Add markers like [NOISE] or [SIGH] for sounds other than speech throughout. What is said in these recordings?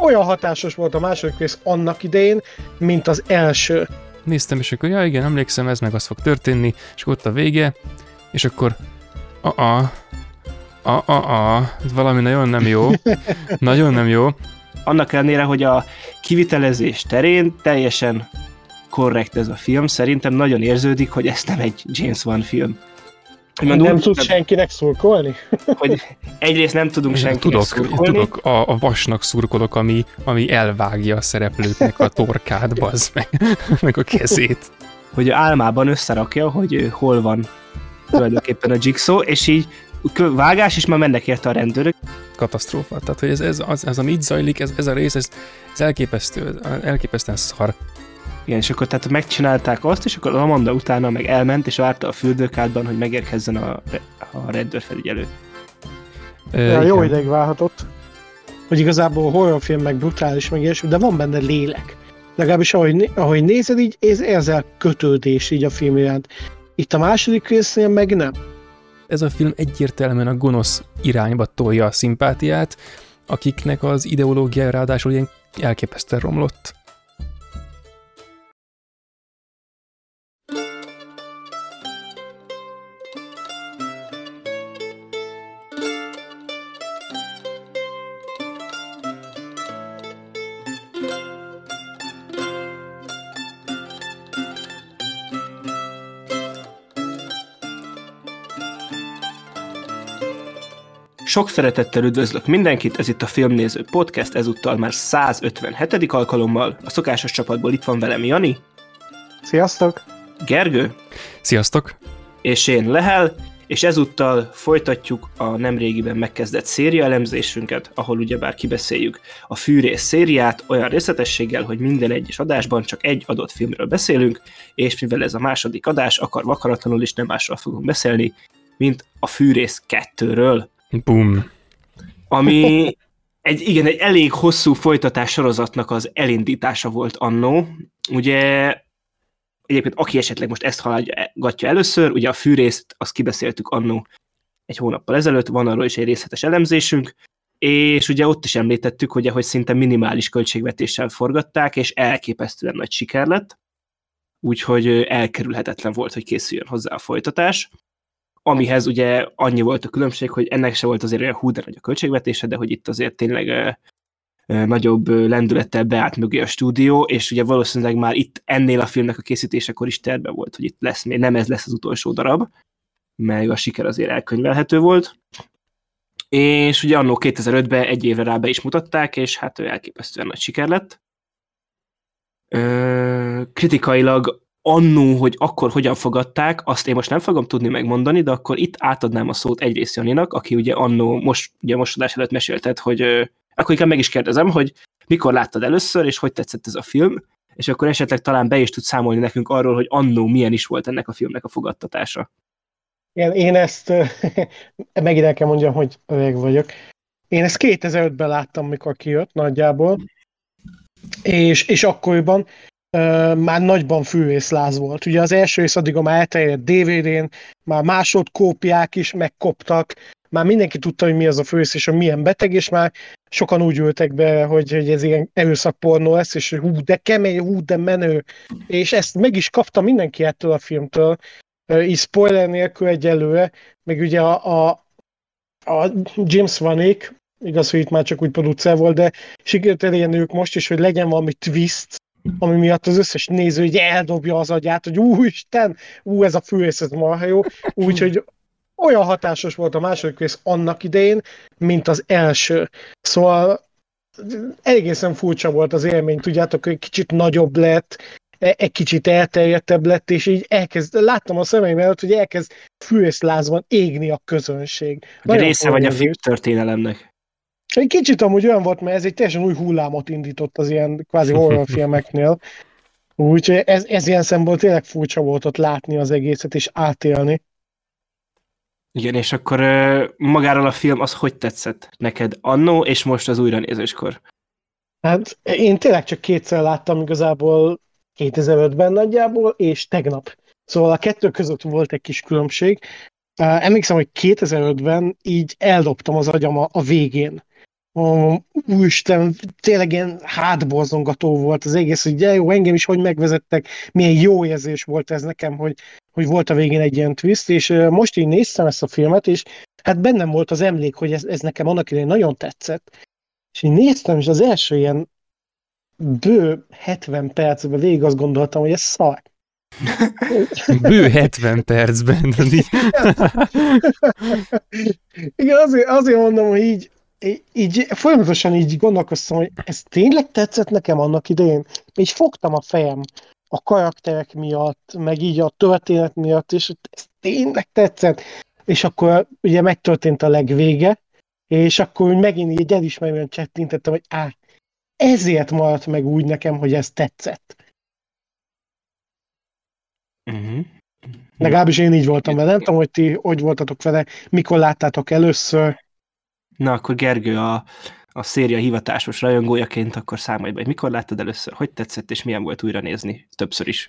olyan hatásos volt a második rész annak idején, mint az első. Néztem, és akkor, ja igen, emlékszem, ez meg az fog történni, és ott a vége, és akkor, a a a a a valami nagyon nem jó, [LAUGHS] nagyon nem jó. Annak ellenére, hogy a kivitelezés terén teljesen korrekt ez a film, szerintem nagyon érződik, hogy ez nem egy James Wan film. Nem úgy, tud senkinek szurkolni? [LAUGHS] Hogy egyrészt nem tudunk senkinek tudok, szurkolni. Tudok, a, a vasnak szurkolok, ami, ami elvágja a szereplőknek a torkát, bazd meg, [LAUGHS] meg a kezét. Hogy álmában összerakja, hogy hol van tulajdonképpen a Jigsaw, és így vágás, és már mennek érte a rendőrök. Katasztrófa. Tehát, hogy ez, ez, az, ez ami így zajlik, ez, ez a rész, ez, ez elképesztő, elképesztően szar. Igen, és akkor tehát megcsinálták azt, és akkor Amanda utána meg elment, és várta a fürdőkádban, hogy megérkezzen a, a rendőrfelügyelő. Ja, jó ideig várhatott. Hogy igazából horrorfilm meg brutális, meg ilyesmi, de van benne lélek. Legalábbis ahogy, ahogy nézed, így érzel kötődés így a film iránt. Itt a második résznél meg nem. Ez a film egyértelműen a gonosz irányba tolja a szimpátiát, akiknek az ideológia ráadásul ilyen elképesztően romlott. Sok szeretettel üdvözlök mindenkit, ez itt a Filmnéző Podcast, ezúttal már 157. alkalommal. A szokásos csapatból itt van velem Jani. Sziasztok! Gergő. Sziasztok! És én Lehel, és ezúttal folytatjuk a nemrégiben megkezdett széria elemzésünket, ahol ugyebár kibeszéljük a fűrész szériát olyan részletességgel, hogy minden egyes adásban csak egy adott filmről beszélünk, és mivel ez a második adás, akar vakaratlanul is nem másról fogunk beszélni, mint a fűrész kettőről. Bum. Ami egy, igen, egy elég hosszú folytatás sorozatnak az elindítása volt annó. Ugye egyébként aki esetleg most ezt hallgatja először, ugye a fűrészt, azt kibeszéltük annó egy hónappal ezelőtt, van arról is egy részletes elemzésünk, és ugye ott is említettük, hogy hogy szinte minimális költségvetéssel forgatták, és elképesztően nagy siker lett, úgyhogy elkerülhetetlen volt, hogy készüljön hozzá a folytatás amihez ugye annyi volt a különbség, hogy ennek se volt azért olyan hú, de nagy a költségvetése, de hogy itt azért tényleg nagyobb lendülettel beállt mögé a stúdió, és ugye valószínűleg már itt ennél a filmnek a készítésekor is terve volt, hogy itt lesz, még nem ez lesz az utolsó darab, meg a siker azért elkönyvelhető volt. És ugye annó 2005-ben egy évre rá be is mutatták, és hát ő elképesztően nagy siker lett. Ö, kritikailag annó, hogy akkor hogyan fogadták, azt én most nem fogom tudni megmondani, de akkor itt átadnám a szót egyrészt Janinak, aki ugye annó, most, ugye most adás előtt mesélted, hogy akkor inkább meg is kérdezem, hogy mikor láttad először, és hogy tetszett ez a film, és akkor esetleg talán be is tud számolni nekünk arról, hogy annó milyen is volt ennek a filmnek a fogadtatása. Igen, én ezt, [LAUGHS] megint el kell mondjam, hogy öreg vagyok. Én ezt 2005-ben láttam, mikor kijött nagyjából, és, és akkoriban már nagyban fűvészláz volt. Ugye az első rész addig a már elterjedt DVD-n, már másodkópiák is megkoptak, már mindenki tudta, hogy mi az a főrész, és hogy milyen beteg, és már sokan úgy ültek be, hogy, hogy ez ilyen erőszakpornó lesz, és hú, de kemény, hú, de menő. És ezt meg is kapta mindenki ettől a filmtől, így spoiler nélkül egyelőre, meg ugye a, a, a James Vanék, igaz, hogy itt már csak úgy producer volt, de sikerült elérni ők most is, hogy legyen valami twist, ami miatt az összes néző hogy eldobja az agyát, hogy úristen, ú, ez a fűrész, ez marha jó, úgyhogy olyan hatásos volt a második rész annak idején, mint az első. Szóval egészen furcsa volt az élmény, tudjátok, hogy kicsit nagyobb lett, e, egy kicsit elterjedtebb lett, és így elkezd, láttam a szemeim előtt, hogy elkezd fűrészlázban égni a közönség. Nagyon része vagy a film történelemnek. Egy kicsit amúgy olyan volt, mert ez egy teljesen új hullámot indított az ilyen kvázi horrorfilmeknél. [LAUGHS] Úgyhogy ez, ez ilyen szempontból tényleg furcsa volt ott látni az egészet és átélni. Igen, és akkor magáról a film az hogy tetszett neked annó, és most az újranézéskor? Hát én tényleg csak kétszer láttam igazából 2005-ben nagyjából, és tegnap. Szóval a kettő között volt egy kis különbség. Emlékszem, hogy 2005-ben így eldobtam az agyam a, a végén Ó, úristen, tényleg ilyen hátborzongató volt az egész, hogy de jó, engem is hogy megvezettek, milyen jó érzés volt ez nekem, hogy, hogy volt a végén egy ilyen twist, és most így néztem ezt a filmet, és hát bennem volt az emlék, hogy ez, ez nekem annak idején nagyon tetszett, és én néztem, és az első ilyen bő 70 percben végig azt gondoltam, hogy ez szar. [LAUGHS] Bő 70 percben. Igen, azért, azért mondom, hogy így, így folyamatosan így gondolkoztam, hogy ez tényleg tetszett nekem annak idején. És fogtam a fejem a karakterek miatt, meg így a történet miatt, és ez tényleg tetszett. És akkor ugye megtörtént a legvége, és akkor megint így elismerően csettintettem, hogy á, ezért maradt meg úgy nekem, hogy ez tetszett. Uh-huh. Legalábbis én így voltam vele. Nem tudom, hogy ti hogy voltatok vele, mikor láttátok először. Na, akkor Gergő a, a széria hivatásos rajongójaként akkor számolj be, mikor láttad először, hogy tetszett, és milyen volt újra nézni többször is.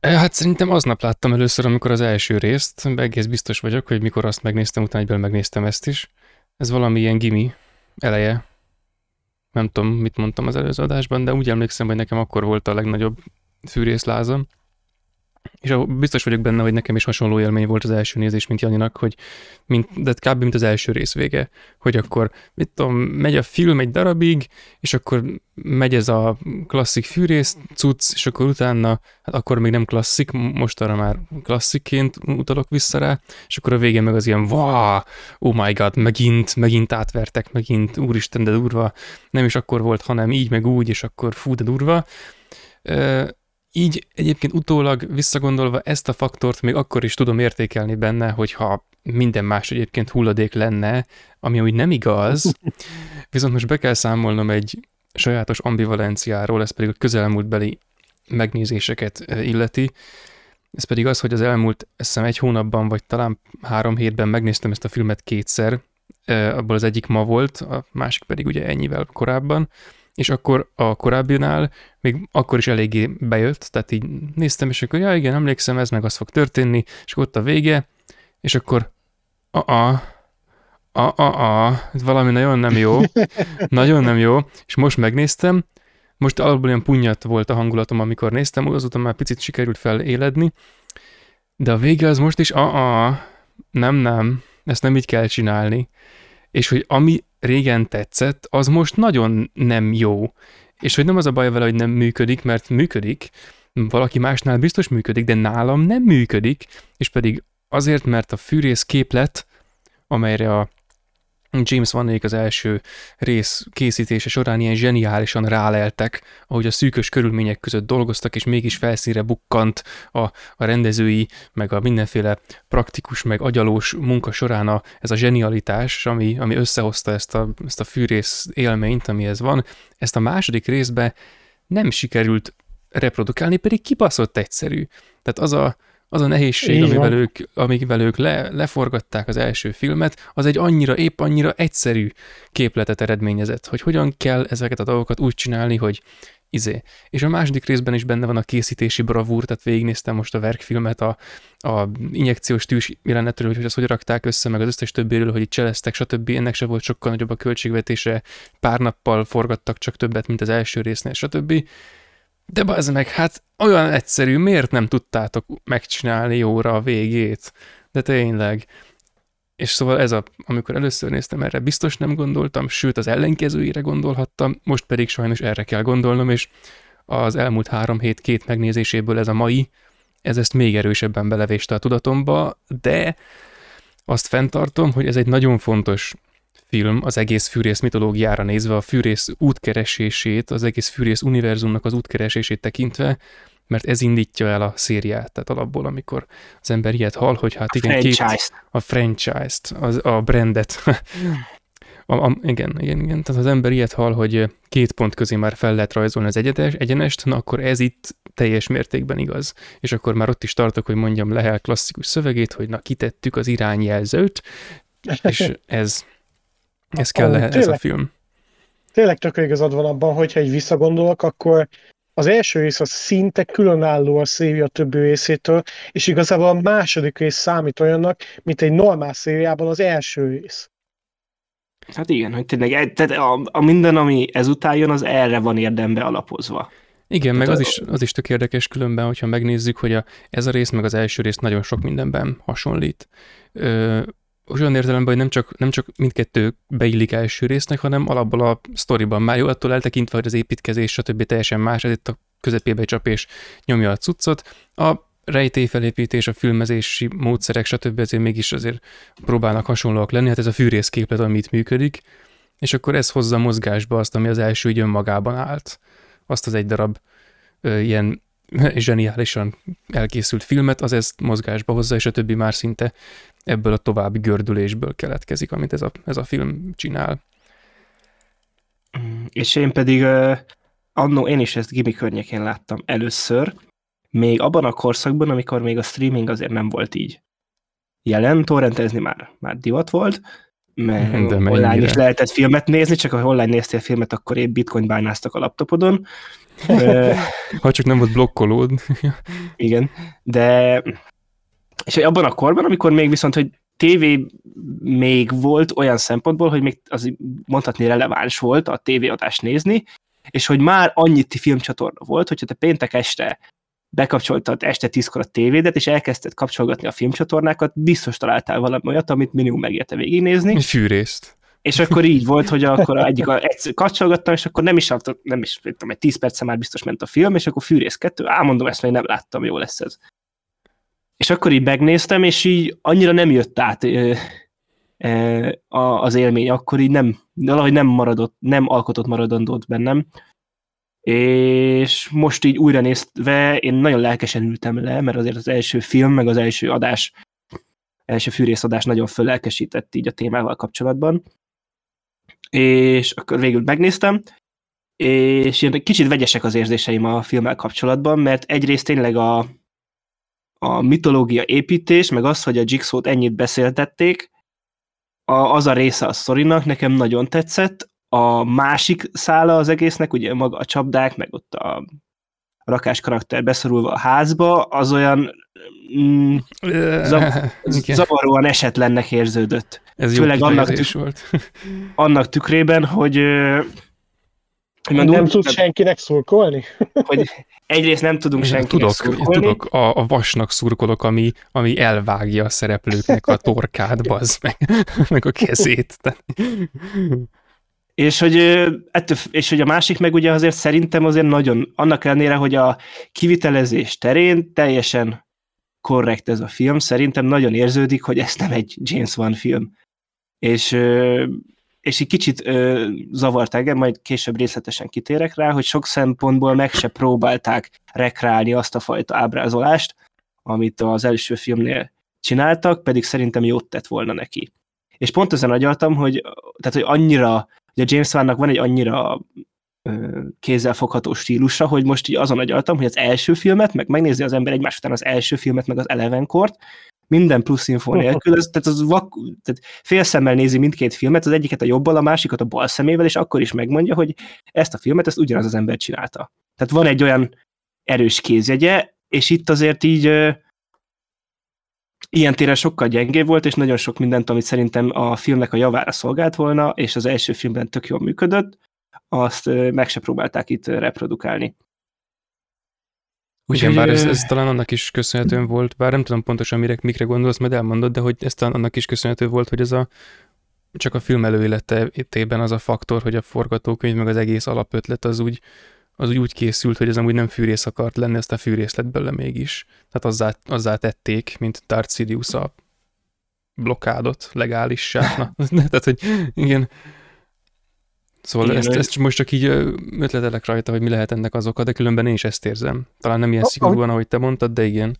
Hát szerintem aznap láttam először, amikor az első részt, egész biztos vagyok, hogy mikor azt megnéztem, utána egyből megnéztem ezt is. Ez valami ilyen gimi eleje. Nem tudom, mit mondtam az előző adásban, de úgy emlékszem, hogy nekem akkor volt a legnagyobb fűrészlázam. És biztos vagyok benne, hogy nekem is hasonló élmény volt az első nézés, mint Janinak, hogy mint, de kb. mint az első rész vége, hogy akkor, mit tudom, megy a film egy darabig, és akkor megy ez a klasszik fűrész cucc, és akkor utána, hát akkor még nem klasszik, most arra már klasszikként utalok vissza rá, és akkor a végén meg az ilyen, wow, oh my god, megint, megint átvertek, megint, úristen, de durva, nem is akkor volt, hanem így, meg úgy, és akkor fú, de durva így egyébként utólag visszagondolva ezt a faktort még akkor is tudom értékelni benne, hogyha minden más egyébként hulladék lenne, ami úgy nem igaz, [LAUGHS] viszont most be kell számolnom egy sajátos ambivalenciáról, ez pedig a közelmúltbeli megnézéseket illeti. Ez pedig az, hogy az elmúlt, eszem egy hónapban, vagy talán három hétben megnéztem ezt a filmet kétszer, abból az egyik ma volt, a másik pedig ugye ennyivel korábban, és akkor a korábbinál még akkor is eléggé bejött, tehát így néztem, és akkor, ja igen, emlékszem, ez meg az fog történni, és ott a vége, és akkor a-a, a-a-a, valami nagyon nem jó, [LAUGHS] nagyon nem jó, és most megnéztem, most alapból ilyen punyat volt a hangulatom, amikor néztem, azóta már picit sikerült feléledni, de a vége az most is a-a, nem, nem, ezt nem így kell csinálni. És hogy ami régen tetszett, az most nagyon nem jó. És hogy nem az a baj vele, hogy nem működik, mert működik, valaki másnál biztos működik, de nálam nem működik, és pedig azért, mert a fűrész képlet, amelyre a James van az első rész készítése során ilyen zseniálisan ráleltek, ahogy a szűkös körülmények között dolgoztak, és mégis felszínre bukkant a, a rendezői, meg a mindenféle praktikus, meg agyalós munka során a, ez a zsenialitás, ami, ami összehozta ezt a, ezt a fűrész élményt, ami ez van. Ezt a második részbe nem sikerült reprodukálni, pedig kibaszott egyszerű. Tehát az a, az a nehézség, amivel ők, amivel ők le, leforgatták az első filmet, az egy annyira, épp annyira egyszerű képletet eredményezett, hogy hogyan kell ezeket a dolgokat úgy csinálni, hogy izé. És a második részben is benne van a készítési bravúr, tehát végignéztem most a verkfilmet a, a injekciós tűs jelenetről, hogy azt hogy rakták össze, meg az összes többéről, hogy itt cseleztek, stb. Ennek se volt sokkal nagyobb a költségvetése, pár nappal forgattak csak többet, mint az első résznél, stb. De az meg, hát olyan egyszerű, miért nem tudtátok megcsinálni jóra a végét? De tényleg. És szóval ez a, amikor először néztem erre, biztos nem gondoltam, sőt az ellenkezőire gondolhattam, most pedig sajnos erre kell gondolnom, és az elmúlt három hét két megnézéséből ez a mai, ez ezt még erősebben belevéste a tudatomba, de azt fenntartom, hogy ez egy nagyon fontos film az egész fűrész mitológiára nézve, a fűrész útkeresését, az egész fűrész univerzumnak az útkeresését tekintve, mert ez indítja el a szériát, tehát alapból, amikor az ember ilyet hall, hogy hát igen, a franchise-t, két, a franchise-t, az, a brandet. [LAUGHS] a, a, igen, igen, igen, tehát az ember ilyet hall, hogy két pont közé már fel lehet rajzolni az egyenes, egyenest, na akkor ez itt teljes mértékben igaz. És akkor már ott is tartok, hogy mondjam Lehel klasszikus szövegét, hogy na kitettük az irányjelzőt, és [LAUGHS] ez ez kell lehet, ez a film. Tényleg tök igazad van abban, hogyha egy visszagondolok, akkor az első rész az szinte különálló a széria többi részétől, és igazából a második rész számít olyannak, mint egy normál szériában az első rész. Hát igen, hogy tényleg e- tehát a, a minden, ami ezután jön, az erre van érdembe alapozva. Igen, Tehát meg az a- is, az is tök érdekes különben, hogyha megnézzük, hogy a, ez a rész meg az első rész nagyon sok mindenben hasonlít. Ö, olyan értelemben, hogy nem csak, nem csak mindkettő beillik első résznek, hanem alapból a sztoriban már jó, attól eltekintve, hogy az építkezés, stb. teljesen más, ez itt a közepébe csap és nyomja a cuccot. A rejtélyfelépítés, a filmezési módszerek, stb. ezért mégis azért próbálnak hasonlóak lenni, hát ez a fűrészképlet, amit működik, és akkor ez hozza mozgásba azt, ami az első így önmagában állt. Azt az egy darab ö, ilyen [LAUGHS] zseniálisan elkészült filmet, az ezt mozgásba hozza, és a többi már szinte ebből a további gördülésből keletkezik, amit ez a, ez a film csinál. Mm, És én pedig uh, annó én is ezt Gimi környékén láttam először, még abban a korszakban, amikor még a streaming azért nem volt így jelen, torrentezni már, már divat volt, mert [LAUGHS] De online mennyire? is lehetett filmet nézni, csak ha online néztél filmet, akkor épp bitcoin bánáztak a laptopodon. [LAUGHS] Ha csak nem volt blokkolód. Igen, de és hogy abban a korban, amikor még viszont, hogy tévé még volt olyan szempontból, hogy még az mondhatni releváns volt a tévéadást nézni, és hogy már annyit filmcsatorna volt, hogyha te péntek este bekapcsoltad este tízkor a tévédet, és elkezdted kapcsolgatni a filmcsatornákat, biztos találtál valami olyat, amit minimum megérte végignézni, Egy fűrészt. és akkor így volt, hogy akkor egyik a, egyszer kapcsolgattam, és akkor nem is, nem is tudom, egy 10 perce már biztos ment a film, és akkor Fűrész 2, á, mondom, ezt még nem láttam, jó lesz ez. És akkor így megnéztem, és így annyira nem jött át ö, ö, az élmény, akkor így nem, valahogy nem maradott, nem alkotott maradandót bennem. És most így újra nézve, én nagyon lelkesen ültem le, mert azért az első film, meg az első adás, első fűrészadás nagyon fölelkesített így a témával kapcsolatban. És akkor végül megnéztem, és ilyen kicsit vegyesek az érzéseim a filmmel kapcsolatban, mert egyrészt tényleg a, a mitológia építés, meg az, hogy a Jigsaw-t ennyit beszéltették, a, az a része a sztorinak nekem nagyon tetszett. A másik szála az egésznek, ugye maga a csapdák, meg ott a rakás karakter beszorulva a házba, az olyan mm, Zav- [LAUGHS] zavaróan esetlennek érződött. Ez jó főleg annak kifejezés volt. Annak tükrében, hogy, hogy, Nem mondom, tudsz senkinek szurkolni? [LAUGHS] hogy egyrészt nem tudunk senkinek Tudok, szurkolni, tudok a, a vasnak szurkolok, ami, ami elvágja a szereplőknek a torkát, bazd meg, [LAUGHS] meg a kezét. És hogy, ettől, és hogy a másik meg ugye azért szerintem azért nagyon, annak ellenére, hogy a kivitelezés terén teljesen korrekt ez a film, szerintem nagyon érződik, hogy ez nem egy James Wan film. És, és egy kicsit ö, zavart engem, majd később részletesen kitérek rá, hogy sok szempontból meg se próbálták rekreálni azt a fajta ábrázolást, amit az első filmnél csináltak, pedig szerintem jót tett volna neki. És pont ezen agyaltam, hogy, tehát, hogy annyira ugye James Wannak van egy annyira kézzelfogható stílusa, hogy most így azon agyaltam, hogy az első filmet, meg megnézi az ember egymás után az első filmet, meg az Elevenkort, minden plusz info nélkül, ez, tehát az vak, tehát fél szemmel nézi mindkét filmet, az egyiket a jobbal, a másikat a bal szemével, és akkor is megmondja, hogy ezt a filmet, ezt ugyanaz az ember csinálta. Tehát van egy olyan erős kézjegye, és itt azért így ö, ilyen téren sokkal gyengébb volt, és nagyon sok mindent, amit szerintem a filmnek a javára szolgált volna, és az első filmben tök jól működött, azt meg se próbálták itt reprodukálni. Igen, Úgyhogy, bár ez, ez talán annak is köszönhetően volt, bár nem tudom pontosan mire, mikre gondolsz, majd elmondod, de hogy ez talán annak is köszönhető volt, hogy ez a csak a film előéletében az a faktor, hogy a forgatókönyv meg az egész alapötlet az úgy, az úgy, úgy készült, hogy ez amúgy nem fűrész akart lenni, ezt a fűrész lett belőle mégis. Tehát azzá, azzá tették, mint Darth Sidious a blokkádot legálissá. Na, [LAUGHS] tehát, hogy igen. Szóval Igen, ezt, ezt most csak így ötletelek rajta, hogy mi lehet ennek az oka, de különben én is ezt érzem. Talán nem ilyen Ah, szigorúan, ahogy te mondtad, de igen.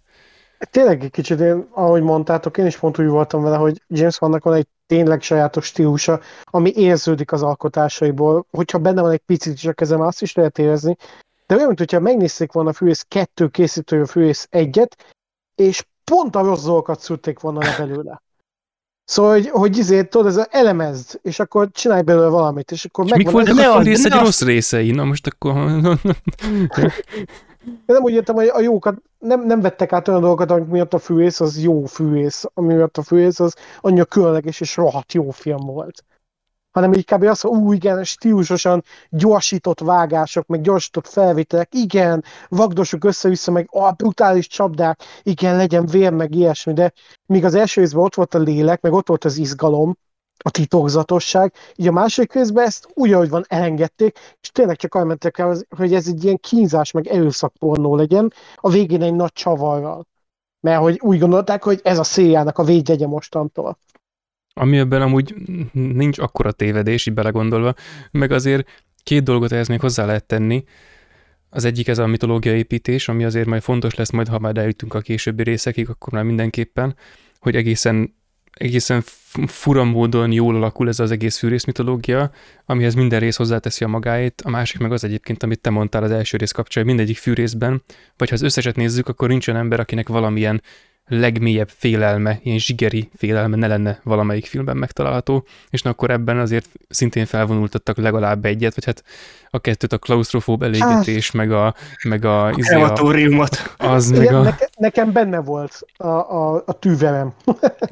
Tényleg egy kicsit, én, ahogy mondtátok, én is pont úgy voltam vele, hogy James Vannak van egy tényleg sajátos stílusa, ami érződik az alkotásaiból. Hogyha benne van egy picit is a kezem, azt is lehet érezni. De olyan, hogyha megnézték volna a Fűrész 2 készítője a Fűrész 1-et, és pont a rossz dolgokat szűrték volna le belőle. Szóval, hogy, hogy izé, tudod, ez elemezd, és akkor csinálj belőle valamit, és akkor És mik megvan- voltak ne a fűrész egy rossz részei? Na most akkor... Én nem úgy értem, hogy a jókat nem, nem vettek át olyan dolgokat, amik miatt a fűész az jó fűész, ami miatt a fűész az annyira különleges és rohadt jó film volt. Hanem így kb. azt, hogy ú, igen, stílusosan gyorsított vágások, meg gyorsított felvételek, igen, vagdosok össze-vissza, meg a brutális csapdák, igen, legyen vér, meg ilyesmi, de míg az első részben ott volt a lélek, meg ott volt az izgalom, a titokzatosság, így a második részben ezt úgy, ahogy van, elengedték, és tényleg csak arra mentek el, hogy ez egy ilyen kínzás, meg erőszakpornó legyen, a végén egy nagy csavarral. Mert hogy úgy gondolták, hogy ez a széljának a védjegye mostantól. Ami ebben amúgy nincs akkora tévedés, így belegondolva, meg azért két dolgot ehhez még hozzá lehet tenni. Az egyik ez a mitológia építés, ami azért majd fontos lesz, majd ha már eljutunk a későbbi részekig, akkor már mindenképpen, hogy egészen egészen fura módon jól alakul ez az egész fűrész mitológia, amihez minden rész hozzáteszi a magáét, a másik meg az egyébként, amit te mondtál az első rész kapcsán, mindegyik fűrészben, vagy ha az összeset nézzük, akkor nincsen ember, akinek valamilyen legmélyebb félelme, ilyen zsigeri félelme ne lenne valamelyik filmben megtalálható, és na akkor ebben azért szintén felvonultattak legalább egyet, vagy hát a kettőt, a klaustrofób elégetés, hát, meg a... Meg a, a izé a az igen, meg a... Neke, nekem benne volt a, a, a tűverem.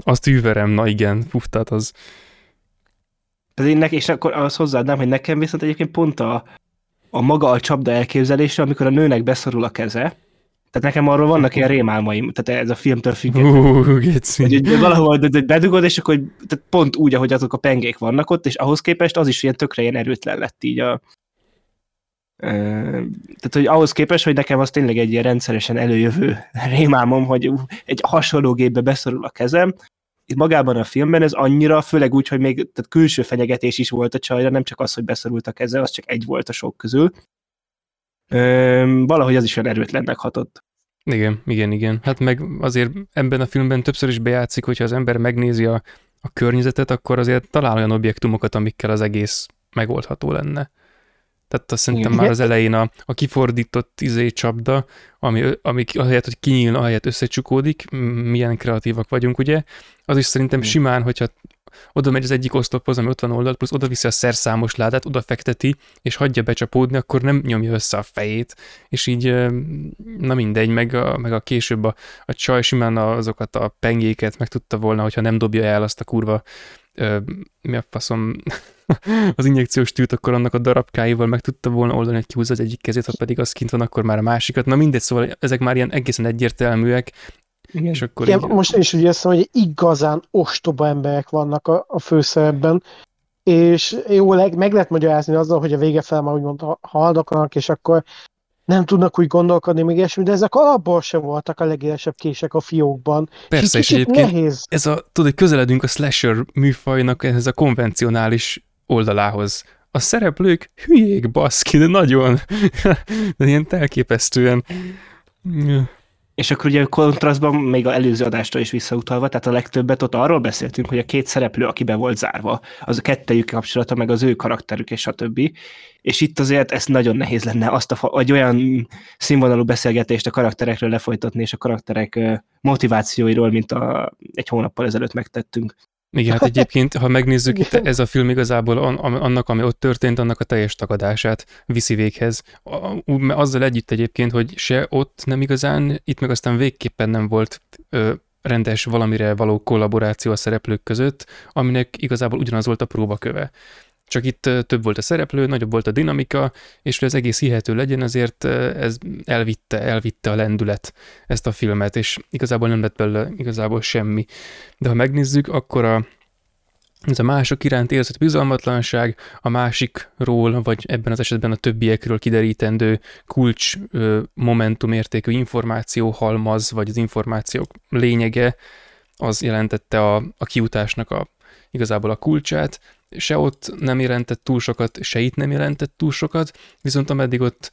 az [LAUGHS] tűverem, na igen, puftát az... Az én és akkor az hozzáadnám, hogy nekem viszont egyébként pont a, a maga a csapda elképzelése, amikor a nőnek beszorul a keze, tehát nekem arról vannak ilyen rémálmaim, tehát ez a filmtől függetlenül. Uh, hogy, hogy valahol hogy bedugod, és akkor tehát pont úgy, ahogy azok a pengék vannak ott, és ahhoz képest az is ilyen tökre ilyen erőtlen lett így a, tehát, hogy ahhoz képest, hogy nekem az tényleg egy ilyen rendszeresen előjövő [LAUGHS] rémálmom, hogy egy hasonló gépbe beszorul a kezem, itt magában a filmben ez annyira, főleg úgy, hogy még tehát külső fenyegetés is volt a csajra, nem csak az, hogy beszorult a keze, az csak egy volt a sok közül valahogy az is olyan erőtlennek hatott. Igen, igen, igen. Hát meg azért ebben a filmben többször is bejátszik, hogyha az ember megnézi a, a környezetet, akkor azért talál olyan objektumokat, amikkel az egész megoldható lenne. Tehát azt szerintem Igen. már az elején a, a kifordított izé csapda, ami, ami ahelyett, hogy kinyílna, ahelyett összecsukódik, milyen kreatívak vagyunk, ugye? Az is szerintem simán, hogyha oda megy az egyik oszlophoz, ami ott van oldalt, plusz oda viszi a szerszámos ládát, oda fekteti, és hagyja becsapódni, akkor nem nyomja össze a fejét, és így, na mindegy, meg a, meg a később a, a csaj simán azokat a pengéket meg tudta volna, hogyha nem dobja el azt a kurva mi a faszom, [LAUGHS] az injekciós tűt, akkor annak a darabkáival meg tudta volna oldani, hogy kihúzza az egyik kezét, ha pedig az kint van, akkor már a másikat. Na mindegy, szóval ezek már ilyen egészen egyértelműek, igen. És akkor Igen, így... most én is úgy érzem, hogy igazán ostoba emberek vannak a, a főszerepben, és jó, meg lehet magyarázni azzal, hogy a vége fel már úgymond haldoklanak, és akkor nem tudnak úgy gondolkodni, még ilyesmi, de ezek alapból sem voltak a legélesebb kések a fiókban. Persze, és, és egyébként nehéz. ez a, tudod, közeledünk a slasher műfajnak ehhez a konvencionális oldalához. A szereplők hülyék, baszki, de nagyon, [LAUGHS] de ilyen elképesztően és akkor ugye kontrasztban még a előző adásra is visszautalva, tehát a legtöbbet ott arról beszéltünk, hogy a két szereplő, aki be volt zárva, az a kettejük kapcsolata, meg az ő karakterük és a többi. És itt azért ez nagyon nehéz lenne azt a, vagy olyan színvonalú beszélgetést a karakterekről lefolytatni, és a karakterek motivációiról, mint a, egy hónappal ezelőtt megtettünk. Igen, hát [LAUGHS] egyébként, ha megnézzük, itt ez a film igazából annak, ami ott történt, annak a teljes tagadását viszi véghez. Azzal együtt egyébként, hogy se ott nem igazán, itt meg aztán végképpen nem volt ö, rendes valamire való kollaboráció a szereplők között, aminek igazából ugyanaz volt a próbaköve. Csak itt több volt a szereplő, nagyobb volt a dinamika, és hogy az egész hihető legyen, ezért ez elvitte, elvitte a lendület ezt a filmet, és igazából nem lett belőle igazából semmi. De ha megnézzük, akkor a, ez a mások iránt érzett bizalmatlanság, a másikról, vagy ebben az esetben a többiekről kiderítendő kulcs momentumértékű információ halmaz, vagy az információk lényege, az jelentette a, a kiutásnak a, igazából a kulcsát, se ott nem jelentett túl sokat, se itt nem jelentett túl sokat, viszont ameddig ott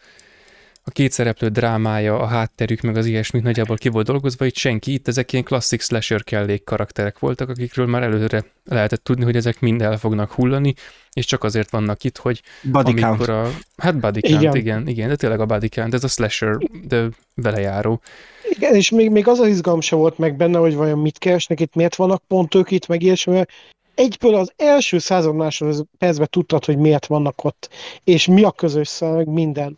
a két szereplő drámája, a hátterük, meg az ilyesmit nagyjából ki volt dolgozva, itt senki, itt ezek ilyen klasszik slasher kellék karakterek voltak, akikről már előre lehetett tudni, hogy ezek mind el fognak hullani, és csak azért vannak itt, hogy body amikor count. a... Hát body count, igen. igen, igen, de tényleg a body count, ez a slasher, de velejáró. Igen, és még, még az az izgalom se volt meg benne, hogy vajon mit keresnek itt, miért vannak pont ők itt, meg ilyesmi, egyből az első század második percben tudtad, hogy miért vannak ott, és mi a közös szám, minden.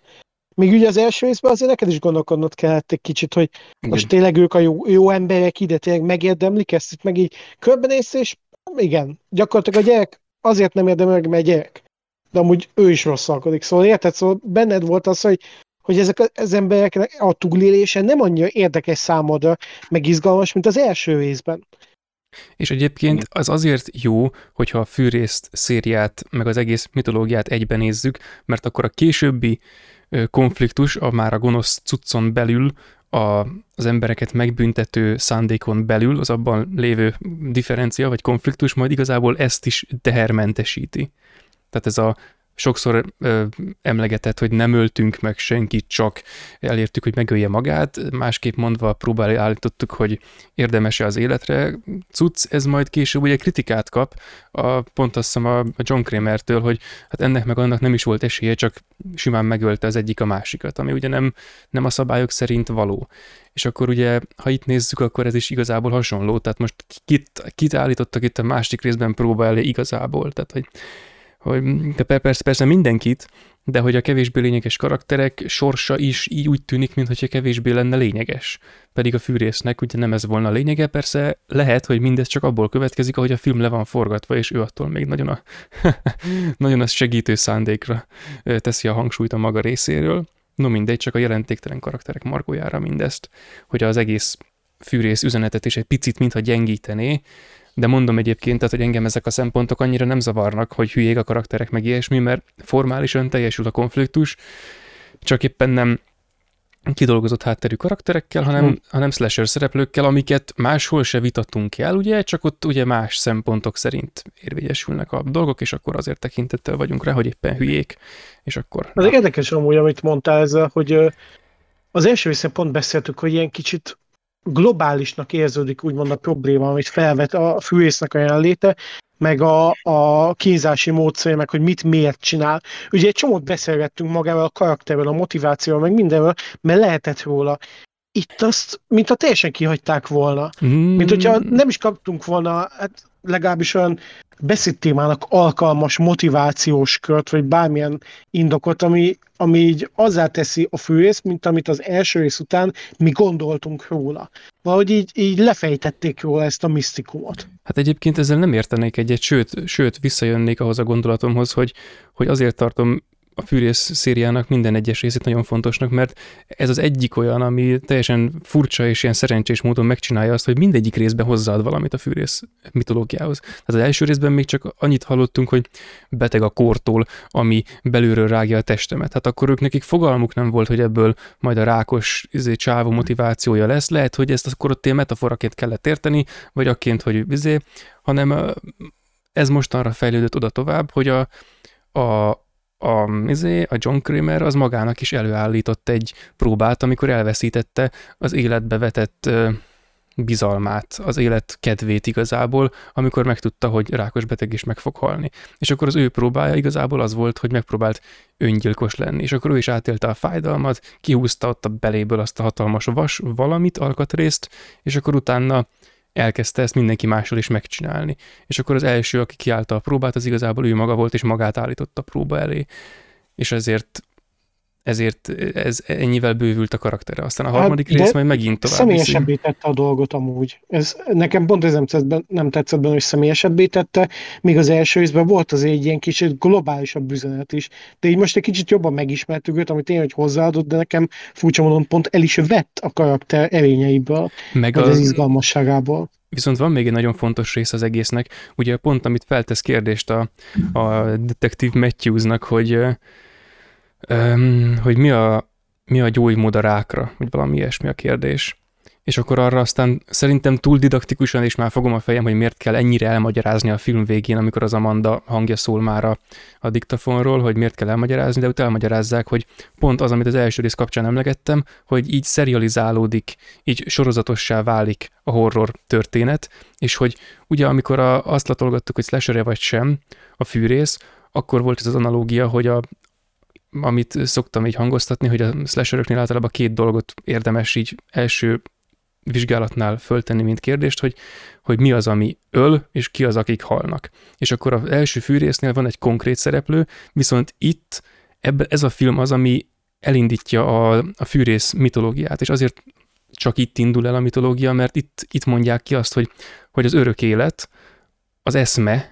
Még ugye az első részben azért neked is gondolkodnod kellett egy kicsit, hogy igen. most tényleg ők a jó, jó emberek ide tényleg megérdemlik ezt, itt meg így körbenézsz, és igen, gyakorlatilag a gyerek azért nem érdemel meg, mert gyerek. De amúgy ő is rosszalkodik. Szóval érted? Szóval benned volt az, hogy, hogy ezek az embereknek a túlélése nem annyira érdekes számodra, meg izgalmas, mint az első részben. És egyébként az azért jó, hogyha a fűrészt szériát, meg az egész mitológiát egyben nézzük, mert akkor a későbbi konfliktus, a már a gonosz cuccon belül, a, az embereket megbüntető szándékon belül, az abban lévő differencia vagy konfliktus majd igazából ezt is tehermentesíti. Tehát ez a sokszor ö, emlegetett, hogy nem öltünk meg senkit, csak elértük, hogy megölje magát, másképp mondva próbálni állítottuk, hogy érdemes-e az életre. Cucc, ez majd később ugye kritikát kap, a, pont azt hiszem a John Kramer-től, hogy hát ennek meg annak nem is volt esélye, csak simán megölte az egyik a másikat, ami ugye nem, nem a szabályok szerint való. És akkor ugye, ha itt nézzük, akkor ez is igazából hasonló, tehát most kit, kit állítottak itt a másik részben próba elé igazából, tehát hogy hogy de persze, persze mindenkit, de hogy a kevésbé lényeges karakterek sorsa is így úgy tűnik, mintha kevésbé lenne lényeges. Pedig a fűrésznek ugye nem ez volna a lényege, persze lehet, hogy mindez csak abból következik, ahogy a film le van forgatva, és ő attól még nagyon a, [LAUGHS] nagyon a segítő szándékra teszi a hangsúlyt a maga részéről. No mindegy, csak a jelentéktelen karakterek margójára mindezt, hogy az egész fűrész üzenetet is egy picit mintha gyengítené, de mondom egyébként, tehát, hogy engem ezek a szempontok annyira nem zavarnak, hogy hülyék a karakterek meg ilyesmi, mert formálisan teljesül a konfliktus, csak éppen nem kidolgozott hátterű karakterekkel, hanem, hmm. hanem slasher szereplőkkel, amiket máshol se vitatunk el, ugye, csak ott ugye más szempontok szerint érvényesülnek a dolgok, és akkor azért tekintettel vagyunk rá, hogy éppen hülyék, és akkor... Az érdekes amúgy, amit mondtál ezzel, hogy az első részen pont beszéltük, hogy ilyen kicsit globálisnak érződik úgymond a probléma, amit felvet a fűésznek a jelenléte, meg a, a kínzási módszer, meg hogy mit miért csinál. Ugye egy csomót beszélgettünk magával a karakterről, a motivációval, meg mindenről, mert lehetett róla. Itt azt, mint a teljesen kihagyták volna. Mm. Mint hogyha nem is kaptunk volna, hát legalábbis olyan beszédtémának alkalmas motivációs kört, vagy bármilyen indokot, ami, ami így azzá teszi a főrész, mint amit az első rész után mi gondoltunk róla. Valahogy így, így lefejtették róla ezt a misztikumot. Hát egyébként ezzel nem értenék egyet, sőt, sőt visszajönnék ahhoz a gondolatomhoz, hogy, hogy azért tartom a Fűrész szériának minden egyes részét nagyon fontosnak, mert ez az egyik olyan, ami teljesen furcsa és ilyen szerencsés módon megcsinálja azt, hogy mindegyik részben hozzáad valamit a Fűrész mitológiához. Tehát az első részben még csak annyit hallottunk, hogy beteg a kortól, ami belülről rágja a testemet. Hát akkor ők nekik fogalmuk nem volt, hogy ebből majd a rákos izé, csávó motivációja lesz. Lehet, hogy ezt akkor ott ilyen metaforaként kellett érteni, vagy akként, hogy izé, hanem ez mostanra fejlődött oda tovább, hogy a, a, a, izé, a John Kramer az magának is előállított egy próbát, amikor elveszítette az életbe vetett bizalmát, az élet kedvét igazából, amikor megtudta, hogy rákos beteg is meg fog halni. És akkor az ő próbája igazából az volt, hogy megpróbált öngyilkos lenni, és akkor ő is átélte a fájdalmat, kihúzta ott a beléből azt a hatalmas vas valamit, alkatrészt, és akkor utána elkezdte ezt mindenki mással is megcsinálni. És akkor az első, aki kiállta a próbát, az igazából ő maga volt, és magát állította a próba elé. És ezért ezért ez ennyivel bővült a karaktere. Aztán a harmadik hát, rész majd megint tovább Személyesebbé tette a dolgot amúgy. Ez, nekem pont ez nem tetszett, nem tetszett benne, hogy személyesebbé tette, míg az első részben volt az egy ilyen kicsit globálisabb üzenet is. De így most egy kicsit jobban megismertük őt, amit én, hogy hozzáadott, de nekem furcsa módon pont el is vett a karakter erényeiből, meg az, az izgalmasságából. Viszont van még egy nagyon fontos rész az egésznek, ugye pont amit feltesz kérdést a, a detektív Matthewsnak, hogy hogy mi a, mi a gyógymód a rákra, vagy valami ilyesmi a kérdés. És akkor arra aztán szerintem túl didaktikusan is már fogom a fejem, hogy miért kell ennyire elmagyarázni a film végén, amikor az Amanda hangja szól már a, a diktafonról, hogy miért kell elmagyarázni, de utána elmagyarázzák, hogy pont az, amit az első rész kapcsán emlegettem, hogy így serializálódik, így sorozatossá válik a horror történet, és hogy ugye amikor a, azt latolgattuk, hogy slasher vagy sem, a fűrész, akkor volt ez az analógia, hogy a, amit szoktam így hangoztatni, hogy a slasheröknél általában két dolgot érdemes így első vizsgálatnál föltenni, mint kérdést, hogy, hogy mi az, ami öl, és ki az, akik halnak. És akkor az első fűrésznél van egy konkrét szereplő, viszont itt ebbe, ez a film az, ami elindítja a, a fűrész mitológiát, és azért csak itt indul el a mitológia, mert itt, itt mondják ki azt, hogy, hogy az örök élet, az eszme,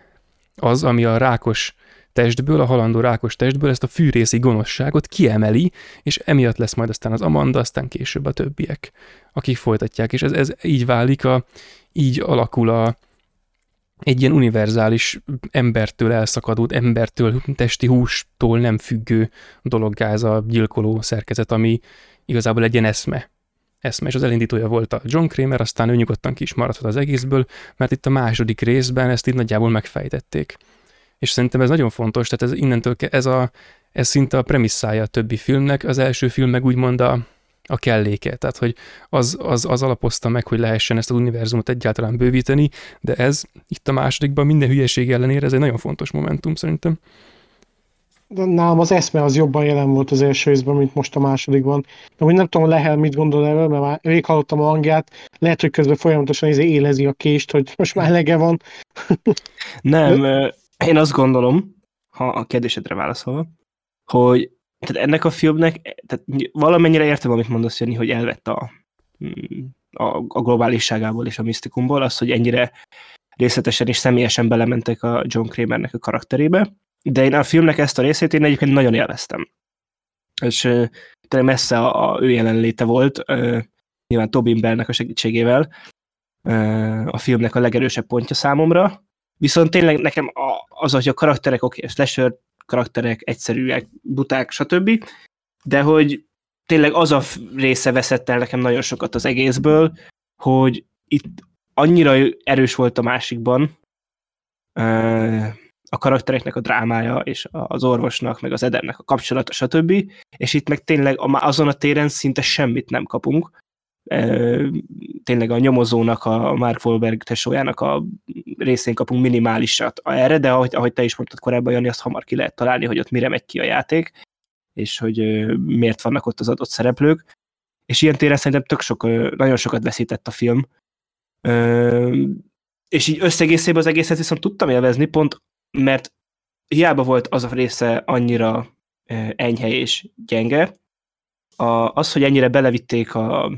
az, ami a rákos testből, a halandó rákos testből ezt a fűrészi gonoszságot kiemeli, és emiatt lesz majd aztán az Amanda, aztán később a többiek, akik folytatják, és ez, ez így válik, a, így alakul a, egy ilyen univerzális embertől elszakadó, embertől, testi hústól nem függő dologgá ez a gyilkoló szerkezet, ami igazából egy ilyen eszme. Eszme, és az elindítója volt a John Kramer, aztán ő nyugodtan ki is maradhat az egészből, mert itt a második részben ezt itt nagyjából megfejtették. És szerintem ez nagyon fontos, tehát ez innentől ez, a, ez szinte a premisszája a többi filmnek, az első film meg úgymond a, a kelléke, tehát hogy az, az, az alapozta meg, hogy lehessen ezt az univerzumot egyáltalán bővíteni, de ez itt a másodikban minden hülyeség ellenére ez egy nagyon fontos momentum szerintem. De nálam az eszme az jobban jelen volt az első részben, mint most a másodikban. De úgy nem tudom, Lehel mit gondol erről, mert már rég hallottam a hangját, lehet, hogy közben folyamatosan izé élezi a kést, hogy most már elege van. nem, [LAUGHS] én azt gondolom, ha a kérdésedre válaszolva, hogy tehát ennek a filmnek, tehát valamennyire értem, amit mondasz, Jani, hogy elvett a, mm, a, a globálisságából és a misztikumból, az, hogy ennyire részletesen és személyesen belementek a John Kramernek a karakterébe, de én a filmnek ezt a részét én egyébként nagyon élveztem. És tényleg messze a, a ő jelenléte volt, nyilván Tobin Bellnek a segítségével a filmnek a legerősebb pontja számomra, viszont tényleg nekem az, hogy a karakterek, oké, okay, slasher karakterek egyszerűek, buták, stb. De hogy tényleg az a része veszett el nekem nagyon sokat az egészből, hogy itt annyira erős volt a másikban a karaktereknek a drámája, és az orvosnak, meg az Edernek a kapcsolata, stb. És itt meg tényleg azon a téren szinte semmit nem kapunk. Tényleg a nyomozónak, a Mark Wahlberg tesójának a részén kapunk minimálisat erre, de ahogy, ahogy te is mondtad korábban, Jani, azt hamar ki lehet találni, hogy ott mire megy ki a játék, és hogy miért vannak ott az adott szereplők. És ilyen téren szerintem tök sok, nagyon sokat veszített a film. És így összegészében az egészet viszont tudtam élvezni, pont mert hiába volt az a része annyira enyhe és gyenge, a, az, hogy ennyire belevitték a,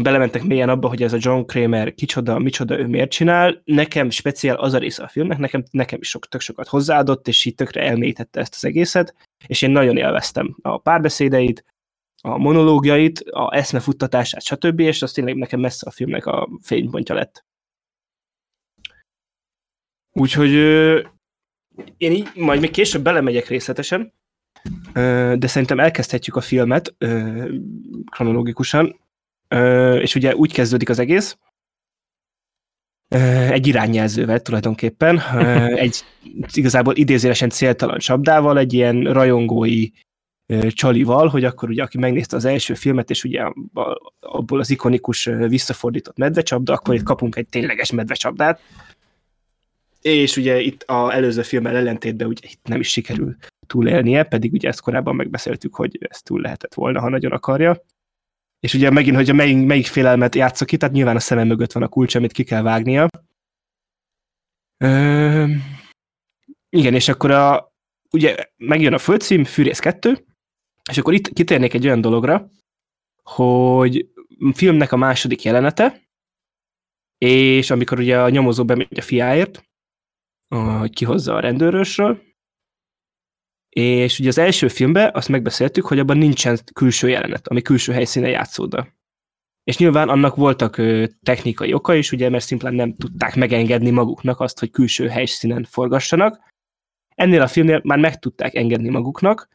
belementek mélyen abba, hogy ez a John Kramer kicsoda, micsoda, ő miért csinál. Nekem speciál az a része a filmnek, nekem, nekem is sok, tök sokat hozzáadott, és így tökre elmélyítette ezt az egészet, és én nagyon élveztem a párbeszédeit, a monológiait, a eszmefuttatását, stb., és az tényleg nekem messze a filmnek a fénypontja lett. Úgyhogy én így majd még később belemegyek részletesen, de szerintem elkezdhetjük a filmet kronológikusan, és ugye úgy kezdődik az egész, egy irányjelzővel tulajdonképpen, [LAUGHS] egy igazából idézélesen céltalan csapdával, egy ilyen rajongói csalival, hogy akkor ugye aki megnézte az első filmet, és ugye abból az ikonikus visszafordított medvecsapda, akkor itt kapunk egy tényleges medvecsapdát, és ugye itt az előző filmmel ellentétben ugye itt nem is sikerül túlélnie, pedig ugye ezt korábban megbeszéltük, hogy ez túl lehetett volna, ha nagyon akarja. És ugye megint, hogy melyik, melyik félelmet játszok ki, tehát nyilván a szemem mögött van a kulcs, amit ki kell vágnia. Ö, igen, és akkor a, ugye megjön a földcím, Fűrész 2, és akkor itt kitérnék egy olyan dologra, hogy filmnek a második jelenete, és amikor ugye a nyomozó bemegy a fiáért, hogy kihozza a rendőrösről, és ugye az első filmben azt megbeszéltük, hogy abban nincsen külső jelenet, ami külső helyszínen játszódna. És nyilván annak voltak ö, technikai oka is, ugye, mert szimplán nem tudták megengedni maguknak azt, hogy külső helyszínen forgassanak. Ennél a filmnél már meg tudták engedni maguknak.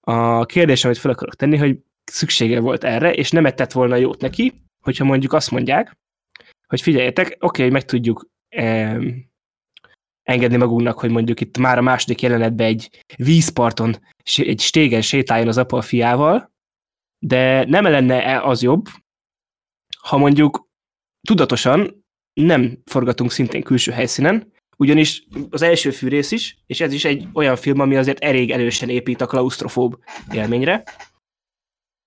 A kérdés, amit fel akarok tenni, hogy szüksége volt erre, és nem ettett volna jót neki, hogyha mondjuk azt mondják, hogy figyeljetek, oké, okay, meg tudjuk engedni magunknak, hogy mondjuk itt már a második jelenetben egy vízparton, egy stégen sétáljon az apa a fiával, de nem lenne -e az jobb, ha mondjuk tudatosan nem forgatunk szintén külső helyszínen, ugyanis az első fűrész is, és ez is egy olyan film, ami azért elég erősen épít a klaustrofób élményre,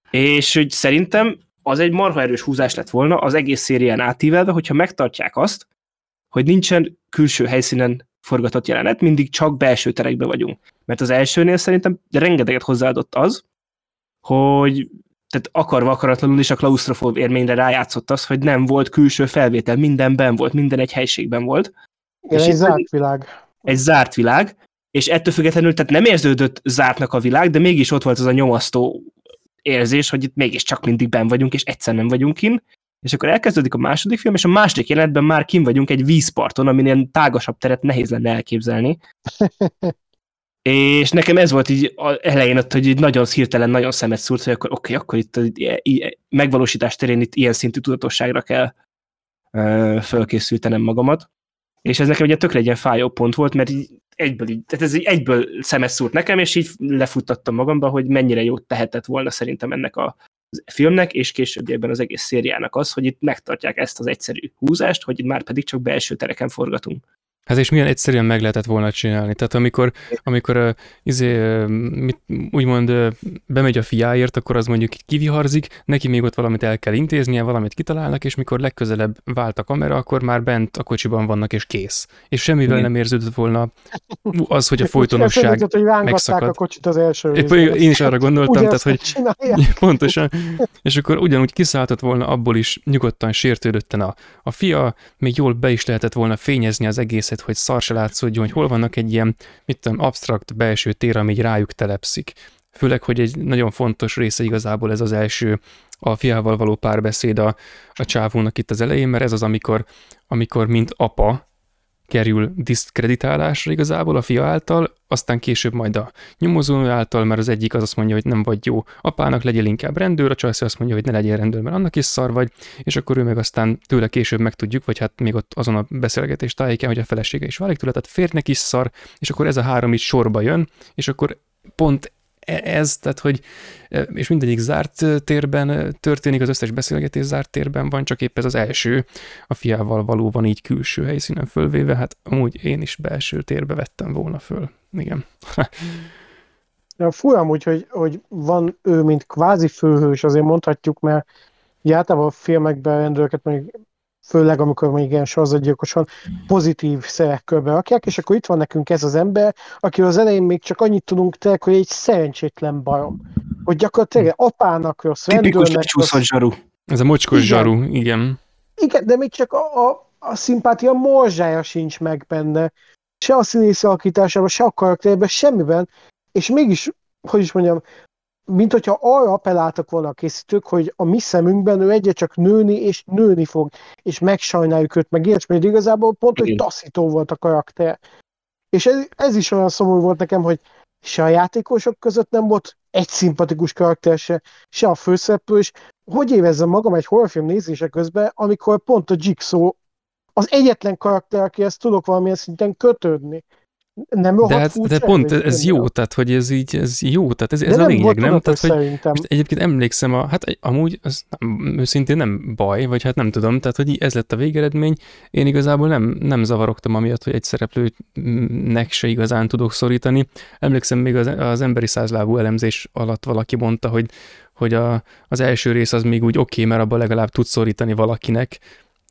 és hogy szerintem az egy marha erős húzás lett volna az egész szérián átívelve, hogyha megtartják azt, hogy nincsen külső helyszínen forgatott jelenet, mindig csak belső terekben vagyunk. Mert az elsőnél szerintem rengeteget hozzáadott az, hogy tehát akarva akaratlanul is a klaustrofób érményre rájátszott az, hogy nem volt külső felvétel, mindenben volt, minden egy helységben volt, Igen, És egy zárt világ. egy zárt világ, és ettől függetlenül, tehát nem érződött zártnak a világ, de mégis ott volt az a nyomasztó érzés, hogy itt mégiscsak mindig ben vagyunk, és egyszer nem vagyunk kin. És akkor elkezdődik a második film, és a második jelenetben már kin vagyunk egy vízparton, aminél tágasabb teret nehéz lenne elképzelni. [LAUGHS] és nekem ez volt így a elején ott, hogy így nagyon hirtelen, nagyon szemet szúrt, hogy akkor oké, okay, akkor itt i- megvalósítás terén itt ilyen szintű tudatosságra kell ö, fölkészültenem magamat. És ez nekem ugye tökre egy ilyen fájó pont volt, mert így egyből, így, tehát ez így egyből szemet szúrt nekem, és így lefuttattam magamba, hogy mennyire jót tehetett volna szerintem ennek a filmnek, és későbbiekben az egész szériának az, hogy itt megtartják ezt az egyszerű húzást, hogy itt már pedig csak belső tereken forgatunk. Hát és milyen egyszerűen meg lehetett volna csinálni. Tehát amikor, amikor uh, izé, uh, mit, úgymond uh, bemegy a fiáért, akkor az mondjuk kiviharzik, neki még ott valamit el kell intéznie, valamit kitalálnak, és mikor legközelebb vált a kamera, akkor már bent a kocsiban vannak, és kész. És semmivel Igen. nem érződött volna az, hogy a folytonosság érződött, hogy megszakad. a kocsit az első Épp én is arra gondoltam, tehát, hogy csinálják. [LAUGHS] Pontosan. És akkor ugyanúgy kiszálltott volna abból is nyugodtan sértődötten a, a fia, még jól be is lehetett volna fényezni az egészet, hogy szar se látszódjon, hogy hol vannak egy ilyen, mit tudom, absztrakt belső tér, ami így rájuk telepszik. Főleg, hogy egy nagyon fontos része igazából ez az első a fiával való párbeszéd a, a csávónak itt az elején, mert ez az, amikor, amikor mint apa kerül diszkreditálásra igazából a fia által, aztán később majd a nyomozó által, mert az egyik az azt mondja, hogy nem vagy jó apának, legyél inkább rendőr, a csajszi azt mondja, hogy ne legyél rendőr, mert annak is szar vagy, és akkor ő meg aztán tőle később megtudjuk, vagy hát még ott azon a beszélgetés tájéken, hogy a felesége is válik tőle, tehát férnek is szar, és akkor ez a három is sorba jön, és akkor pont ez, tehát hogy, e, és mindegyik zárt e, térben e, történik, az összes beszélgetés zárt térben van, csak épp ez az első, a fiával való van így külső helyszínen fölvéve, hát amúgy én is belső térbe vettem volna föl. Igen. Ja, fura amúgy, hogy, hogy van ő, mint kvázi főhős, azért mondhatjuk, mert általában a filmekben rendőröket még főleg amikor még ilyen sorozatgyilkosan pozitív szerekkörbe rakják, és akkor itt van nekünk ez az ember, akiről az elején még csak annyit tudunk tényleg, hogy egy szerencsétlen barom. Hogy gyakorlatilag apának rossz, Tipikus rendőrnek csúszott rossz. zsaru. Ez a mocskos Igen. zsaru, igen. Igen, de még csak a, a, a szimpátia morzsája sincs meg benne. Se a színész alakításában, se a karakterben, semmiben. És mégis, hogy is mondjam, mint hogyha arra appelláltak volna a készítők, hogy a mi szemünkben ő egyre csak nőni és nőni fog, és megsajnáljuk őt, meg ilyesmi, de igazából pont, hogy taszító volt a karakter. És ez, ez is olyan szomorú volt nekem, hogy se a játékosok között nem volt egy szimpatikus karakter se, se a főszereplő, és hogy évezzem magam egy horrorfilm nézése közben, amikor pont a Jigsaw az egyetlen karakter, akihez tudok valamilyen szinten kötődni. Nem De, hát, de pont ez, ez jó, tehát hogy ez így, ez jó, tehát ez, De ez a nem lényeg, nem? Tehát, hogy szerintem. most egyébként emlékszem, a, hát amúgy az nem, őszintén nem baj, vagy hát nem tudom, tehát hogy ez lett a végeredmény. Én igazából nem, nem zavarogtam amiatt, hogy egy szereplőnek se igazán tudok szorítani. Emlékszem még az, az emberi százlábú elemzés alatt valaki mondta, hogy, hogy a, az első rész az még úgy oké, okay, mert abban legalább tud szorítani valakinek,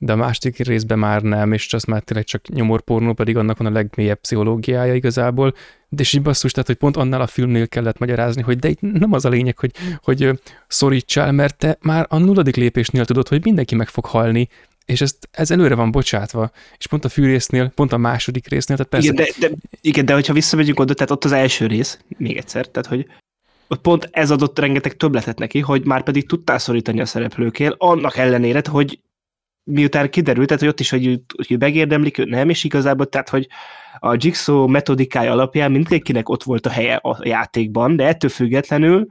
de a második részben már nem, és az már tényleg csak nyomorpornó, pedig annak van a legmélyebb pszichológiája igazából. De és így basszus, tehát, hogy pont annál a filmnél kellett magyarázni, hogy de itt nem az a lényeg, hogy, hogy szorítsál, mert te már a nulladik lépésnél tudod, hogy mindenki meg fog halni, és ezt, ez előre van bocsátva. És pont a fűrésznél, pont a második résznél, tehát persze, Igen de, de, igen, de hogyha visszamegyünk oda, tehát ott az első rész, még egyszer, tehát hogy ott pont ez adott rengeteg többletet neki, hogy már pedig tudtál szorítani a szereplőkél, annak ellenére, hogy miután kiderült, tehát, hogy ott is, hogy, hogy megérdemlik, ő nem, és igazából, tehát, hogy a Jigsaw metodikája alapján mindenkinek ott volt a helye a játékban, de ettől függetlenül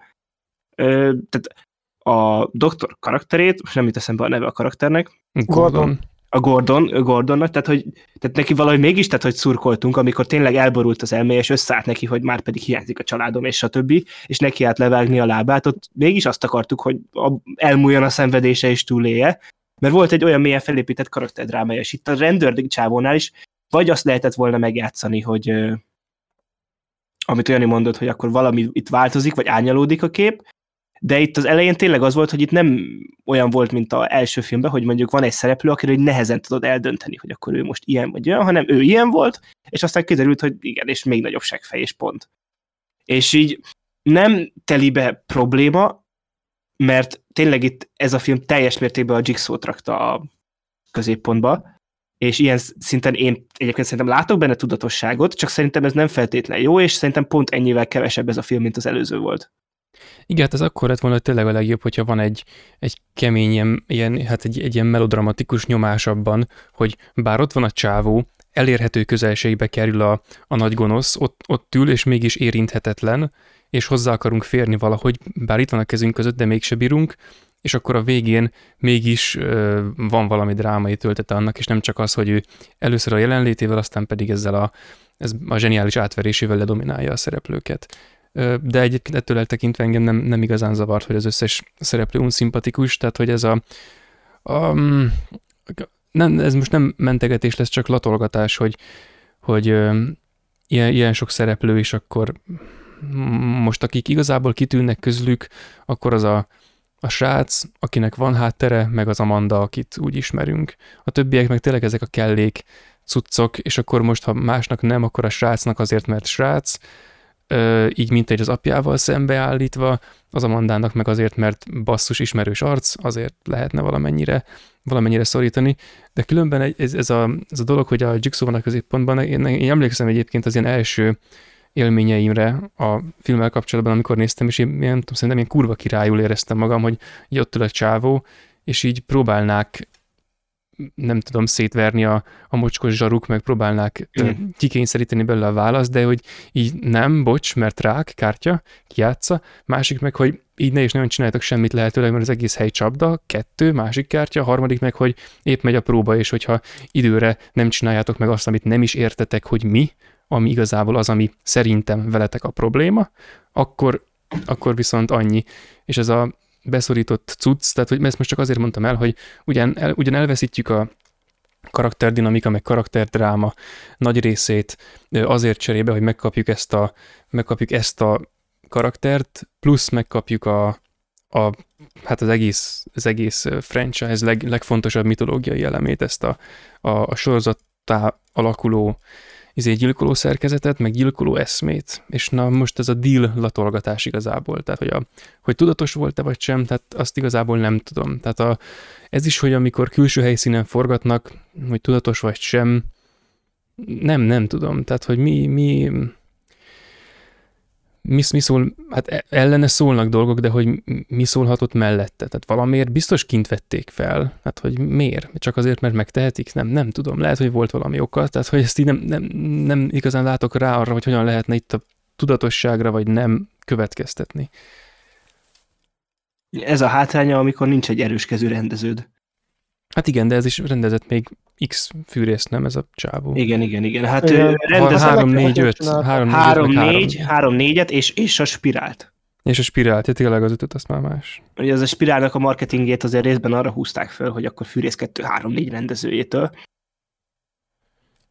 ö, tehát a doktor karakterét, most nem jut eszembe a neve a karakternek, Gordon. a Gordon, Gordonnak, tehát, hogy, tehát neki valahogy mégis, tehát, hogy szurkoltunk, amikor tényleg elborult az elméje, és összeállt neki, hogy már pedig hiányzik a családom, és stb., és neki állt levágni a lábát, ott mégis azt akartuk, hogy elmúljon a szenvedése és túlélje, mert volt egy olyan mélyen felépített karakterdrámája, és itt a rendőr csávónál is vagy azt lehetett volna megjátszani, hogy amit olyan mondott, hogy akkor valami itt változik, vagy árnyalódik a kép, de itt az elején tényleg az volt, hogy itt nem olyan volt, mint az első filmben, hogy mondjuk van egy szereplő, akiről hogy nehezen tudod eldönteni, hogy akkor ő most ilyen vagy olyan, hanem ő ilyen volt, és aztán kiderült, hogy igen, és még nagyobb seggfej, és pont. És így nem teli be probléma, mert tényleg itt ez a film teljes mértékben a Jigsaw-t rakta a középpontba, és ilyen szinten én egyébként szerintem látok benne tudatosságot, csak szerintem ez nem feltétlen jó, és szerintem pont ennyivel kevesebb ez a film, mint az előző volt. Igen, hát ez akkor lett volna tényleg a legjobb, hogyha van egy, egy kemény, ilyen, ilyen, hát egy, egy ilyen melodramatikus nyomás abban, hogy bár ott van a csávó, elérhető közelségbe kerül a, a nagy gonosz, ott, ott ül, és mégis érinthetetlen, és hozzá akarunk férni valahogy, bár itt van a kezünk között, de mégse bírunk, és akkor a végén mégis ö, van valami drámai töltete annak, és nem csak az, hogy ő először a jelenlétével, aztán pedig ezzel a, ez a zseniális átverésével ledominálja a szereplőket. Ö, de egyébként ettől eltekintve engem nem, nem igazán zavart, hogy az összes szereplő unszimpatikus, tehát hogy ez a, a nem, ez most nem mentegetés lesz, csak latolgatás, hogy, hogy ö, ilyen, ilyen sok szereplő, és akkor most akik igazából kitűnnek közülük, akkor az a a srác, akinek van háttere, meg az Amanda, akit úgy ismerünk. A többiek meg tényleg ezek a kellék cuccok, és akkor most, ha másnak nem, akkor a srácnak azért, mert srác, így mint egy az apjával szembeállítva, az Amandának meg azért, mert basszus ismerős arc, azért lehetne valamennyire, valamennyire szorítani, de különben ez, ez, a, ez a dolog, hogy a Jigsaw van a középpontban, én, én emlékszem egyébként az ilyen első élményeimre a filmmel kapcsolatban, amikor néztem, és én nem tudom, szerintem ilyen kurva királyul éreztem magam, hogy így ott ül a csávó, és így próbálnák nem tudom, szétverni a, a mocskos zsaruk, meg próbálnák mm. kikényszeríteni belőle a választ, de hogy így nem, bocs, mert rák, kártya, kiátsza, másik meg, hogy így ne is nagyon csináltok semmit lehetőleg, mert az egész hely csapda, kettő, másik kártya, harmadik meg, hogy épp megy a próba, és hogyha időre nem csináljátok meg azt, amit nem is értetek, hogy mi, ami igazából az, ami szerintem veletek a probléma, akkor, akkor viszont annyi. És ez a beszorított cucc, tehát hogy ezt most csak azért mondtam el, hogy ugyan, el, ugyan elveszítjük a karakterdinamika, meg karakterdráma nagy részét azért cserébe, hogy megkapjuk ezt a, megkapjuk ezt a karaktert, plusz megkapjuk a, a hát az egész, az egész franchise leg, legfontosabb mitológiai elemét, ezt a, a, a sorozattá alakuló izé gyilkoló szerkezetet, meg gyilkoló eszmét, és na most ez a deal latolgatás igazából, tehát hogy, a, hogy tudatos volt-e vagy sem, tehát azt igazából nem tudom. Tehát a, ez is, hogy amikor külső helyszínen forgatnak, hogy tudatos vagy sem, nem, nem tudom. Tehát, hogy mi, mi, mi, mi szól, hát e, ellene szólnak dolgok, de hogy mi szólhatott mellette. Tehát valamiért biztos kint vették fel. Hát, hogy miért? Csak azért, mert megtehetik? Nem, nem tudom. Lehet, hogy volt valami oka. Tehát, hogy ezt így nem, nem, nem igazán látok rá arra, hogy hogyan lehetne itt a tudatosságra, vagy nem következtetni. Ez a hátránya, amikor nincs egy erős kezű rendeződ. Hát igen, de ez is rendezett még X fűrész, nem ez a csávó? Igen, igen, igen. Hát igen. rendezett... 3, 4, 5. 3, 3, 4, 3, 4-et, és, és a spirált. És a spirált, ja, tényleg az ütött, azt már más. Ugye az a spirálnak a marketingét azért részben arra húzták föl, hogy akkor fűrész 2, 3, 4 rendezőjétől.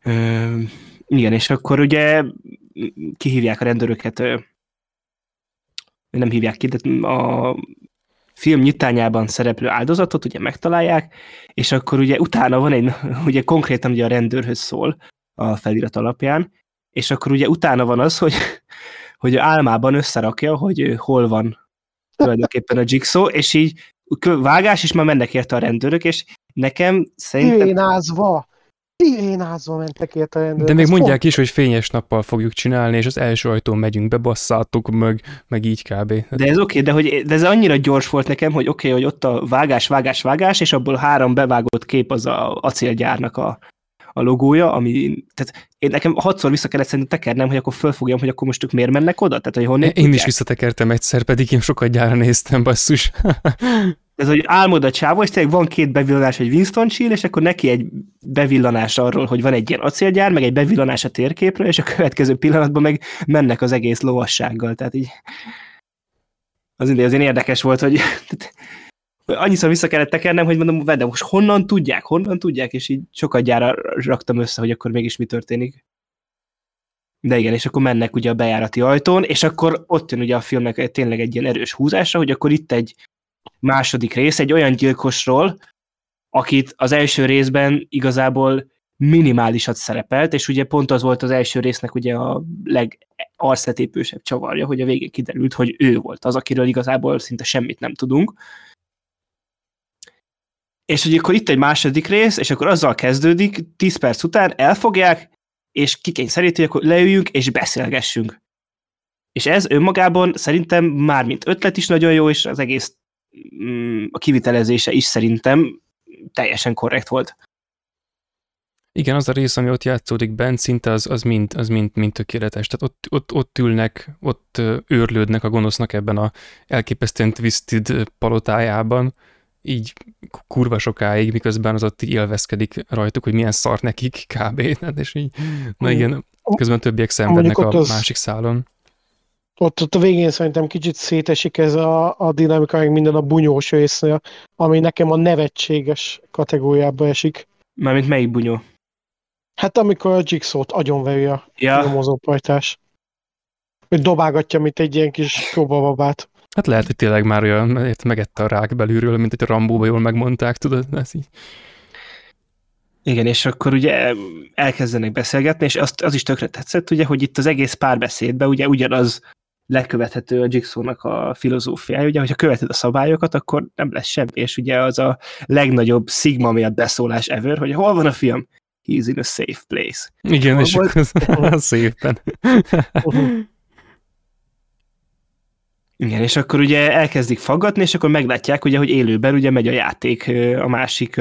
Ö, igen, és akkor ugye kihívják a rendőröket, nem hívják ki, de a film nyitányában szereplő áldozatot ugye megtalálják, és akkor ugye utána van egy, [LAUGHS] ugye konkrétan ugye a rendőrhöz szól a felirat alapján, és akkor ugye utána van az, hogy, [LAUGHS] hogy álmában összerakja, hogy hol van tulajdonképpen a Jigsaw, és így vágás, és már mennek érte a rendőrök, és nekem szerintem... Ténázva! Sirénázva mentek ért a rendőrök. De még mondják pont... is, hogy fényes nappal fogjuk csinálni, és az első ajtón megyünk, bebasszátok meg, meg így kb. De ez oké, okay, de, hogy, de ez annyira gyors volt nekem, hogy oké, okay, hogy ott a vágás, vágás, vágás, és abból három bevágott kép az a acélgyárnak a, a logója, ami, tehát én nekem hatszor vissza kellett szerintem tekernem, hogy akkor fölfogjam, hogy akkor most ők miért mennek oda? Tehát, hogy honnan Én tudják? is visszatekertem egyszer, pedig én sokat gyára néztem, basszus. Ez hogy álmod a csávó, és tényleg van két bevillanás, egy Winston Chill, és akkor neki egy bevillanás arról, hogy van egy ilyen acélgyár, meg egy bevillanás a térképről, és a következő pillanatban meg mennek az egész lovassággal. Tehát így az azért érdekes volt, hogy [LAUGHS] annyiszor vissza kellett tekernem, hogy mondom, de most honnan tudják, honnan tudják, és így sokat gyára raktam össze, hogy akkor mégis mi történik. De igen, és akkor mennek ugye a bejárati ajtón, és akkor ott jön ugye a filmnek tényleg egy ilyen erős húzása, hogy akkor itt egy második rész egy olyan gyilkosról, akit az első részben igazából minimálisat szerepelt, és ugye pont az volt az első résznek ugye a legarszetépősebb csavarja, hogy a végén kiderült, hogy ő volt az, akiről igazából szinte semmit nem tudunk. és hogy akkor itt egy második rész, és akkor azzal kezdődik, 10 perc után elfogják, és kikényszeríti, hogy akkor leüljünk és beszélgessünk. És ez önmagában szerintem már mint ötlet is nagyon jó, és az egész a kivitelezése is szerintem teljesen korrekt volt. Igen, az a rész, ami ott játszódik bent, szinte az, az mind, az mind, mind tökéletes. Tehát ott, ott, ott ülnek, ott őrlődnek a gonosznak ebben a elképesztően twisted palotájában, így kurva sokáig, miközben az ott élvezkedik rajtuk, hogy milyen szar nekik kb. [LAUGHS] Hát és így, na igen, közben többiek szenvednek a az... másik szálon. Ott, ott a végén szerintem kicsit szétesik ez a, a dinamika, meg minden a bunyós résznél, ami nekem a nevetséges kategóriába esik. Mármint melyik bunyó? Hát amikor a Jigsaw-t agyonveri a ja. nyomozópajtás. Hogy dobálgatja, mint egy ilyen kis próbababát. Hát lehet, hogy tényleg már olyan, mert megette a rák belülről, mint hogy a Rambóba jól megmondták, tudod? Ez így. Igen, és akkor ugye elkezdenek beszélgetni, és azt, az is tökre tetszett, ugye, hogy itt az egész párbeszédben ugye ugyanaz lekövethető a Jigsaw-nak a filozófiája, ugye, hogyha követed a szabályokat, akkor nem lesz semmi, és ugye az a legnagyobb szigma miatt beszólás ever, hogy hol van a film? He's in a safe place. Igen, hol és volt? akkor [LAUGHS] szépen. Igen, és akkor ugye elkezdik faggatni, és akkor meglátják, ugye, hogy élőben ugye megy a játék a másik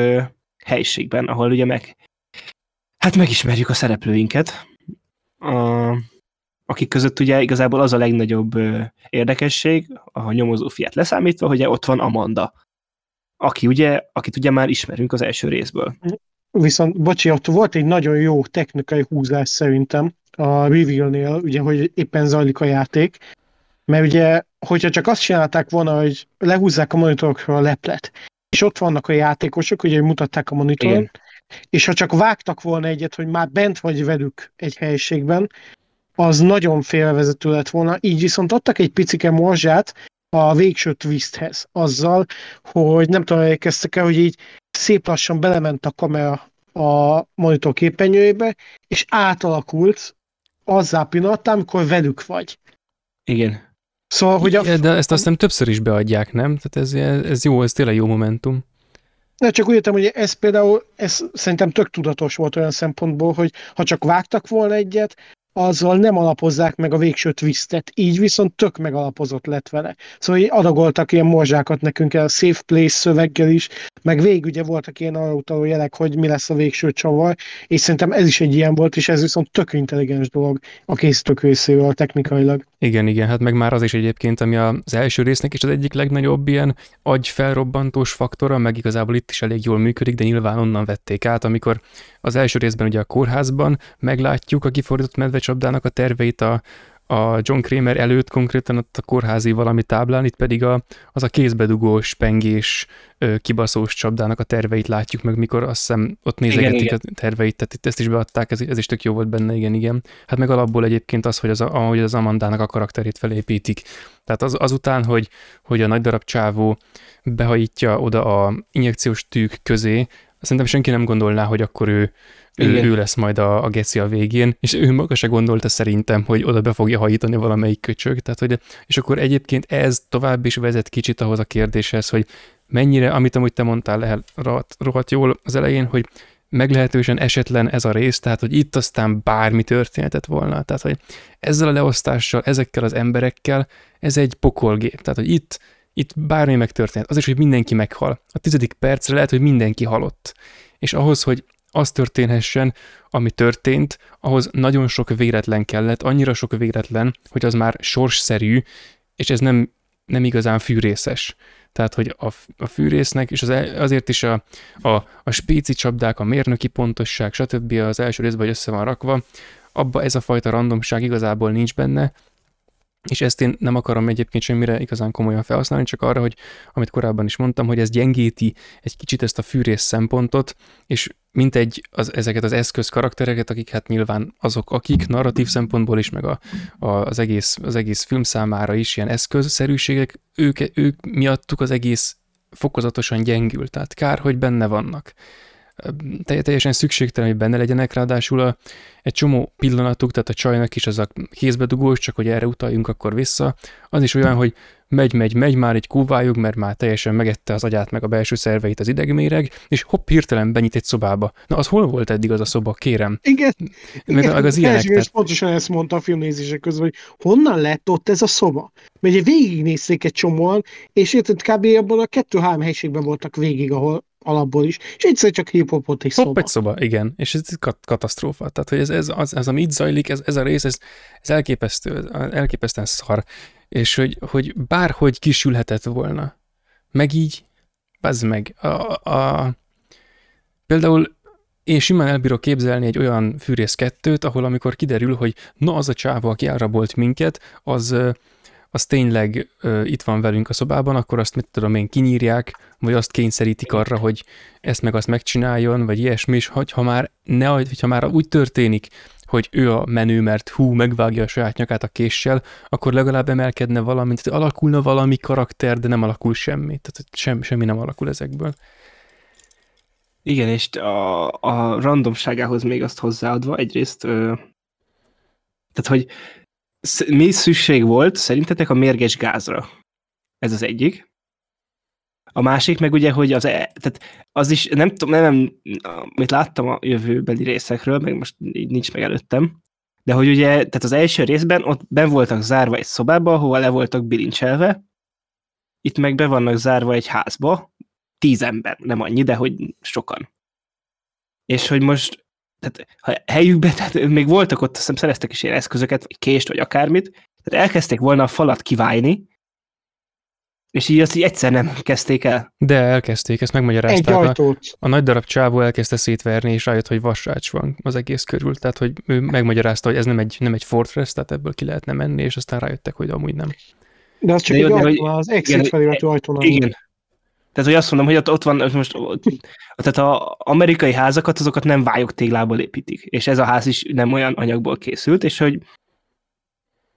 helyiségben, ahol ugye meg hát megismerjük a szereplőinket, a, akik között ugye igazából az a legnagyobb érdekesség, a nyomozó fiát leszámítva, hogy ott van Amanda, aki ugye, akit ugye már ismerünk az első részből. Viszont, bocsi, ott volt egy nagyon jó technikai húzás szerintem a reveal-nél, ugye, hogy éppen zajlik a játék, mert ugye, hogyha csak azt csinálták volna, hogy lehúzzák a monitorokról a leplet, és ott vannak a játékosok, ugye mutatták a monitoron, Igen. és ha csak vágtak volna egyet, hogy már bent vagy velük egy helyiségben, az nagyon félvezető lett volna, így viszont adtak egy picike morzsát a végső twisthez, azzal, hogy nem tudom, elkezdtek el, hogy így szép lassan belement a kamera a monitor képernyőjébe, és átalakult azzá pillanattá, amikor velük vagy. Igen. Szóval, hogy a... De ezt aztán többször is beadják, nem? Tehát ez, ez jó, ez tényleg jó momentum. De csak úgy értem, hogy ez például, ez szerintem tök tudatos volt olyan szempontból, hogy ha csak vágtak volna egyet, azzal nem alapozzák meg a végső twistet, így viszont tök megalapozott lett vele. Szóval adagoltak ilyen morzsákat nekünk a Safe Place szöveggel is, meg végig ugye voltak ilyen arra jelek, hogy mi lesz a végső csavar, és szerintem ez is egy ilyen volt, és ez viszont tök intelligens dolog a készítők részéről technikailag. Igen, igen, hát meg már az is egyébként, ami az első résznek is az egyik legnagyobb ilyen agyfelrobbantós faktora, meg igazából itt is elég jól működik, de nyilván onnan vették át, amikor az első részben ugye a kórházban meglátjuk a kifordított medvecsapdának a terveit a, a John Kramer előtt konkrétan ott a kórházi valami táblán, itt pedig a, az a kézbedugós, pengés, kibaszós csapdának a terveit látjuk meg, mikor azt hiszem ott nézegetik igen, a terveit, tehát itt ezt is beadták, ez, ez is tök jó volt benne, igen, igen. Hát meg alapból egyébként az, hogy az, ahogy az Amandának a karakterét felépítik. Tehát az, azután, hogy, hogy a nagy darab csávó behajítja oda a injekciós tűk közé, Szerintem senki nem gondolná, hogy akkor ő, ő, ő lesz majd a, a geci a végén, és ő maga se gondolta szerintem, hogy oda be fogja hajítani valamelyik köcsög, tehát hogy, és akkor egyébként ez tovább is vezet kicsit ahhoz a kérdéshez, hogy mennyire, amit amúgy te mondtál lehet rohadt, rohadt jól az elején, hogy meglehetősen esetlen ez a rész, tehát hogy itt aztán bármi történhetett volna. Tehát, hogy ezzel a leosztással, ezekkel az emberekkel, ez egy pokolgép. Tehát, hogy itt itt bármi megtörténhet. Az is, hogy mindenki meghal. A tizedik percre lehet, hogy mindenki halott. És ahhoz, hogy az történhessen, ami történt, ahhoz nagyon sok véletlen kellett, annyira sok véletlen, hogy az már sorsszerű, és ez nem, nem igazán fűrészes. Tehát, hogy a, a fűrésznek, és az, azért is a, a, a spéci csapdák, a mérnöki pontosság, stb. az első részben, hogy össze van rakva, abba ez a fajta randomság igazából nincs benne, és ezt én nem akarom egyébként semmire igazán komolyan felhasználni, csak arra, hogy amit korábban is mondtam, hogy ez gyengíti egy kicsit ezt a fűrész szempontot, és mint egy az, ezeket az eszköz karaktereket, akik hát nyilván azok, akik narratív szempontból is, meg a, a, az, egész, az egész film számára is ilyen eszközszerűségek, ők, ők miattuk az egész fokozatosan gyengül, tehát kár, hogy benne vannak. Teljesen szükségtelen, hogy benne legyenek, ráadásul a, egy csomó pillanatuk, tehát a csajnak is az a kézbedugós, csak hogy erre utaljunk akkor vissza, az is olyan, hogy megy, megy, megy, már egy kúvályog, mert már teljesen megette az agyát, meg a belső szerveit az idegméreg, és hopp, hirtelen benyit egy szobába. Na, az hol volt eddig az a szoba, kérem? Igen. Meg, igen, az ilyenek. Tehát... pontosan ezt mondta a filmnézések közben, hogy honnan lett ott ez a szoba? Mert ugye végignézték egy csomóan, és érted, kb. abban a kettő-három helységben voltak végig, ahol alapból is, és egyszer csak hip-hopot egy szoba. Egy szoba, igen, és ez kat- katasztrófa. Tehát, hogy ez, ez az, az, ami itt zajlik, ez, ez a rész, ez, ez elképesztő, elképesztően szar és hogy, hogy bárhogy kisülhetett volna. Meg így, bazd meg. A, a, például én simán elbírok képzelni egy olyan fűrész kettőt, ahol amikor kiderül, hogy na az a csáva, aki elrabolt minket, az, az tényleg uh, itt van velünk a szobában, akkor azt mit tudom én kinyírják, vagy azt kényszerítik arra, hogy ezt meg azt megcsináljon, vagy ilyesmi, és hogyha már, ne, hogyha már úgy történik, hogy ő a menő, mert hú, megvágja a saját nyakát a késsel, akkor legalább emelkedne valami, tehát alakulna valami karakter, de nem alakul semmi. Tehát sem, semmi nem alakul ezekből. Igen, és a, a randomságához még azt hozzáadva egyrészt, ö, tehát hogy mi szükség volt szerintetek a mérges gázra? Ez az egyik. A másik meg ugye, hogy az, e, tehát az is, nem tudom, nem, nem, amit láttam a jövőbeli részekről, meg most nincs meg előttem, de hogy ugye, tehát az első részben ott ben voltak zárva egy szobába, ahol le voltak bilincselve, itt meg be vannak zárva egy házba, tíz ember, nem annyi, de hogy sokan. És hogy most, tehát ha helyükben, tehát még voltak ott, azt hiszem szereztek is ilyen eszközöket, vagy kést, vagy akármit, tehát elkezdték volna a falat kiválni, és így azt így egyszer nem kezdték el. De elkezdték, ezt megmagyarázták. Egy ajtót. A, a nagy darab csávó elkezdte szétverni, és rájött, hogy vasrács van az egész körül. Tehát, hogy ő megmagyarázta, hogy ez nem egy, nem egy fortress, tehát ebből ki lehetne menni, és aztán rájöttek, hogy amúgy nem. De az csak de egy jó, ajtó, hogy, az exit feliratú ajtón. Igen. Tehát, hogy azt mondom, hogy ott, ott van, most, ott, tehát az amerikai házakat, azokat nem vályok téglából építik, és ez a ház is nem olyan anyagból készült, és hogy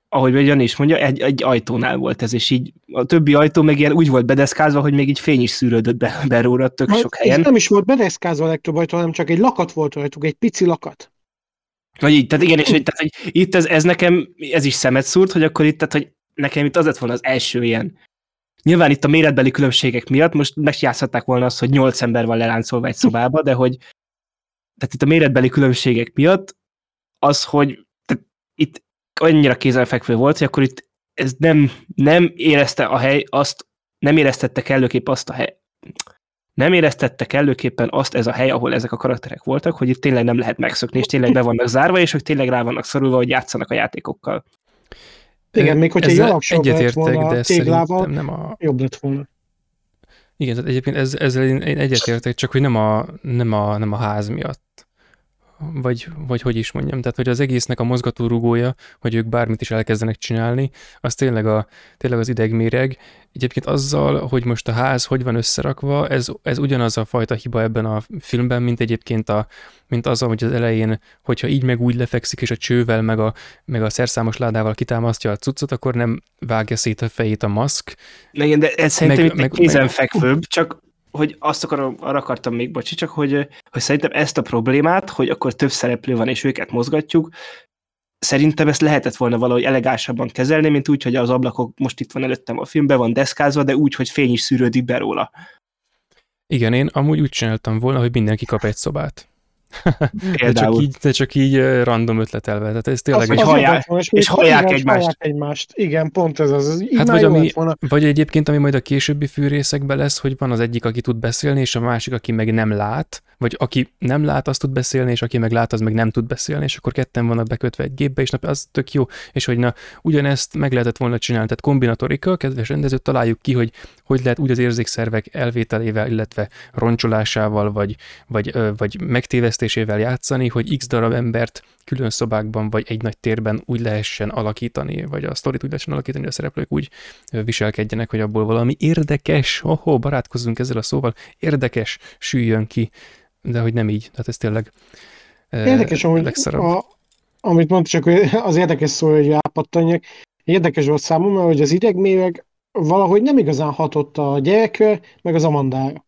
ahogy Jani is mondja, egy, egy ajtónál volt ez, és így a többi ajtó meg ilyen úgy volt bedeszkázva, hogy még így fény is szűrődött be, [LAUGHS] beróra tök Majd sok helyen. nem is volt bedeszkázva a legtöbb ajtó, hanem csak egy lakat volt rajtuk, egy pici lakat. Vagy így, tehát igen, és hogy, tehát, hogy itt ez, ez nekem, ez is szemet szúrt, hogy akkor itt, tehát, hogy nekem itt az lett volna az első ilyen. Nyilván itt a méretbeli különbségek miatt most megjátszhatták volna azt, hogy nyolc ember van leláncolva egy szobába, de hogy tehát itt a méretbeli különbségek miatt az, hogy tehát itt annyira kézenfekvő volt, hogy akkor itt ez nem, nem érezte a hely azt, nem éreztette kellőképp azt a hely, nem éreztette kellőképpen azt ez a hely, ahol ezek a karakterek voltak, hogy itt tényleg nem lehet megszökni, és tényleg be vannak zárva, és hogy tényleg rá vannak szorulva, hogy játszanak a játékokkal. Igen, még hogyha egy lett volna de téglával, nem a... jobb lett volna. Igen, tehát egyébként ez, ezzel én egyetértek, csak hogy nem a, nem a, nem a ház miatt vagy, vagy hogy is mondjam, tehát hogy az egésznek a mozgatórugója, hogy ők bármit is elkezdenek csinálni, az tényleg, a, tényleg az idegméreg. Egyébként azzal, hogy most a ház hogy van összerakva, ez, ez ugyanaz a fajta hiba ebben a filmben, mint egyébként a, mint az, hogy az elején, hogyha így meg úgy lefekszik, és a csővel, meg a, meg a szerszámos ládával kitámasztja a cuccot, akkor nem vágja szét a fejét a maszk. Igen, de ez szerintem meg, meg, kézenfekvőbb, csak hogy azt akarom, arra akartam még, bocsi, csak hogy, hogy szerintem ezt a problémát, hogy akkor több szereplő van, és őket mozgatjuk, szerintem ezt lehetett volna valahogy elegánsabban kezelni, mint úgy, hogy az ablakok most itt van előttem a filmben, van deszkázva, de úgy, hogy fény is szűrődik be róla. Igen, én amúgy úgy csináltam volna, hogy mindenki kap egy szobát. De, csak így, de csak így random ötletelve. Tehát ez tényleg az, egy... hallják, és, és hallják egymást. hallják egymást. Igen, pont ez az. az hát vagy, ami, vagy egyébként, ami majd a későbbi fűrészekben lesz, hogy van az egyik, aki tud beszélni, és a másik, aki meg nem lát, vagy aki nem lát, azt tud beszélni, és aki meg lát, az meg nem tud beszélni, és akkor ketten vannak bekötve egy gépbe, és na, az tök jó, és hogy na, ugyanezt meg lehetett volna csinálni, tehát kombinatorika, kedves rendező, találjuk ki, hogy hogy lehet úgy az érzékszervek elvételével, illetve roncsolásával, vagy, vagy, vagy megtévesztésével játszani, hogy x darab embert külön szobákban, vagy egy nagy térben úgy lehessen alakítani, vagy a sztorit úgy lehessen alakítani, hogy a szereplők úgy viselkedjenek, hogy abból valami érdekes, oh, barátkozzunk ezzel a szóval, érdekes süljön ki. De hogy nem így, tehát ez tényleg Érdekes, hogy a, amit mondta, csak az érdekes szó, hogy rápattanjak, érdekes volt számomra, hogy az idegméreg valahogy nem igazán hatott a gyerekre, meg az Amandára.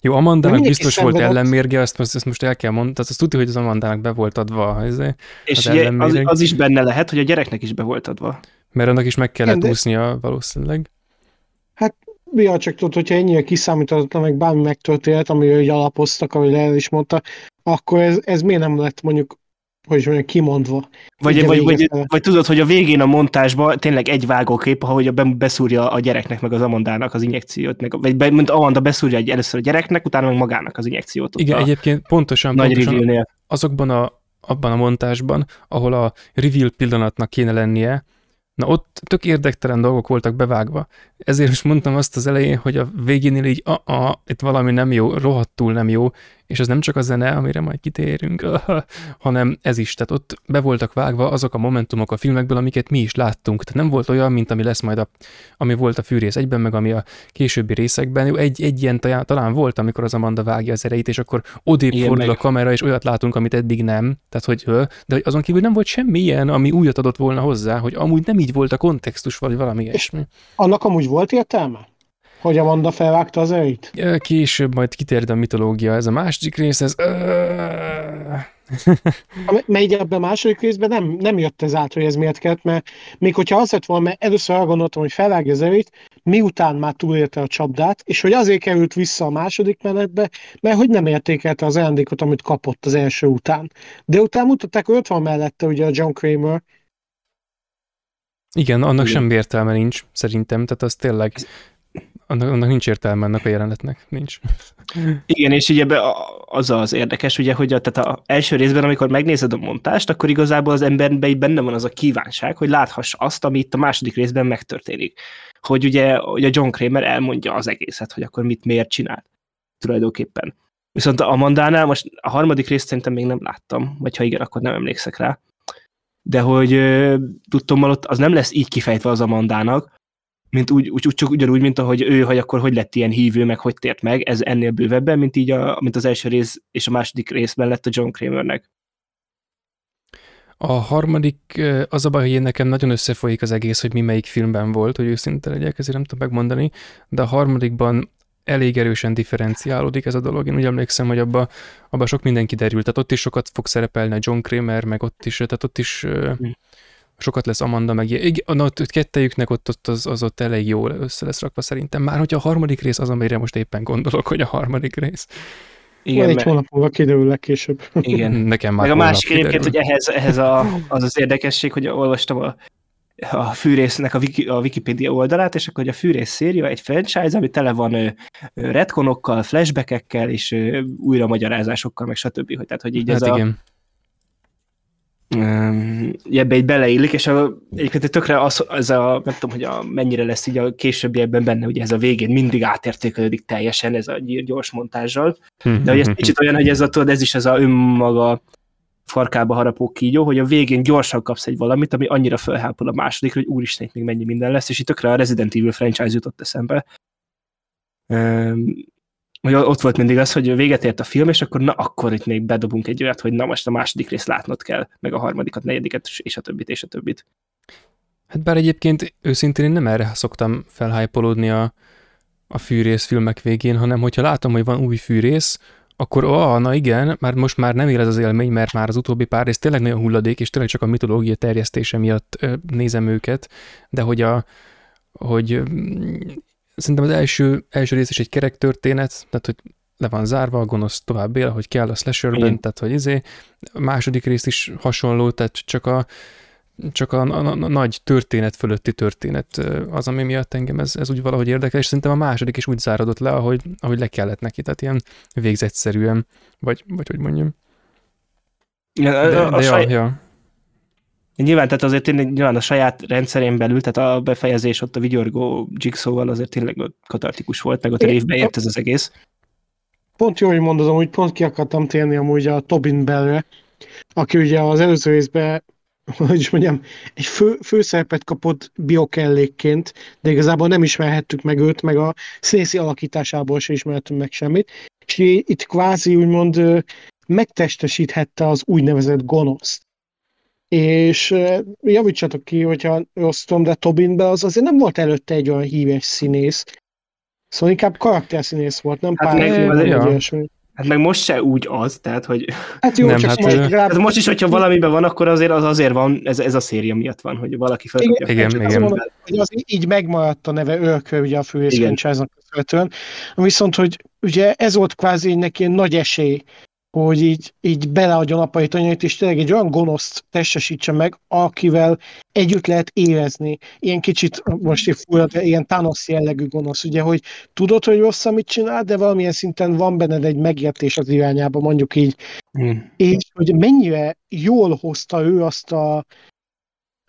Jó, Amandának biztos volt szenvedett. ellenmérge, azt, most- ezt most el kell mondani, tehát azt tudja, hogy az Amandának be volt adva, ez, És Az az, az is benne lehet, hogy a gyereknek is be volt adva. mert annak is meg kellett Igen, de- úsznia valószínűleg. Ja, csak tudod, hogyha ennyire kiszámíthatatlan, meg bármi megtörtént, amiről így alapoztak, ahogy el is mondta, akkor ez, ez miért nem lett mondjuk, hogy is mondjam, kimondva? Vagy, vagy, vagy, vagy, tudod, hogy a végén a montásban tényleg egy vágókép, ahogy a be- beszúrja a gyereknek, meg az Amandának az injekciót, meg, vagy be, mint Amanda beszúrja egy, először a gyereknek, utána meg magának az injekciót. Igen, a egyébként pontosan, nagy pontosan azokban a, abban a montásban, ahol a reveal pillanatnak kéne lennie, na ott tök érdektelen dolgok voltak bevágva. Ezért is mondtam azt az elején, hogy a végénél így, a, a, itt valami nem jó, rohadtul nem jó, és az nem csak a zene, amire majd kitérünk, [LAUGHS] hanem ez is. Tehát ott be voltak vágva azok a momentumok a filmekből, amiket mi is láttunk. Tehát nem volt olyan, mint ami lesz majd a, ami volt a fűrész egyben, meg ami a későbbi részekben. Jó, Egy, egy ilyen talán, talán volt, amikor az Amanda vágja az erejét, és akkor odébb Igen, fordul meg- a kamera, és olyat látunk, amit eddig nem. Tehát, hogy, de hogy azon kívül nem volt semmi ilyen, ami újat adott volna hozzá, hogy amúgy nem így volt a kontextus, vagy valami ilyesmi. Annak amúgy volt értelme? Hogy Amanda felvágta az? Ö, Később majd kitérd a mitológia, ez a második rész, ez... Mert ebben a második részben nem, nem jött ez át, hogy ez miért kellett, mert még hogyha az lett volna, mert először arra gondoltam, hogy felvágja az erejét, miután már túlélte a csapdát, és hogy azért került vissza a második menetbe, mert hogy nem értékelte az ajándékot, amit kapott az első után. De utána mutatták, hogy ott van mellette ugye a John Kramer, Igen, annak Igen. semmi értelme nincs, szerintem, tehát az tényleg... Annak, annak nincs értelme ennek a jelenetnek, nincs. Igen, és ugye a- az az érdekes, ugye, hogy a, tehát a első részben, amikor megnézed a montást, akkor igazából az emberben benne van az a kívánság, hogy láthass azt, ami itt a második részben megtörténik. Hogy ugye, hogy a John Kramer elmondja az egészet, hogy akkor mit miért csinált tulajdonképpen. Viszont a Amandánál most a harmadik részt szerintem még nem láttam, vagy ha igen, akkor nem emlékszek rá. De hogy tudtommal ott az nem lesz így kifejtve az Amandának, mint úgy, úgy, úgy, csak ugyanúgy, mint ahogy ő, hogy akkor hogy lett ilyen hívő, meg hogy tért meg, ez ennél bővebben, mint így a, mint az első rész és a második részben lett a John Kramernek. A harmadik, ö, az a baj, hogy én nekem nagyon összefolyik az egész, hogy mi melyik filmben volt, hogy őszinte legyek, ezért nem tudom megmondani, de a harmadikban elég erősen differenciálódik ez a dolog. Én úgy emlékszem, hogy abba, abba sok minden kiderült, tehát ott is sokat fog szerepelni a John Kramer, meg ott is, tehát ott is ö, Hm. Sokat lesz Amanda, meg ilyen. Igen, na, ott kettejüknek ott, ott az, az ott elég jól össze lesz rakva szerintem. Már hogy a harmadik rész az, amire most éppen gondolok, hogy a harmadik rész. Igen, Igen, egy hónap múlva kiderül legkésőbb. igen. [LAUGHS] Nekem már Meg a másik egyébként, hogy ehhez, ehhez a, az az érdekesség, hogy olvastam a, a fűrésznek a, Wiki, a Wikipedia oldalát, és akkor hogy a fűrész széria egy franchise, ami tele van ö, retkonokkal, flashbackekkel, és ö, újra magyarázásokkal, meg stb. Hogy, tehát, hogy így Hát ez a, igen. Um, ebbe így beleillik, és a, egyébként tökre az, az a, nem tudom, hogy a, mennyire lesz így a későbbiekben benne, ugye ez a végén mindig átértékelődik teljesen ez a gyors montázsal, de hogy ez kicsit olyan, hogy ez, a, tudod, ez is az a önmaga farkába harapó kígyó, hogy a végén gyorsan kapsz egy valamit, ami annyira felhápol a másodikra, hogy úristen, itt még mennyi minden lesz, és itt tökre a Resident Evil franchise jutott eszembe. Hogy ott volt mindig az, hogy véget ért a film, és akkor na, akkor itt még bedobunk egy olyat, hogy na most a második részt látnod kell, meg a harmadikat, negyediket, és a többit, és a többit. Hát bár egyébként őszintén én nem erre szoktam felhájpolódni a, a fűrész filmek végén, hanem hogyha látom, hogy van új fűrész, akkor ah, na igen, már most már nem él ez az élmény, mert már az utóbbi pár rész tényleg nagyon hulladék, és tényleg csak a mitológia terjesztése miatt nézem őket, de hogy a, hogy mm, szerintem az első, első rész is egy kerek történet, tehát hogy le van zárva, a gonosz tovább él, hogy kell a slasherben, Igen. tehát hogy izé, a második rész is hasonló, tehát csak a, csak a, a, a, a nagy történet fölötti történet az, ami miatt engem ez, ez úgy valahogy érdekel, és szerintem a második is úgy záradott le, ahogy, ahogy le kellett neki, tehát ilyen végzetszerűen, vagy, vagy hogy mondjam. De, De, a, de a ja, saj... ja. Nyilván, tehát azért tényleg nyilván a saját rendszerén belül, tehát a befejezés ott a vigyorgó Jigsaw-val azért tényleg katartikus volt, meg ott a É, révbe ért ez az egész. Pont jó, hogy mondod, hogy pont ki akartam térni amúgy a Tobin Bellre, aki ugye az előző részben, [LAUGHS] hogy is mondjam, egy fő, főszerepet kapott biokellékként, de igazából nem ismerhettük meg őt, meg a színészi alakításából sem ismertünk meg semmit. És itt kvázi úgymond megtestesíthette az úgynevezett gonoszt. És javítsatok ki, hogyha rossz tudom, de Tobin Bell az azért nem volt előtte egy olyan híres színész, Szóval inkább karakterszínész volt, nem Hát pár meg- ja. Hát meg most se úgy az, tehát hogy Hát jó, Nem, csak hát, most legalább... hát most is, hogyha valamiben van, akkor azért az azért van, ez, ez a széria miatt van, hogy valaki a Igen, franchise-t. igen. Azt mondom, hogy az így megmaradt a neve örökre ugye a főrész Igen. franchise-nak köszönhetően. Viszont, hogy ugye ez volt kvázi neki egy nagy esély, hogy így, így beleadjon apait anyait, és tényleg egy olyan gonoszt testesítse meg, akivel együtt lehet érezni. Ilyen kicsit, most így fújja, de ilyen Thanos jellegű gonosz, ugye, hogy tudod, hogy rossz, amit csinál, de valamilyen szinten van benned egy megértés az irányába, mondjuk így, Mm. és hogy mennyire jól hozta ő azt a,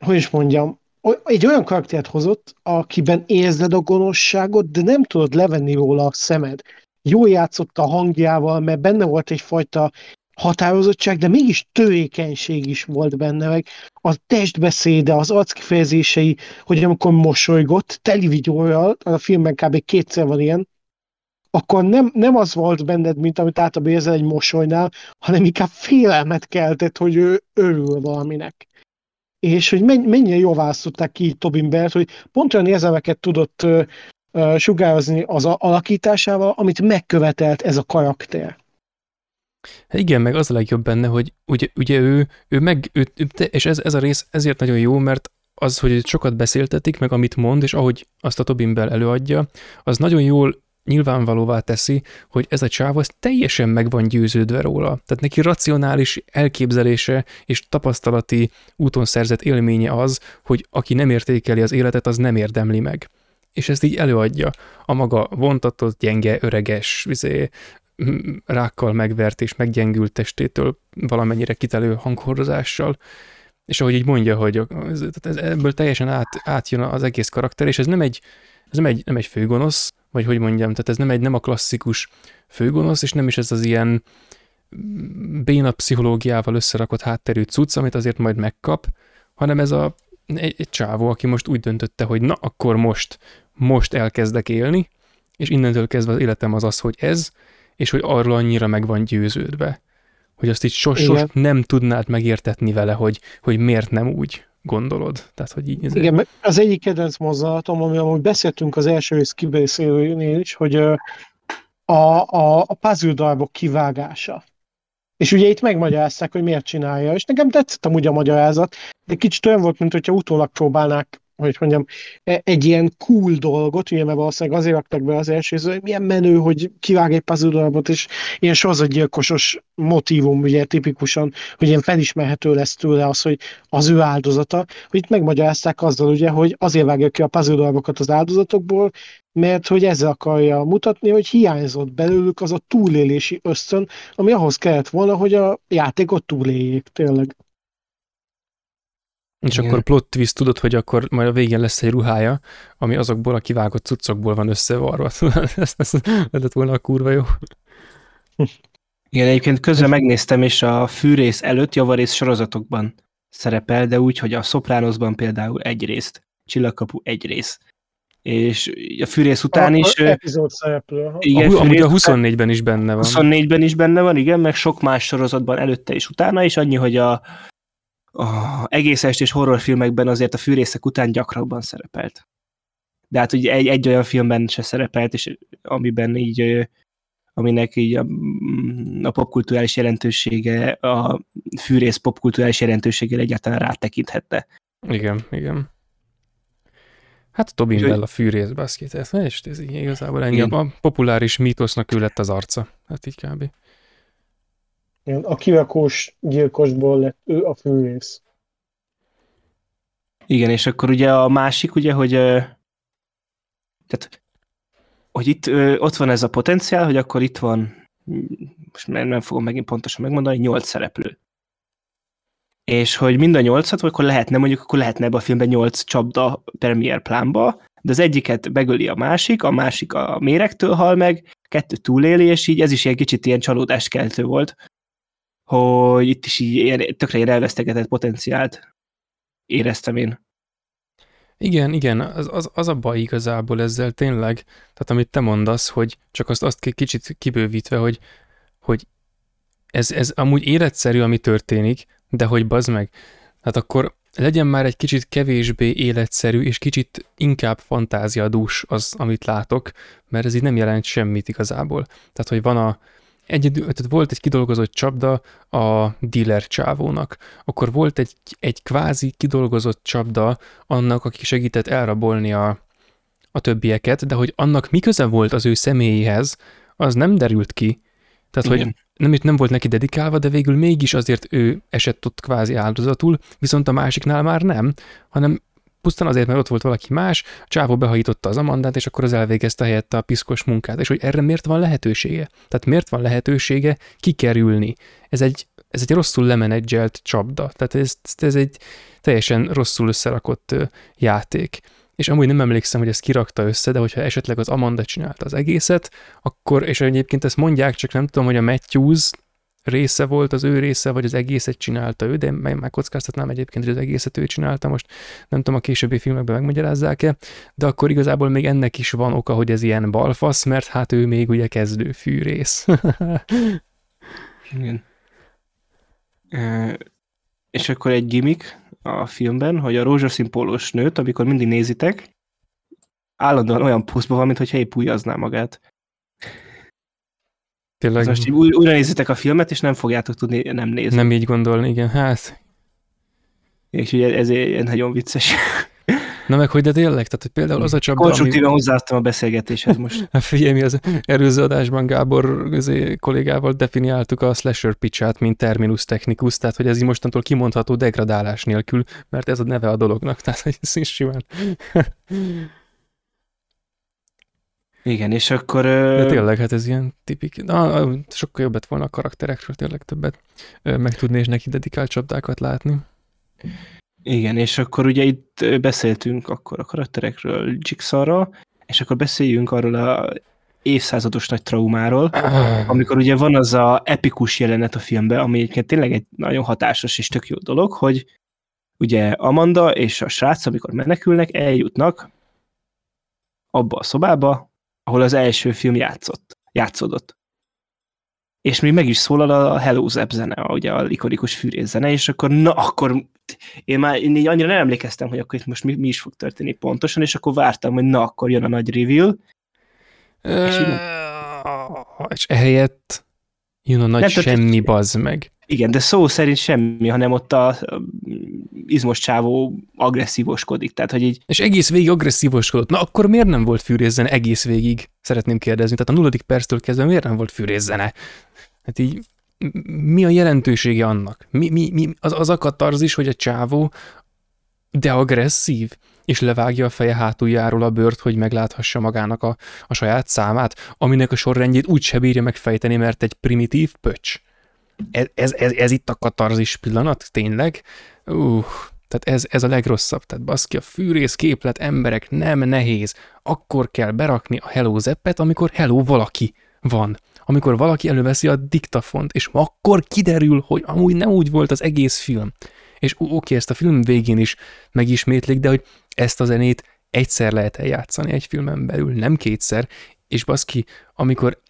hogy is mondjam, egy olyan karaktert hozott, akiben érzed a gonoszságot, de nem tudod levenni róla a szemed. Jól játszott a hangjával, mert benne volt egyfajta határozottság, de mégis törékenység is volt benne, meg a testbeszéde, az arckifejezései, hogy amikor mosolygott, teli a filmben kb. kétszer van ilyen, akkor nem, nem az volt benned, mint amit általában érzel egy mosolynál, hanem inkább félelmet keltett, hogy ő örül valaminek. És hogy men- mennyire jól választották ki Tobin Bert, hogy pont olyan érzelmeket tudott sugározni az a- alakításával, amit megkövetelt ez a karakter. Hát igen, meg az a legjobb benne, hogy ugye, ugye ő, ő meg, ő, és ez, ez a rész ezért nagyon jó, mert az, hogy sokat beszéltetik, meg amit mond, és ahogy azt a Tobin Bell előadja, az nagyon jól nyilvánvalóvá teszi, hogy ez a csáv az teljesen meg van győződve róla. Tehát neki racionális elképzelése és tapasztalati úton szerzett élménye az, hogy aki nem értékeli az életet, az nem érdemli meg. És ezt így előadja a maga vontatott, gyenge, öreges, izé, rákkal megvert és meggyengült testétől valamennyire kitelő hanghordozással, és ahogy így mondja, hogy ez, ez, ebből teljesen át, átjön az egész karakter, és ez nem egy, ez nem egy, nem egy főgonosz, vagy hogy mondjam, tehát ez nem egy nem a klasszikus főgonosz, és nem is ez az ilyen béna pszichológiával összerakott hátterű cucc, amit azért majd megkap, hanem ez a, egy, egy csávó, aki most úgy döntötte, hogy na, akkor most, most elkezdek élni, és innentől kezdve az életem az az, hogy ez, és hogy arról annyira meg van győződve, hogy azt így sos, sos Igen. nem tudnád megértetni vele, hogy, hogy miért nem úgy gondolod. Tehát, hogy így... Igen, meg az egyik kedvenc mozdulatom, ami amúgy beszéltünk az első rész kibeszélőnél is, hogy a, a, a puzzle darabok kivágása. És ugye itt megmagyarázták, hogy miért csinálja, és nekem tetszett amúgy a magyarázat, de kicsit olyan volt, mint hogyha utólag próbálnák, hogy mondjam, e- egy ilyen cool dolgot, ugye, mert valószínűleg azért raktak be az első hogy milyen menő, hogy kivág egy puzzle darabot, és ilyen sorozatgyilkosos motívum, ugye tipikusan, hogy ilyen felismerhető lesz tőle az, hogy az ő áldozata, hogy itt megmagyarázták azzal ugye, hogy azért vágja ki a puzzle az áldozatokból, mert hogy ezzel akarja mutatni, hogy hiányzott belőlük az a túlélési ösztön, ami ahhoz kellett volna, hogy a játékot túléljék, tényleg. És Igen. akkor plot twist tudod, hogy akkor majd a végén lesz egy ruhája, ami azokból a kivágott cuccokból van összevarva. [LAUGHS] ez, ez lett volna a kurva jó. Igen, egyébként közben megnéztem, és a fűrész előtt javarész sorozatokban szerepel, de úgy, hogy a Sopranosban például egy részt, Csillagkapu egy rész. És a fűrész után is, A, epizód szereplő. igen, a, amúgy a fűrész után- 24-ben is benne van. 24-ben is benne van, igen, meg sok más sorozatban előtte és utána is, annyi, hogy a, a egész estés horrorfilmekben azért a fűrészek után gyakrabban szerepelt. De hát ugye egy, egy olyan filmben se szerepelt, és amiben így, aminek így a, mm, a popkulturális jelentősége, a fűrész popkulturális jelentőséggel egyáltalán rátekinthetne. Igen, igen. Hát Tobin Bell a fűrész baszkét, ez, és ez igazából ennyi. Igen. A populáris mítosznak ő lett az arca. Hát így kb. Igen, a kirakós gyilkosból lett ő a főrész. Igen, és akkor ugye a másik, ugye, hogy tehát, hogy itt ott van ez a potenciál, hogy akkor itt van, most nem, nem fogom megint pontosan megmondani, nyolc szereplő. És hogy mind a nyolcat, akkor lehetne, mondjuk akkor lehetne ebbe a filmben nyolc csapda premier plánba, de az egyiket begöli a másik, a másik a méregtől hal meg, kettő túléli, és így ez is ilyen kicsit ilyen csalódáskeltő volt, hogy itt is így ilyen, tökre ilyen elvesztegetett potenciált éreztem én. Igen, igen, az, az, az a baj igazából ezzel tényleg, tehát amit te mondasz, hogy csak azt, azt ki- kicsit kibővítve, hogy, hogy ez, ez amúgy életszerű, ami történik, de hogy bazd meg, hát akkor legyen már egy kicsit kevésbé életszerű, és kicsit inkább fantáziadús az, amit látok, mert ez így nem jelent semmit igazából. Tehát, hogy van a, egy, tehát volt egy kidolgozott csapda a dealer csávónak, akkor volt egy, egy kvázi kidolgozott csapda annak, aki segített elrabolni a, a többieket, de hogy annak mi köze volt az ő személyéhez, az nem derült ki. Tehát, Igen. hogy nem, nem volt neki dedikálva, de végül mégis azért ő esett ott kvázi áldozatul, viszont a másiknál már nem, hanem pusztán azért, mert ott volt valaki más, a csávó behajította az Amandát, és akkor az elvégezte helyette a piszkos munkát. És hogy erre miért van lehetősége? Tehát miért van lehetősége kikerülni? Ez egy, ez egy rosszul lemenedzselt csapda. Tehát ez, ez egy teljesen rosszul összerakott játék. És amúgy nem emlékszem, hogy ezt kirakta össze, de hogyha esetleg az Amanda csinálta az egészet, akkor, és egyébként ezt mondják, csak nem tudom, hogy a Matthews része volt, az ő része, vagy az egészet csinálta ő, de megkockáztatnám egyébként, hogy az egészet ő csinálta, most nem tudom, a későbbi filmekben megmagyarázzák-e, de akkor igazából még ennek is van oka, hogy ez ilyen balfasz, mert hát ő még ugye kezdő fűrész. Igen. E, és akkor egy gimmick a filmben, hogy a rózsaszín pólós nőt, amikor mindig nézitek, állandóan olyan puszban van, mintha épp újazná magát. Tényleg. Most így újra nézitek a filmet, és nem fogjátok tudni nem nézni. Nem így gondolni, igen, hát. És ugye ez egy nagyon vicces. Na meg hogy de tényleg, tehát hogy például az a csapda, Konstruktívan ami... hozzáadtam a beszélgetéshez most. Hát figyelj, mi az előző adásban Gábor közé kollégával definiáltuk a slasher pitchát, mint terminus technicus, tehát hogy ez így mostantól kimondható degradálás nélkül, mert ez a neve a dolognak, [LAUGHS] tehát hogy ez is simán. Igen, és akkor... De tényleg, hát ez ilyen tipik. Na, sokkal jobbet volna a karakterekről tényleg többet megtudni és neki dedikált csapdákat látni. Igen, és akkor ugye itt beszéltünk akkor a karakterekről, Jigsawról, és akkor beszéljünk arról a évszázados nagy traumáról, [CLEARS THROAT] amikor ugye van az a epikus jelenet a filmben, ami egyébként tényleg egy nagyon hatásos és tök jó dolog, hogy ugye Amanda és a srác, amikor menekülnek, eljutnak abba a szobába, ahol az első film játszott, játszódott. És még meg is szólal a Hello Zep zene, ugye a likorikus fűrész zene, és akkor na, akkor én már én így annyira nem emlékeztem, hogy akkor itt most mi, mi is fog történni pontosan, és akkor vártam, hogy na, akkor jön a nagy reveal. És, így... és ehelyett jön a nagy nem, semmi, bazd meg. Igen, de szó szerint semmi, hanem ott a, izmos csávó agresszívoskodik, tehát hogy így... És egész végig agresszívoskodott. Na akkor miért nem volt fűrészene egész végig? Szeretném kérdezni. Tehát a nulladik perctől kezdve miért nem volt fűrészene? Hát így mi a jelentősége annak? Mi, mi, mi az, az a katarzis, hogy a csávó de agresszív, és levágja a feje hátuljáról a bőrt, hogy megláthassa magának a, a saját számát, aminek a sorrendjét úgy se bírja megfejteni, mert egy primitív pöcs ez, ez, ez, itt a katarzis pillanat, tényleg? Uh, tehát ez, ez a legrosszabb. Tehát baszki, a fűrész képlet emberek nem nehéz. Akkor kell berakni a Hello Zeppet, amikor Hello valaki van. Amikor valaki előveszi a diktafont, és akkor kiderül, hogy amúgy nem úgy volt az egész film. És oké, okay, ezt a film végén is megismétlik, de hogy ezt a zenét egyszer lehet eljátszani egy filmen belül, nem kétszer, és baszki, amikor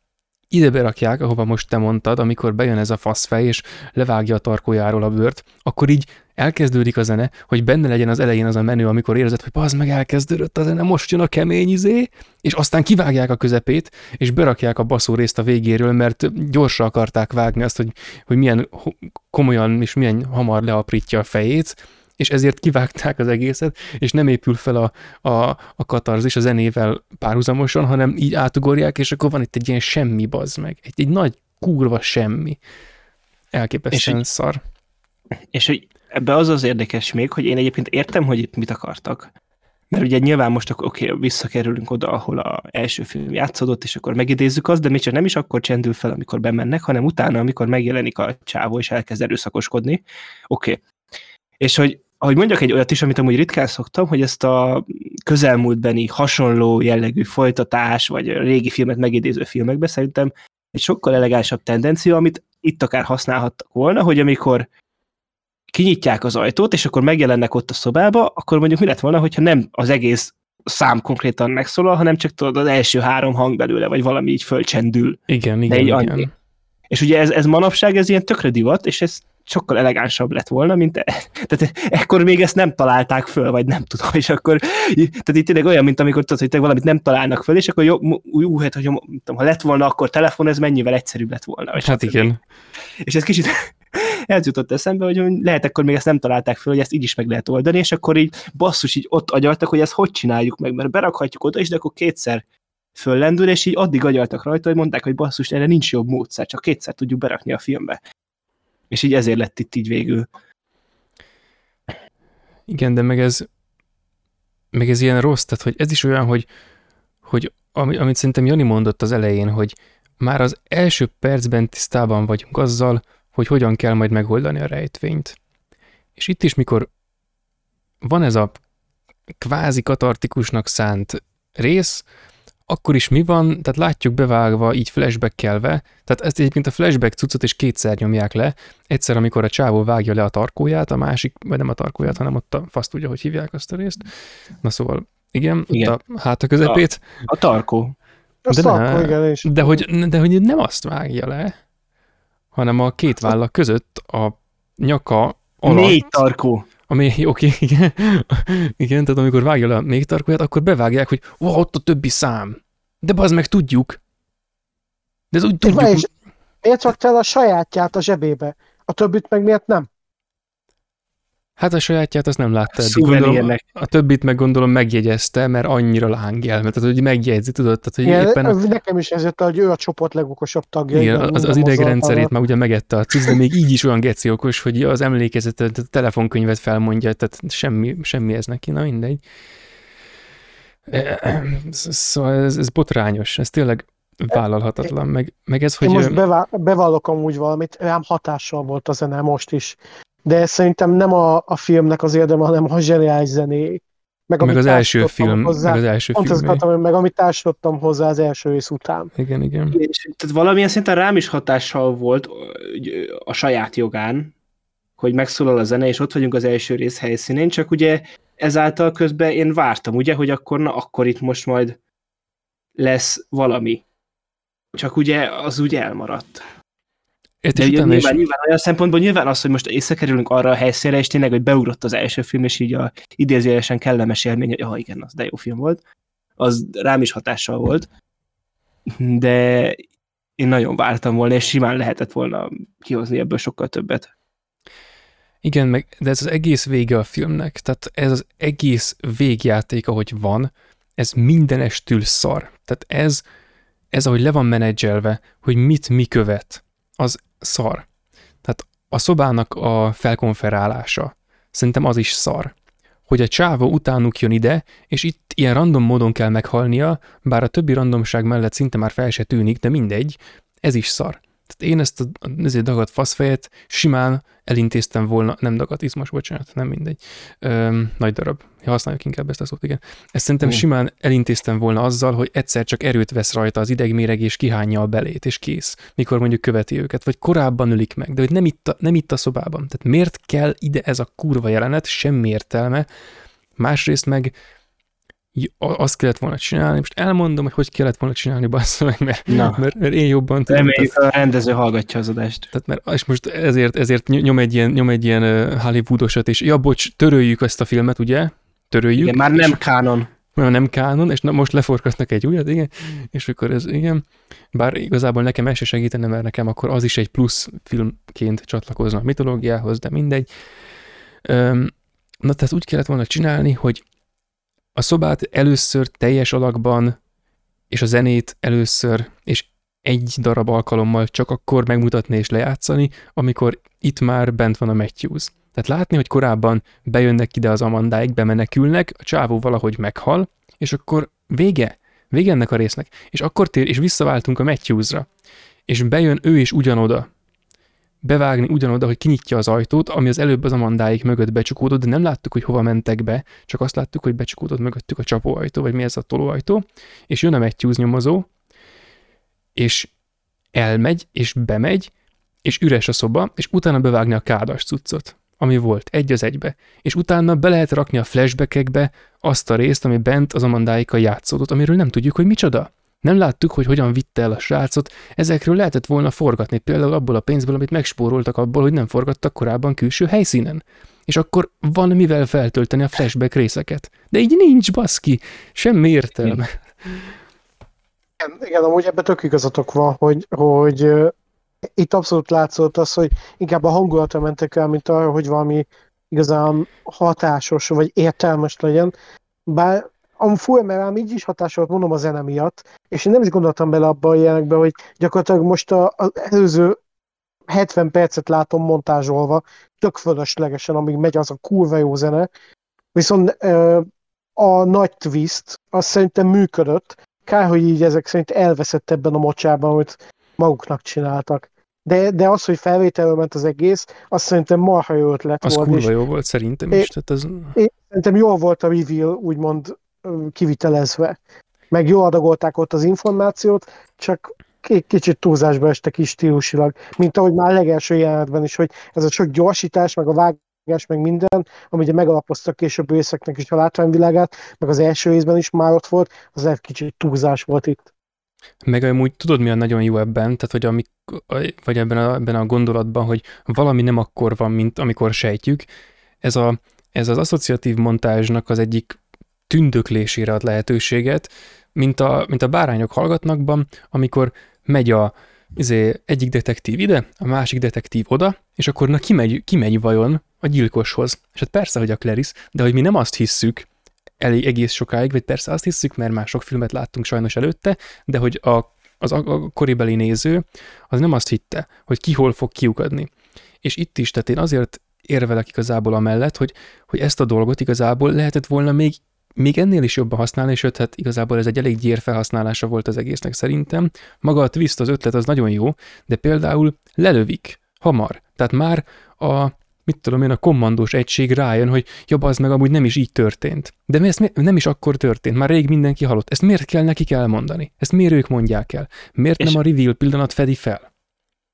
ide berakják, ahova most te mondtad, amikor bejön ez a faszfej, és levágja a tarkójáról a bőrt, akkor így elkezdődik a zene, hogy benne legyen az elején az a menü, amikor érzed, hogy az meg elkezdődött a zene, most jön a kemény izé, és aztán kivágják a közepét, és berakják a baszó részt a végéről, mert gyorsra akarták vágni azt, hogy, hogy milyen komolyan és milyen hamar leaprítja a fejét, és ezért kivágták az egészet, és nem épül fel a, a, a katarzis a zenével párhuzamosan, hanem így átugorják, és akkor van itt egy ilyen semmi bazd meg. Egy, egy nagy kurva semmi. Elképesztően és szar. És hogy ebbe az az érdekes még, hogy én egyébként értem, hogy itt mit akartak. Mert ugye nyilván most akkor oké, okay, visszakerülünk oda, ahol a első film játszódott, és akkor megidézzük azt, de még csak nem is akkor csendül fel, amikor bemennek, hanem utána, amikor megjelenik a csávó, és elkezd erőszakoskodni. Oké. Okay. És hogy ahogy mondjak egy olyat is, amit amúgy ritkán szoktam, hogy ezt a közelmúltbeni hasonló jellegű folytatás, vagy régi filmet megidéző filmekbe szerintem egy sokkal elegánsabb tendencia, amit itt akár használhattak volna, hogy amikor kinyitják az ajtót, és akkor megjelennek ott a szobába, akkor mondjuk mi lett volna, hogyha nem az egész szám konkrétan megszólal, hanem csak tudod az első három hang belőle, vagy valami így fölcsendül. Igen, igen, igen. Annyi. És ugye ez, ez manapság, ez ilyen tökre divat, és ez sokkal elegánsabb lett volna, mint e. Tehát ekkor még ezt nem találták föl, vagy nem tudom, és akkor, tehát itt tényleg olyan, mint amikor tudod, hogy valamit nem találnak föl, és akkor jó, jó hát, hogy tudom, ha lett volna akkor telefon, ez mennyivel egyszerűbb lett volna. Hát hát igen. És ez kicsit [LAUGHS] ez jutott eszembe, hogy lehet akkor még ezt nem találták föl, hogy ezt így is meg lehet oldani, és akkor így basszus, így ott agyaltak, hogy ezt hogy csináljuk meg, mert berakhatjuk oda is, de akkor kétszer föllendül, és így addig agyaltak rajta, hogy mondták, hogy basszus, erre nincs jobb módszer, csak kétszer tudjuk berakni a filmbe. És így ezért lett itt így végül. Igen, de meg ez, meg ez ilyen rossz, tehát hogy ez is olyan, hogy, hogy ami, amit szerintem Jani mondott az elején, hogy már az első percben tisztában vagyunk azzal, hogy hogyan kell majd megoldani a rejtvényt. És itt is, mikor van ez a kvázi katartikusnak szánt rész, akkor is mi van, tehát látjuk bevágva, így flashback-kelve, tehát ezt egyébként a flashback cuccot is kétszer nyomják le, egyszer, amikor a csávó vágja le a tarkóját, a másik, vagy nem a tarkóját, hanem ott a fasz tudja, hogy hívják azt a részt. Na szóval, igen, igen. ott a háta közepét. A, a tarkó. A de, tarkó, ne, igen, és de, hogy, de hogy nem azt vágja le, hanem a két vállak között a nyaka alatt. Négy tarkó. Ami, [LAUGHS] oké, igen, igen, tehát amikor vágja le a még tarkóját, akkor bevágják, hogy ó, ott a többi szám. De az meg tudjuk. De ez úgy tudjuk. És miért rakta el a sajátját a zsebébe? A többit meg miért nem? Hát a sajátját azt nem látta eddig. Gondolom, a többit meg gondolom megjegyezte, mert annyira lángel, mert tehát, hogy megjegyzi, tudod? Tehát, hogy Igen, éppen... Nekem is ez jött, hogy ő a csoport legokosabb tagja. Igen, az, az idegrendszerét már ugye megette a de még így is olyan geci okos, hogy az emlékezetet, a telefonkönyvet felmondja, tehát semmi, semmi ez neki, na mindegy. Szóval ez, ez botrányos, ez tényleg vállalhatatlan, meg, meg ez, hogy... Én most bevallok amúgy valamit, rám hatással volt a zene most is de szerintem nem a, a filmnek az érdeme, hanem a zseniális zené. Meg, meg az első film, hozzá, meg az első film. Azt meg amit társadottam hozzá az első rész után. Igen, igen. És, tehát valamilyen szinten rám is hatással volt a saját jogán, hogy megszólal a zene, és ott vagyunk az első rész helyszínén, csak ugye ezáltal közben én vártam, ugye, hogy akkor, na, akkor itt most majd lesz valami. Csak ugye az úgy elmaradt. De nyilván, is... nyilván olyan szempontból nyilván az, hogy most észrekerülünk arra a helyszínre, és tényleg, hogy beugrott az első film, és így a idézőjelesen kellemes élmény, hogy ah, igen, az de jó film volt, az rám is hatással volt, de én nagyon vártam volna, és simán lehetett volna kihozni ebből sokkal többet. Igen, meg, de ez az egész vége a filmnek, tehát ez az egész végjáték, ahogy van, ez mindenestül szar. Tehát ez, ez ahogy le van menedzselve, hogy mit mi követ, az szar. Tehát a szobának a felkonferálása, szerintem az is szar. Hogy a csávó utánuk jön ide, és itt ilyen random módon kell meghalnia, bár a többi randomság mellett szinte már fel se tűnik, de mindegy, ez is szar. Tehát én ezt a ezért dagadt faszfejet simán elintéztem volna, nem dagadt izmos, bocsánat, nem mindegy, Öm, nagy darab, ja, használjuk inkább ezt a szót, igen. Ezt szerintem uh. simán elintéztem volna azzal, hogy egyszer csak erőt vesz rajta az idegméreg, és kihányja a belét, és kész, mikor mondjuk követi őket, vagy korábban ölik meg, de hogy nem itt a, nem itt a szobában. Tehát miért kell ide ez a kurva jelenet, semmi értelme, másrészt meg azt kellett volna csinálni, most elmondom, hogy hogy kellett volna csinálni, bassza meg, mert, Na. mert, mert én jobban tudom. Reméljük a rendező hallgatja az adást. Tehát mert, és most ezért, ezért nyom egy ilyen, nyom egy ilyen Hollywoodosat, és ja, bocs, töröljük ezt a filmet, ugye? Töröljük. Igen, már nem kánon. Már nem kánon, és na, most leforgatnak egy újat, igen, és akkor ez, igen. Bár igazából nekem ez se segítene, mert nekem akkor az is egy plusz filmként csatlakozna a mitológiához, de mindegy. Öm, na, tehát úgy kellett volna csinálni, hogy a szobát először teljes alakban, és a zenét először, és egy darab alkalommal csak akkor megmutatni és lejátszani, amikor itt már bent van a Matthews. Tehát látni, hogy korábban bejönnek ide az amandáik, bemenekülnek, a csávó valahogy meghal, és akkor vége, vége ennek a résznek. És akkor tér, és visszaváltunk a Matthewsra. És bejön ő is ugyanoda, bevágni ugyanoda, hogy kinyitja az ajtót, ami az előbb az amandáik mögött becsukódott, de nem láttuk, hogy hova mentek be, csak azt láttuk, hogy becsukódott mögöttük a csapóajtó, vagy mi ez a tolóajtó, és jön a Matthews nyomozó, és elmegy, és bemegy, és üres a szoba, és utána bevágni a kádas cuccot, ami volt, egy az egybe. És utána be lehet rakni a flashbackekbe azt a részt, ami bent az amandáikkal játszódott, amiről nem tudjuk, hogy micsoda. Nem láttuk, hogy hogyan vitte el a srácot, ezekről lehetett volna forgatni, például abból a pénzből, amit megspóroltak abból, hogy nem forgattak korábban külső helyszínen. És akkor van mivel feltölteni a flashback részeket. De így nincs, baszki, semmi értelme. Igen, igen amúgy ebben tök igazatok van, hogy, hogy itt abszolút látszott az, hogy inkább a hangulatra mentek el, mint arra, hogy valami igazán hatásos vagy értelmes legyen. Bár a full rám így is hatásolt, mondom a zene miatt, és én nem is gondoltam bele abba a jelenekbe, hogy gyakorlatilag most az előző 70 percet látom montázsolva, tök fölöslegesen, amíg megy az a kurva jó zene. Viszont a nagy twist, az szerintem működött. Kár, hogy így ezek szerint elveszett ebben a mocsában, amit maguknak csináltak. De, de az, hogy felvételről ment az egész, azt szerintem marha jó ötlet az volt. Az kurva jó volt szerintem is. Tehát az... Én szerintem jól volt a reveal, úgymond kivitelezve. Meg jól adagolták ott az információt, csak kicsit túlzásba estek is stílusilag, mint ahogy már a legelső jelenetben is, hogy ez a sok gyorsítás, meg a vágás, meg minden, ami ugye megalapoztak később részeknek is a látványvilágát, meg az első részben is már ott volt, az egy kicsit túlzás volt itt. Meg amúgy tudod, mi a nagyon jó ebben, tehát hogy amik, vagy ebben a, ebben a gondolatban, hogy valami nem akkor van, mint amikor sejtjük, ez, a, ez az asszociatív montázsnak az egyik tündöklésére ad lehetőséget, mint a, mint a bárányok hallgatnakban, amikor megy a izé, egyik detektív ide, a másik detektív oda, és akkor na kimegy, kimegy vajon a gyilkoshoz. És hát persze, hogy a Clarice, de hogy mi nem azt hisszük, elég egész sokáig, vagy persze azt hiszük, mert már sok filmet láttunk sajnos előtte, de hogy a, az a, koribeli néző az nem azt hitte, hogy ki hol fog kiukadni. És itt is, tehát én azért érvelek igazából amellett, hogy, hogy ezt a dolgot igazából lehetett volna még még ennél is jobban használni, sőt, hát igazából ez egy elég gyér felhasználása volt az egésznek szerintem. Maga a twist, az ötlet az nagyon jó, de például lelövik hamar. Tehát már a, mit tudom én, a kommandós egység rájön, hogy jobb az meg amúgy nem is így történt. De ez nem is akkor történt, már rég mindenki halott. Ezt miért kell nekik elmondani? Ezt miért ők mondják el? Miért És nem a reveal pillanat fedi fel?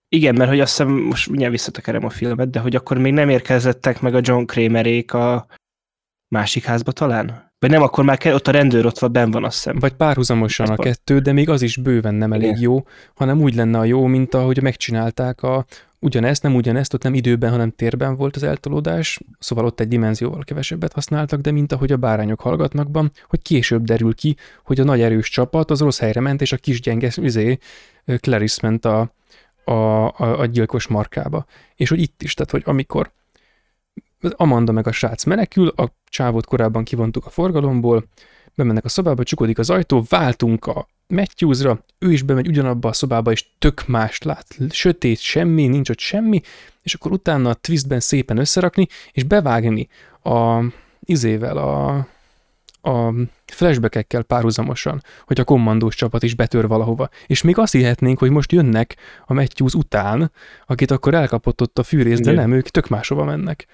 Igen, mert hogy azt hiszem, most mindjárt visszatekerem a filmet, de hogy akkor még nem érkezettek meg a John Kramerék a másik házba talán? Vagy nem, akkor már ott a rendőr ott van, ben van, azt hiszem. Vagy párhuzamosan a kettő, de még az is bőven nem elég Igen. jó, hanem úgy lenne a jó, mint ahogy megcsinálták a ugyanezt, nem ugyanezt, ott nem időben, hanem térben volt az eltolódás, szóval ott egy dimenzióval kevesebbet használtak, de mint ahogy a bárányok hallgatnakban, hogy később derül ki, hogy a nagy erős csapat az rossz helyre ment, és a kis gyenge üzé, Clarice ment a, a, a, a gyilkos markába. És hogy itt is, tehát hogy amikor Amanda meg a srác menekül, a csávót korábban kivontuk a forgalomból, bemennek a szobába, csukodik az ajtó, váltunk a Matthewsra, ő is bemegy ugyanabba a szobába, és tök mást lát. Sötét, semmi, nincs ott semmi, és akkor utána a twistben szépen összerakni, és bevágni a izével, a, a flashbackekkel párhuzamosan, hogy a kommandós csapat is betör valahova. És még azt hihetnénk, hogy most jönnek a Matthews után, akit akkor elkapott ott a fűrész, de nem, ők tök máshova mennek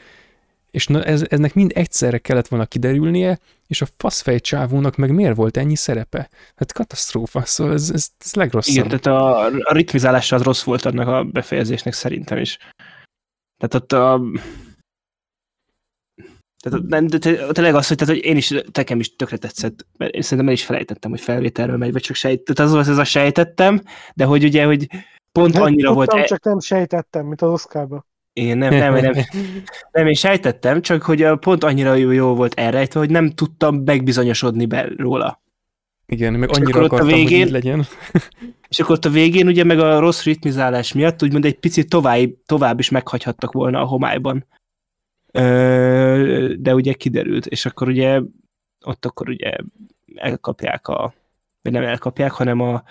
és na ez, eznek mind egyszerre kellett volna kiderülnie, és a faszfej csávónak meg miért volt ennyi szerepe? Hát katasztrófa, szóval ez, ez, ez legrosszabb. Igen, tehát a, a ritmizálása az rossz volt annak a befejezésnek szerintem is. Tehát ott a... Tehát nem, de tényleg az, hogy, tehát, hogy én is, nekem is tökre tetszett, mert én szerintem el is felejtettem, hogy felvételről megy, vagy csak sejt, tehát az volt ez a sejtettem, de hogy ugye, hogy pont nem, annyira tudtam, volt... E- csak nem sejtettem, mint az Oscarban. Igen, nem, nem, nem, nem, én sejtettem, csak hogy pont annyira jó, jó volt elrejtve, hogy nem tudtam megbizonyosodni be róla. Igen, meg annyira akkor akartam, a végén, hogy így legyen. [LAUGHS] és akkor ott a végén ugye meg a rossz ritmizálás miatt úgymond egy picit tovább, tovább is meghagyhattak volna a homályban. De ugye kiderült, és akkor ugye ott akkor ugye elkapják a, vagy nem elkapják, hanem a,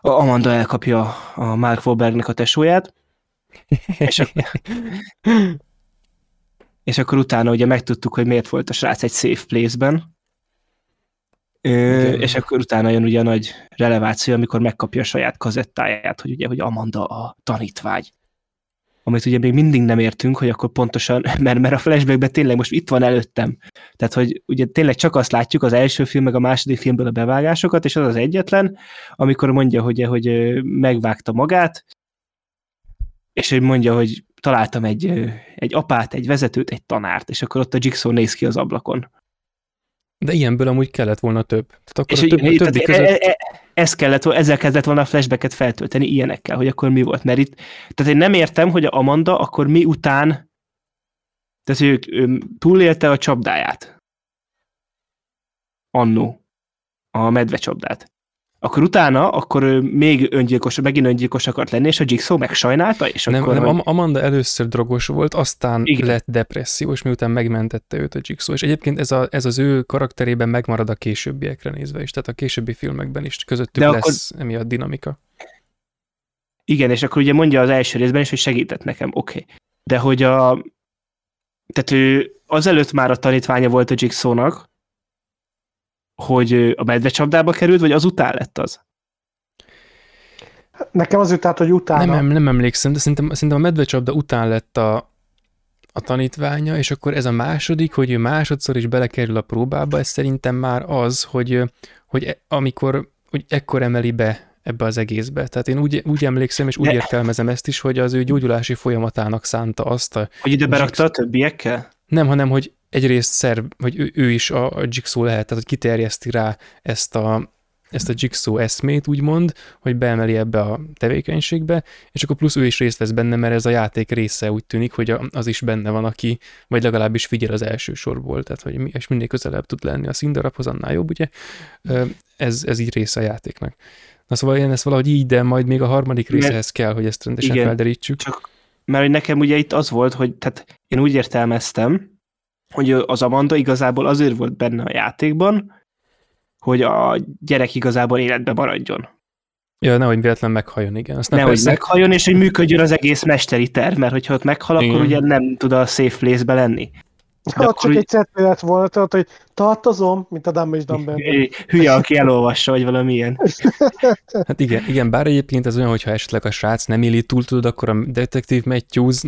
a Amanda elkapja a Mark Wahlbergnek a tesóját, és, akkor, és akkor utána ugye megtudtuk, hogy miért volt a srác egy safe place-ben, Ö, és akkor utána jön ugye a nagy releváció, amikor megkapja a saját kazettáját, hogy ugye, hogy Amanda a tanítvágy. Amit ugye még mindig nem értünk, hogy akkor pontosan, [LAUGHS] mert, mert a flashbackben tényleg most itt van előttem. Tehát, hogy ugye tényleg csak azt látjuk az első film, meg a második filmből a bevágásokat, és az az egyetlen, amikor mondja, hogy, hogy megvágta magát, és ő mondja, hogy találtam egy, egy apát, egy vezetőt, egy tanárt, és akkor ott a Jigsaw néz ki az ablakon. De ilyenből amúgy kellett volna több. Tehát akkor és a, több, többi tehát, között... E, e, ez kellett, ezzel kellett volna a flashbacket feltölteni ilyenekkel, hogy akkor mi volt. Mert itt, tehát én nem értem, hogy a Amanda akkor mi után, tehát ő, ő túlélte a csapdáját. Annó. A medvecsapdát akkor utána, akkor ő még öngyilkos, megint öngyilkos akart lenni, és a Jigsaw megsajnálta, és nem, akkor... Nem, hogy... Amanda először drogos volt, aztán Igen. lett depressziós, miután megmentette őt a Jigsaw, és egyébként ez, a, ez az ő karakterében megmarad a későbbiekre nézve is, tehát a későbbi filmekben is közöttük De lesz akkor... emiatt dinamika. Igen, és akkor ugye mondja az első részben is, hogy segített nekem, oké. Okay. De hogy a... Tehát ő azelőtt már a tanítványa volt a Jigsawnak, hogy a medvecsapdába került, vagy az után lett az? Nekem az jutott, hogy utána. Nem, nem emlékszem, de szerintem, szerintem a medvecsapda után lett a, a tanítványa, és akkor ez a második, hogy ő másodszor is belekerül a próbába, ez szerintem már az, hogy, hogy e, amikor, hogy ekkor emeli be ebbe az egészbe. Tehát én úgy, úgy emlékszem, és úgy de... értelmezem ezt is, hogy az ő gyógyulási folyamatának szánta azt a... Hogy ide berakta a többiekkel? Nem, hanem, hogy egyrészt szerv, vagy ő, ő is a, a Jigsaw lehet, tehát hogy kiterjeszti rá ezt a, ezt a Jigsaw eszmét, úgymond, hogy beemeli ebbe a tevékenységbe, és akkor plusz ő is részt vesz benne, mert ez a játék része úgy tűnik, hogy az is benne van, aki, vagy legalábbis figyel az első sorból, tehát hogy és minél közelebb tud lenni a színdarabhoz, annál jobb, ugye? Ez, ez így része a játéknak. Na szóval én ezt valahogy így, de majd még a harmadik részehez kell, hogy ezt rendesen Igen, felderítsük. Csak, mert nekem ugye itt az volt, hogy tehát én úgy értelmeztem, hogy az Amanda igazából azért volt benne a játékban, hogy a gyerek igazából életbe maradjon. Ja, nehogy véletlen meghalljon, igen. Aztán nehogy persze... meghalljon, és hogy működjön az egész mesteri terv, mert hogyha ott meghal, igen. akkor ugye nem tud a safe place-be lenni. Hát csak úgy... egy cetli lett volna, tehát, hogy tartozom, mint a Dumb és Dumber. Hülye, aki elolvassa, vagy valamilyen. [LAUGHS] Hát igen, igen, bár egyébként ez olyan, hogyha esetleg a srác nem éli túl tudod, akkor a detektív Matthews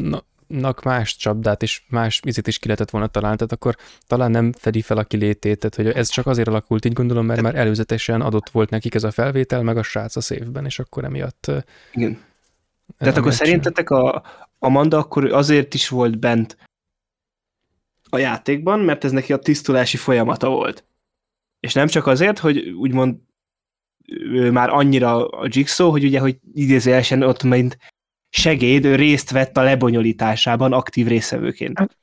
nak más csapdát és más vizit is ki lehetett volna találni, tehát akkor talán nem fedi fel a kilétét, tehát hogy ez csak azért alakult, így gondolom, mert már előzetesen adott volt nekik ez a felvétel, meg a srác a szévben, és akkor emiatt... Igen. Tehát akkor szerintetek a Amanda akkor azért is volt bent a játékban, mert ez neki a tisztulási folyamata volt. És nem csak azért, hogy úgymond ő már annyira a Jigsaw, hogy ugye, hogy idézőjelesen ott mint segéd, ő részt vett a lebonyolításában aktív részevőként.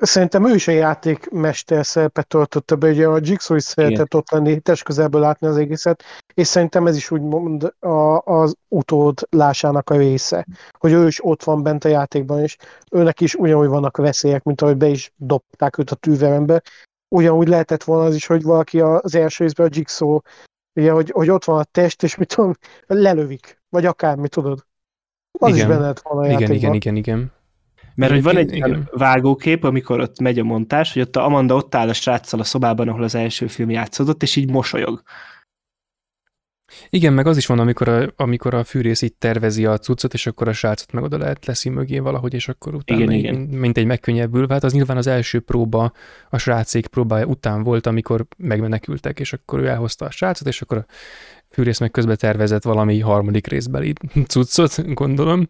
Szerintem ő is a játékmester szerepet töltötte be, ugye a Jigsaw is szeretett ott lenni, test közelből látni az egészet, és szerintem ez is úgymond a, az utódlásának a része, hogy ő is ott van bent a játékban, és őnek is ugyanúgy vannak veszélyek, mint ahogy be is dobták őt a tűverembe. Ugyanúgy lehetett volna az is, hogy valaki az első részben a Jigsaw, ugye, hogy, hogy ott van a test, és mit tudom, lelövik, vagy akármi, tudod. Az igen. is benne lett volna a igen, igen, igen, igen. Mert hogy van egy igen. vágókép, amikor ott megy a montás, hogy ott a Amanda ott áll a sráccal a szobában, ahol az első film játszódott, és így mosolyog. Igen, meg az is van, amikor a, amikor a fűrész itt tervezi a cuccot, és akkor a srácot meg oda lehet leszi mögé valahogy, és akkor utána igen, igen. Mint, mint egy megkönnyebbül. Hát az nyilván az első próba, a srácék próbája után volt, amikor megmenekültek, és akkor ő elhozta a srácot, és akkor a fűrész meg közben tervezett valami harmadik részbeli [LAUGHS] cuccot, gondolom.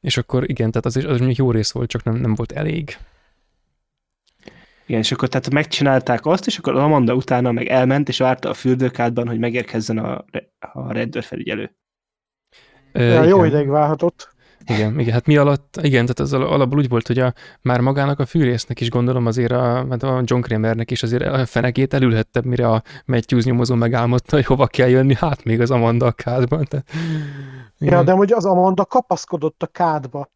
És akkor igen, tehát az is az jó rész volt, csak nem, nem volt elég. Igen, és akkor tehát megcsinálták azt, és akkor Amanda utána meg elment, és várta a fürdőkádban, hogy megérkezzen a, a rendőrfelügyelő. Ja, jó ideig várhatott. Igen, igen, hát mi alatt, igen, tehát az alapból úgy volt, hogy a, már magának a fűrésznek is gondolom azért a, hát a John Kramernek is azért a fenekét elülhette, mire a Matthews nyomozó megálmodta, hogy hova kell jönni, hát még az Amanda a kádban. Tehát, ja, de hogy az Amanda kapaszkodott a kádba.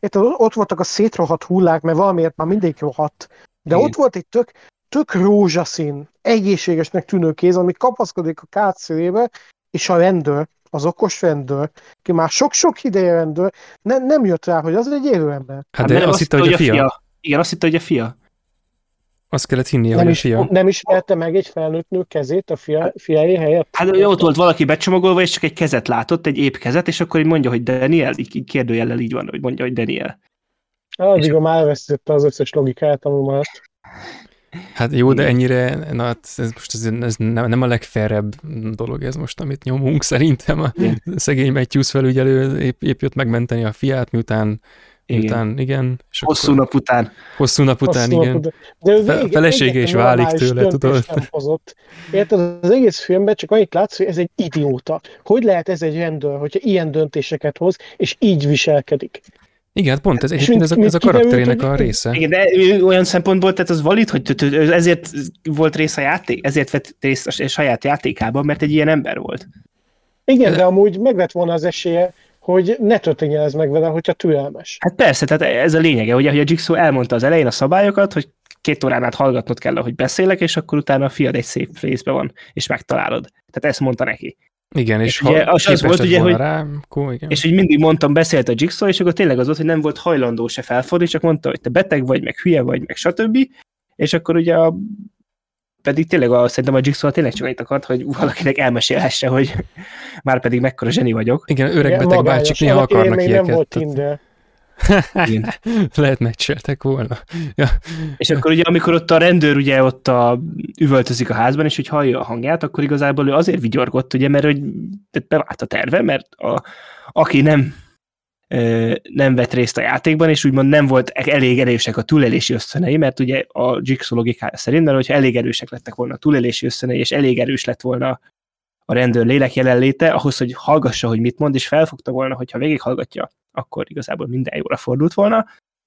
Itt ott voltak a szétrohadt hullák, mert valamiért már mindig rohadt. De igen. ott volt egy tök, tök rózsaszín, egészségesnek tűnő kéz, ami kapaszkodik a kád szélébe, és a rendőr az okos rendőr, ki már sok-sok ideje rendőr, ne, nem jött rá, hogy az egy élő ember. Hát, hát de azt, azt hitte, hogy a fia. fia. Igen, azt hitte, hogy a fia. Azt kellett hinnie, nem hogy is, a fia. Nem ismerte meg egy felnőtt nő kezét a fia, fiai helyett? Hát ott volt valaki becsomagolva, és csak egy kezet látott, egy épp kezet, és akkor így mondja, hogy Daniel, így, így kérdőjellel így van, hogy mondja, hogy Daniel. Addig a már elvesztette az összes logikát, ami maradt. Hát jó, de ennyire, na, hát ez most ez, ez nem, nem a legfelrebb dolog ez most, amit nyomunk szerintem. A szegény Matthews felügyelő épp, épp jött megmenteni a fiát, miután Igen. Után, igen. És Hosszú akkor, nap után. Hosszú nap után, Hosszú igen. napot- De ő Fe- végig felesége is válik tőle, tudod? Hozott. Érted, az egész filmben csak annyit látsz, hogy ez egy idióta. Hogy lehet ez egy rendőr, hogyha ilyen döntéseket hoz, és így viselkedik? Igen, hát pont ez És egyébként ez a, ez a karakterének a része. Igen, de olyan szempontból, tehát az valid, hogy ezért volt része a játék, ezért vett részt a saját játékában, mert egy ilyen ember volt. Igen, De- de amúgy meg lett volna az esélye, hogy ne történjen ez meg vele, hogyha türelmes. Hát persze, tehát ez a lényege, ugye, hogy a Jigsaw elmondta az elején a szabályokat, hogy két órán át hallgatnod kell, hogy beszélek, és akkor utána a fiad egy szép részbe van, és megtalálod. Tehát ezt mondta neki. Igen, és, És ha ugye az az volt, ugye, hogy- rá, akkor igen. És hogy mindig mondtam, beszélt a Jigsaw, és akkor tényleg az volt, hogy nem volt hajlandó se felfordulni, csak mondta, hogy te beteg vagy, meg hülye vagy, meg stb. És akkor ugye a pedig tényleg a, szerintem a Jigsaw tényleg csak annyit akart, hogy valakinek elmesélhesse, hogy [LAUGHS] már pedig mekkora zseni vagyok. Igen, öreg Igen, beteg bácsik néha akarnak még nem volt ilyeket. Tinder. Igen. [LAUGHS] Lehet megcseltek volna. Ja. És akkor ugye, amikor ott a rendőr ugye ott a, üvöltözik a házban, és hogy hallja a hangját, akkor igazából ő azért vigyorgott, ugye, mert hogy bevált a terve, mert a, aki nem nem vett részt a játékban, és úgymond nem volt elég erősek a túlélési ösztönei, mert ugye a Jigsaw logikája szerint, mert hogyha elég erősek lettek volna a túlélési ösztönei, és elég erős lett volna a rendőr lélek jelenléte, ahhoz, hogy hallgassa, hogy mit mond, és felfogta volna, hogyha végighallgatja, akkor igazából minden jóra fordult volna,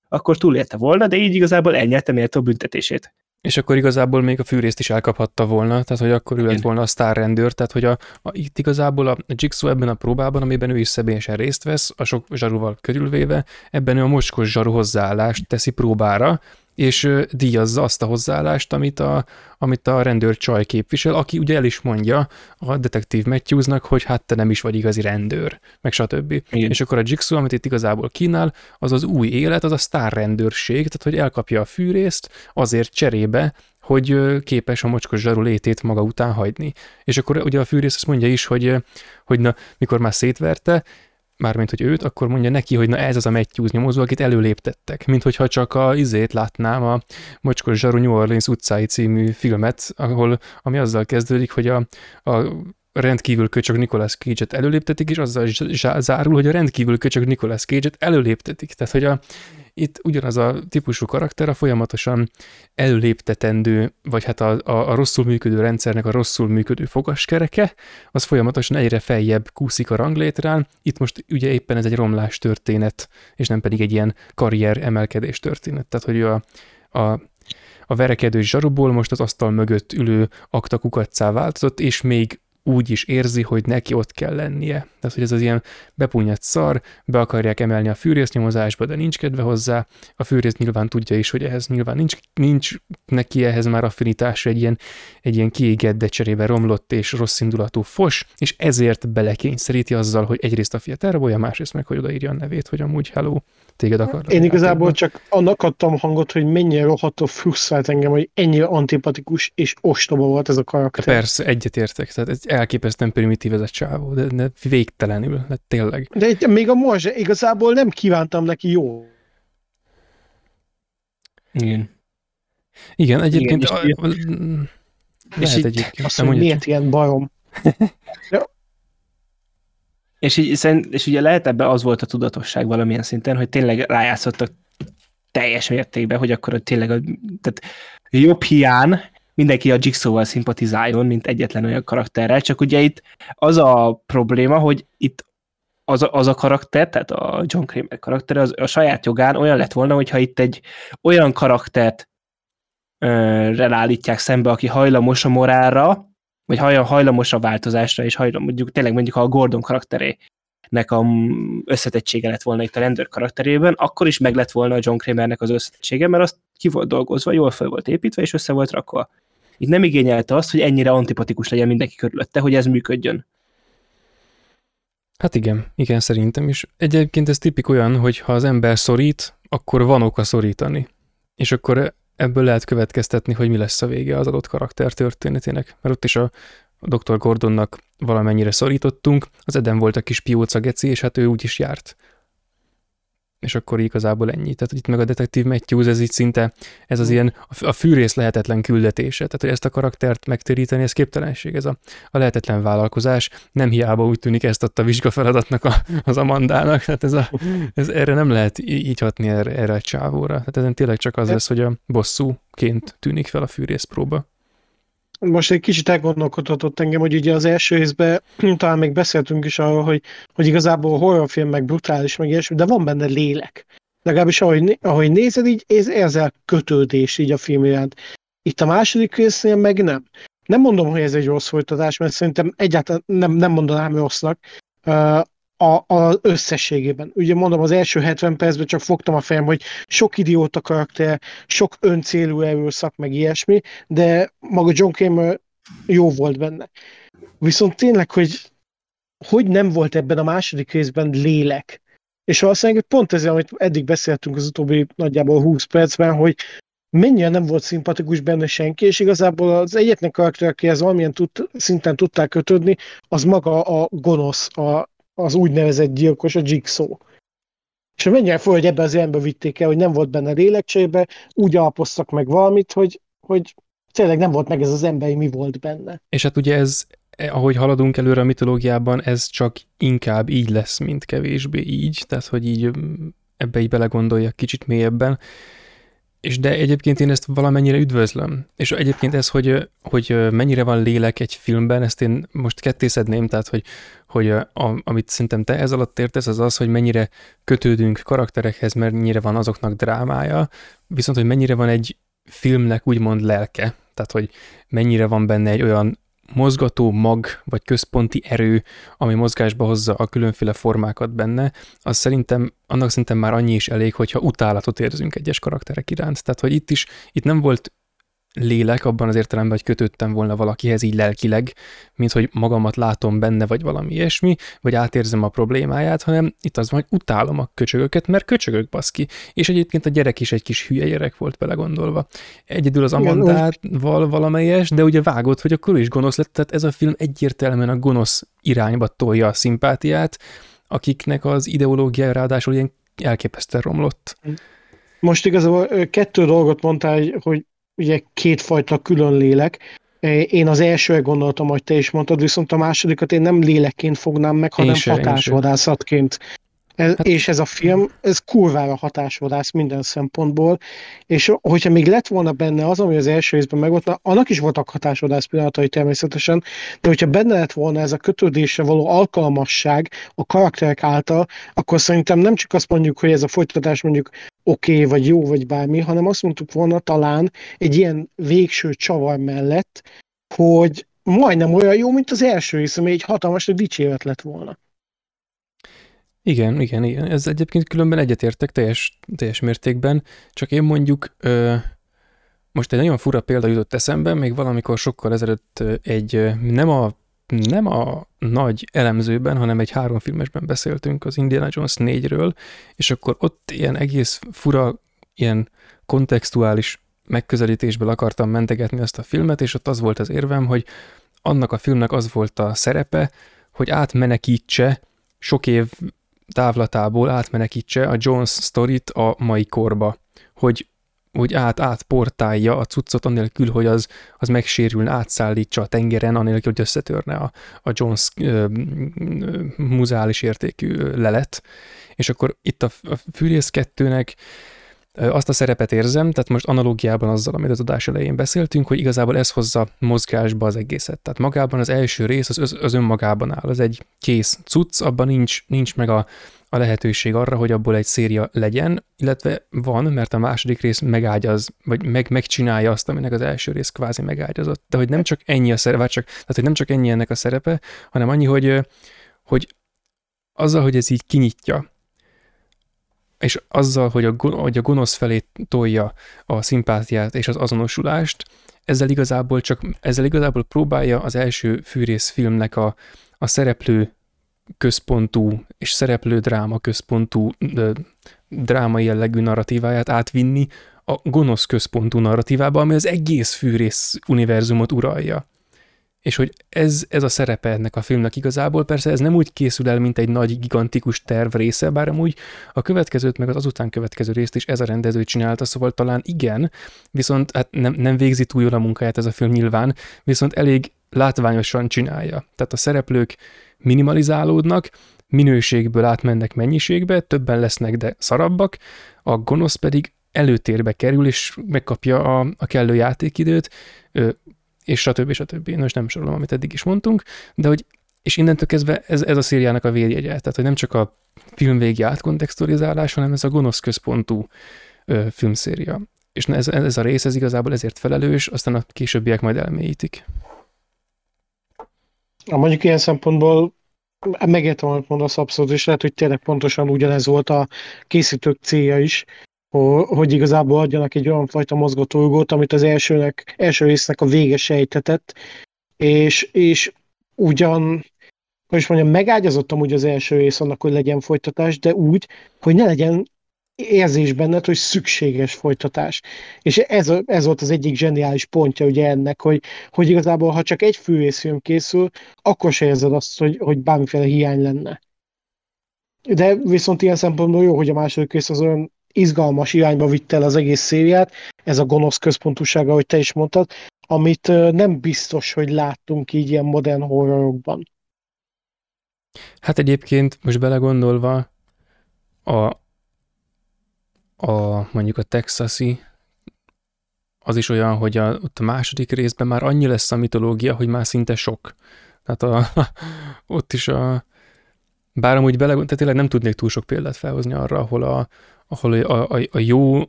akkor túlélte volna, de így igazából elnyerte méltó büntetését. És akkor igazából még a fűrészt is elkaphatta volna, tehát hogy akkor ő lett volna a sztárrendőr, tehát hogy a, a, itt igazából a Jigsaw ebben a próbában, amiben ő is szebényesen részt vesz, a sok zsaruval körülvéve, ebben ő a mocskos zsaru hozzáállást teszi próbára, és díjazza azt a hozzáállást, amit a, amit a rendőr csaj képvisel, aki ugye el is mondja a detektív Matthewsnak, hogy hát te nem is vagy igazi rendőr, meg stb. Igen. És akkor a Jigsaw, amit itt igazából kínál, az az új élet, az a sztárrendőrség, tehát hogy elkapja a fűrészt azért cserébe, hogy képes a mocskos zsaru létét maga után hagyni. És akkor ugye a fűrész azt mondja is, hogy, hogy na, mikor már szétverte, mármint, hogy őt, akkor mondja neki, hogy na ez az a Matthews nyomozó, akit előléptettek. Mint hogyha csak a izét látnám, a Mocskos Zsaru New Orleans utcái című filmet, ahol, ami azzal kezdődik, hogy a, a rendkívül köcsög Nicolas Cage-et előléptetik, és azzal zsá- zárul, hogy a rendkívül köcsög Nicolas Cage-et előléptetik. Tehát, hogy a, itt ugyanaz a típusú karakter a folyamatosan előléptetendő, vagy hát a, a, a rosszul működő rendszernek a rosszul működő fogaskereke, az folyamatosan egyre feljebb kúszik a ranglétrán. Itt most ugye éppen ez egy romlás történet, és nem pedig egy ilyen karrier emelkedés történet. Tehát, hogy a, a, a verekedő zsaruból most az asztal mögött ülő akta kukaccá változott, és még úgy is érzi, hogy neki ott kell lennie. Tehát, hogy ez az ilyen bepunyadt szar, be akarják emelni a fűrésznyomozásba, de nincs kedve hozzá. A fűrész nyilván tudja is, hogy ehhez nyilván nincs, nincs neki ehhez már affinitás, egy ilyen, egy ilyen kiégett, de cserébe romlott és rossz indulatú fos, és ezért belekényszeríti azzal, hogy egyrészt a fiat elrabolja, másrészt meg, hogy odaírja a nevét, hogy amúgy hello, téged akar. Én igazából csak annak adtam hangot, hogy mennyire rohadtó frusztrált engem, hogy ennyire antipatikus és ostoba volt ez a karakter. Persze, egyetértek, tehát ez elképesztően primitív ez a csávó, de, de végtelenül, de tényleg. De egy, még a morzsa, igazából nem kívántam neki jó. Igen. Igen, egyébként és a, és lehet így- egyébként. Azt Nem mondja, mondja, miért ilyen bajom? [LAUGHS] És, így, szerint, és ugye lehet ebbe az volt a tudatosság valamilyen szinten, hogy tényleg rájátszottak teljes mértékben, hogy akkor hogy tényleg a, tehát jobb hián mindenki a Jigsaw-val szimpatizáljon, mint egyetlen olyan karakterrel, csak ugye itt az a probléma, hogy itt az a, az a karakter, tehát a John Kramer karakter, az a saját jogán olyan lett volna, hogyha itt egy olyan karaktert ö, rel állítják szembe, aki hajlamos a morálra, vagy haj- hajlamos a változásra, és hajlamos, mondjuk tényleg mondjuk ha a Gordon karakterének a mm, összetettsége lett volna itt a rendőr karakterében, akkor is meg lett volna a John Kramernek az összetettsége, mert azt ki volt dolgozva, jól fel volt építve, és össze volt rakva. Itt nem igényelte azt, hogy ennyire antipatikus legyen mindenki körülötte, hogy ez működjön. Hát igen, igen, szerintem is. Egyébként ez tipik olyan, hogy ha az ember szorít, akkor van oka szorítani. És akkor ebből lehet következtetni, hogy mi lesz a vége az adott karakter történetének. Mert ott is a, Dr. Gordonnak valamennyire szorítottunk, az Eden volt a kis pióca geci, és hát ő úgy is járt. És akkor igazából ennyi. Tehát itt meg a detektív Matthews, ez így szinte, ez az ilyen a fűrész lehetetlen küldetése. Tehát, hogy ezt a karaktert megtéríteni, ez képtelenség, ez a, a lehetetlen vállalkozás. Nem hiába úgy tűnik ezt adta vizsgafeladatnak a, az Amandának, tehát ez, a, ez erre nem lehet így hatni erre, erre a csávóra. Tehát ezen tényleg csak az lesz, hogy a bosszúként tűnik fel a fűrész próba most egy kicsit elgondolkodhatott engem, hogy ugye az első részben [CLEARS THROAT] talán még beszéltünk is arról, hogy, hogy igazából horrorfilm meg brutális, meg ilyesmi, de van benne lélek. Legalábbis ahogy, ahogy nézed, így érzel kötődés így a film iránt. Itt a második résznél meg nem. Nem mondom, hogy ez egy rossz folytatás, mert szerintem egyáltalán nem, nem mondanám rossznak a, a összességében. Ugye mondom, az első 70 percben csak fogtam a fejem, hogy sok idióta karakter, sok öncélú erőszak, meg ilyesmi, de maga John Kramer jó volt benne. Viszont tényleg, hogy hogy nem volt ebben a második részben lélek. És valószínűleg pont ez, amit eddig beszéltünk az utóbbi nagyjából 20 percben, hogy mennyire nem volt szimpatikus benne senki, és igazából az egyetlen karakter, akihez valamilyen tud, szinten tudták kötődni, az maga a gonosz, a az úgynevezett gyilkos, a Jigsaw. És mennyire fel, hogy ebbe az ilyenbe vitték el, hogy nem volt benne lélekcsébe, úgy alapoztak meg valamit, hogy, hogy tényleg nem volt meg ez az emberi mi volt benne. És hát ugye ez, ahogy haladunk előre a mitológiában, ez csak inkább így lesz, mint kevésbé így, tehát hogy így ebbe így belegondoljak kicsit mélyebben. És de egyébként én ezt valamennyire üdvözlöm. És egyébként ez, hogy, hogy mennyire van lélek egy filmben, ezt én most kettészedném, tehát hogy, hogy a, amit szerintem te ez alatt értesz, az az, hogy mennyire kötődünk karakterekhez, mennyire van azoknak drámája, viszont hogy mennyire van egy filmnek úgymond lelke, tehát hogy mennyire van benne egy olyan mozgató mag, vagy központi erő, ami mozgásba hozza a különféle formákat benne, az szerintem, annak szerintem már annyi is elég, hogyha utálatot érzünk egyes karakterek iránt. Tehát, hogy itt is, itt nem volt lélek abban az értelemben, hogy kötődtem volna valakihez így lelkileg, mint hogy magamat látom benne, vagy valami ilyesmi, vagy átérzem a problémáját, hanem itt az van, hogy utálom a köcsögöket, mert köcsögök baszki. És egyébként a gyerek is egy kis hülye gyerek volt belegondolva. Egyedül az Amandával valamelyes, de ugye vágott, hogy akkor is gonosz lett, tehát ez a film egyértelműen a gonosz irányba tolja a szimpátiát, akiknek az ideológia ráadásul ilyen elképesztően romlott. Most igazából kettő dolgot mondtál, hogy ugye kétfajta külön lélek. Én az elsőre gondoltam, hogy te is mondtad, viszont a másodikat én nem lélekként fognám meg, hanem hatásvadászatként. Ez, hát, és ez a film, ez kurvára hatásvadász minden szempontból, és hogyha még lett volna benne az, ami az első részben megvolt, annak is voltak hatásvadász pillanatai természetesen, de hogyha benne lett volna ez a kötődésre való alkalmasság a karakterek által, akkor szerintem nem csak azt mondjuk, hogy ez a folytatás mondjuk oké, okay, vagy jó, vagy bármi, hanem azt mondtuk volna talán egy ilyen végső csavar mellett, hogy majdnem olyan jó, mint az első rész, ami egy hatalmas dicséret lett volna. Igen, igen, igen. Ez egyébként különben egyetértek teljes, teljes mértékben, csak én mondjuk ö, most egy nagyon fura példa jutott eszembe, még valamikor sokkal ezelőtt egy nem a, nem a nagy elemzőben, hanem egy három filmesben beszéltünk az Indiana Jones 4-ről, és akkor ott ilyen egész fura, ilyen kontextuális megközelítésből akartam mentegetni ezt a filmet, és ott az volt az érvem, hogy annak a filmnek az volt a szerepe, hogy átmenekítse sok év távlatából átmenekítse a Jones sztorit a mai korba, hogy hogy át, átportálja a cuccot anélkül, hogy az, az megsérülne, átszállítsa a tengeren, anélkül, hogy összetörne a, a Jones ö, ö, értékű lelet. És akkor itt a, a Fűrész 2-nek azt a szerepet érzem, tehát most analógiában azzal, amit az adás elején beszéltünk, hogy igazából ez hozza mozgásba az egészet. Tehát magában az első rész az, az önmagában áll, az egy kész cucc, abban nincs, nincs meg a, a lehetőség arra, hogy abból egy széria legyen, illetve van, mert a második rész megágyaz, vagy meg, megcsinálja azt, aminek az első rész kvázi megágyazott. De hogy nem csak ennyi a szerepe, csak, tehát hogy nem csak ennyi ennek a szerepe, hanem annyi, hogy, hogy azzal, hogy ez így kinyitja és azzal, hogy a, hogy a gonosz felé tolja a szimpátiát és az azonosulást, ezzel igazából csak, ezzel igazából próbálja az első fűrész filmnek a, a szereplő központú és szereplő dráma központú de, drámai jellegű narratíváját átvinni a gonosz központú narratívába, ami az egész fűrész univerzumot uralja. És hogy ez, ez a szerepe ennek a filmnek igazából. Persze ez nem úgy készül el, mint egy nagy, gigantikus terv része, bár amúgy a következőt, meg az azután következő részt is ez a rendező csinálta, szóval talán igen, viszont hát nem, nem végzi túl jól a munkáját ez a film nyilván, viszont elég látványosan csinálja. Tehát a szereplők minimalizálódnak, minőségből átmennek mennyiségbe, többen lesznek, de szarabbak, a gonosz pedig előtérbe kerül, és megkapja a, a kellő játékidőt, és stb. stb. Most nem sorolom, amit eddig is mondtunk, de hogy és innentől kezdve ez, ez a szériának a vérjegye, tehát hogy nem csak a film végi átkontextualizálás, hanem ez a gonosz központú ö, filmszéria. És ez, ez a rész, ez igazából ezért felelős, aztán a későbbiek majd elmélyítik. A mondjuk ilyen szempontból megértem, amit mondasz abszolút, és lehet, hogy tényleg pontosan ugyanez volt a készítők célja is, hogy igazából adjanak egy olyan fajta mozgatórugót, amit az elsőnek, első résznek a vége sejtetett, és, és ugyan, hogy is mondjam, megágyazottam úgy az első rész annak, hogy legyen folytatás, de úgy, hogy ne legyen érzés benned, hogy szükséges folytatás. És ez, ez volt az egyik zseniális pontja ugye ennek, hogy, hogy igazából, ha csak egy főrészfilm készül, akkor se érzed azt, hogy, hogy bármiféle hiány lenne. De viszont ilyen szempontból jó, hogy a második rész az olyan izgalmas irányba vitte el az egész szériát, ez a gonosz központúsága, ahogy te is mondtad, amit nem biztos, hogy láttunk így ilyen modern horrorokban. Hát egyébként most belegondolva a, a mondjuk a texasi az is olyan, hogy a, ott a második részben már annyi lesz a mitológia, hogy már szinte sok. Tehát a, [LAUGHS] ott is a, bár amúgy bele, tehát tényleg nem tudnék túl sok példát felhozni arra, ahol a, ahol a, a, a jó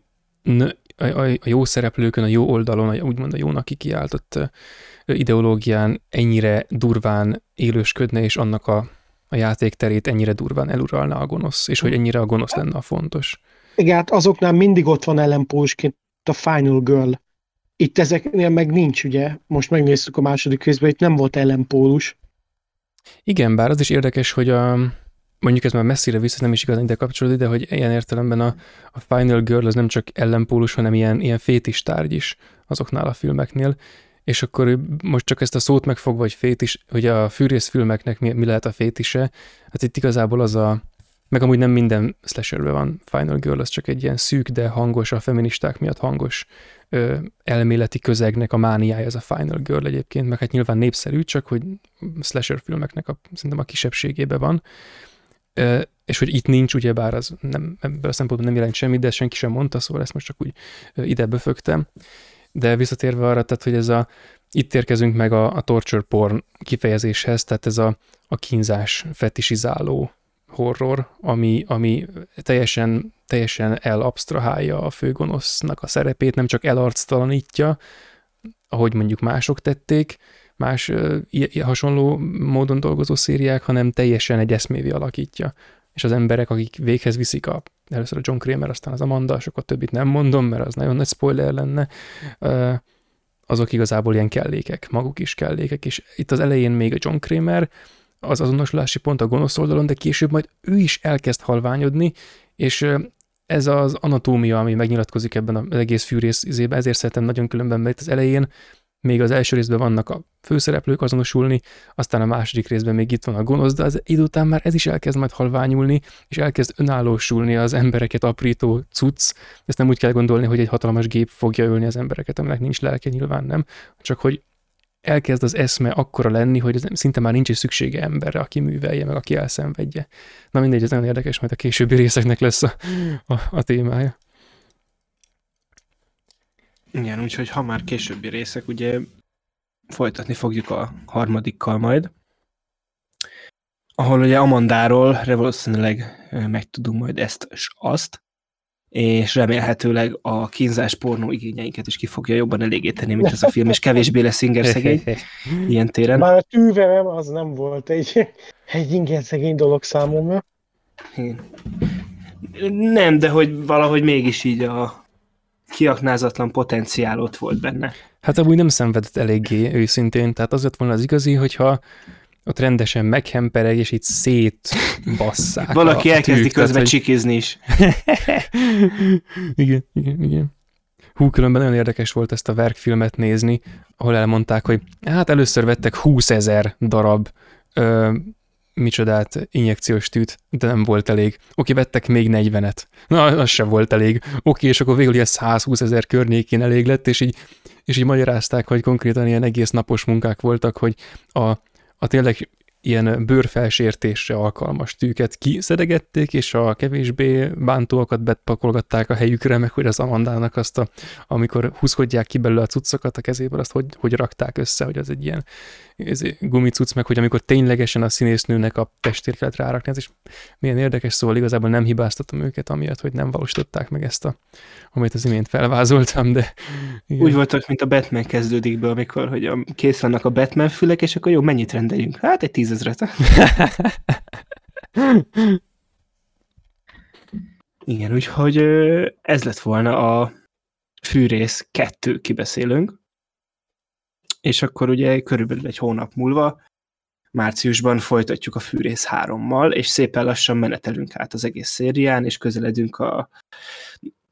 a, a, a jó szereplőkön, a jó oldalon, a, úgymond a jónak kikiáltott ideológián ennyire durván élősködne, és annak a, a játékterét ennyire durván eluralna a gonosz, és hogy ennyire a gonosz lenne a fontos. Igen, hát azoknál mindig ott van ellenpólusként a Final Girl. Itt ezeknél meg nincs, ugye? Most megnéztük a második részben, itt nem volt ellenpólus. Igen, bár az is érdekes, hogy a, mondjuk ez már messzire vissza nem is igazán ide kapcsolódik, de hogy ilyen értelemben a, a Final Girl az nem csak ellenpólus, hanem ilyen, ilyen fétis tárgy is azoknál a filmeknél, és akkor most csak ezt a szót megfogva, hogy fétis, hogy a fűrész filmeknek mi, mi lehet a fétise, hát itt igazából az a, meg amúgy nem minden slasherben van Final Girl, az csak egy ilyen szűk, de hangos, a feministák miatt hangos ö, elméleti közegnek a mániája ez a Final Girl egyébként, meg hát nyilván népszerű, csak hogy slasher filmeknek a, szerintem a kisebbségében van, és hogy itt nincs, ugye bár az nem, ebből a szempontból nem jelent semmit, de senki sem mondta, szóval ezt most csak úgy ide befögtem. De visszatérve arra, tehát, hogy ez a, itt érkezünk meg a, a torture porn kifejezéshez, tehát ez a, a kínzás fetisizáló horror, ami, ami teljesen, teljesen elabstrahálja a főgonosznak a szerepét, nem csak elarctalanítja, ahogy mondjuk mások tették, más hasonló módon dolgozó szériák, hanem teljesen egy eszmévé alakítja. És az emberek, akik véghez viszik a, először a John Kramer, aztán az Amanda, sokat többit nem mondom, mert az nagyon nagy spoiler lenne, azok igazából ilyen kellékek, maguk is kellékek, és itt az elején még a John Kramer, az azonosulási pont a gonosz oldalon, de később majd ő is elkezd halványodni, és ez az anatómia, ami megnyilatkozik ebben az egész fűrész izében, ezért szeretem nagyon különben, mert az elején még az első részben vannak a főszereplők azonosulni, aztán a második részben még itt van a gonosz, de az idő után már ez is elkezd majd halványulni, és elkezd önállósulni az embereket aprító cucc. Ezt nem úgy kell gondolni, hogy egy hatalmas gép fogja ölni az embereket, aminek nincs lelke, nyilván nem, csak hogy elkezd az eszme akkora lenni, hogy szinte már nincs is szüksége emberre, aki művelje, meg aki elszenvedje. Na mindegy, ez nagyon érdekes, majd a későbbi részeknek lesz a, a, a témája. Igen, úgyhogy ha már későbbi részek, ugye folytatni fogjuk a harmadikkal majd, ahol ugye Amandáról valószínűleg megtudunk majd ezt és azt, és remélhetőleg a kínzás pornó igényeinket is ki fogja jobban elégíteni, mint ez a film, és kevésbé lesz ingerszegény [LAUGHS] ilyen téren. Már a tűverem az nem volt egy, [LAUGHS] egy ingerszegény dolog számomra. Nem, de hogy valahogy mégis így a, kiaknázatlan potenciál ott volt benne. Hát amúgy nem szenvedett eléggé őszintén, tehát az lett volna az igazi, hogyha ott rendesen meghempereg, és itt szétbasszák. Valaki a, elkezdi tűk, közben hogy... csikizni is. [LAUGHS] igen, igen, igen. Hú, különben nagyon érdekes volt ezt a verkfilmet nézni, ahol elmondták, hogy hát először vettek 20 ezer darab ö, micsodát, injekciós tűt, de nem volt elég. Oké, vettek még 40-et. Na, az sem volt elég. Oké, és akkor végül ilyen 120 ezer környékén elég lett, és így, és így magyarázták, hogy konkrétan ilyen egész napos munkák voltak, hogy a, a tényleg ilyen bőrfelsértésre alkalmas tűket kiszedegették, és a kevésbé bántóakat bepakolgatták a helyükre, meg hogy az Amandának azt, a, amikor húzkodják ki belőle a cuccokat a kezéből, azt hogy, hogy rakták össze, hogy az egy ilyen gumicuc, meg hogy amikor ténylegesen a színésznőnek a testét lehet rárakni, ez is milyen érdekes, szóval igazából nem hibáztatom őket, amiatt, hogy nem valósították meg ezt a, amit az imént felvázoltam, de... Igen. Úgy voltak, mint a Batman kezdődik be, amikor hogy a, kész vannak a Batman fülek, és akkor jó, mennyit rendeljünk? Hát egy tízezret. [LAUGHS] Igen, úgyhogy ez lett volna a fűrész kettő kibeszélünk és akkor ugye körülbelül egy hónap múlva, márciusban folytatjuk a Fűrész 3-mal, és szépen lassan menetelünk át az egész szérián, és közeledünk a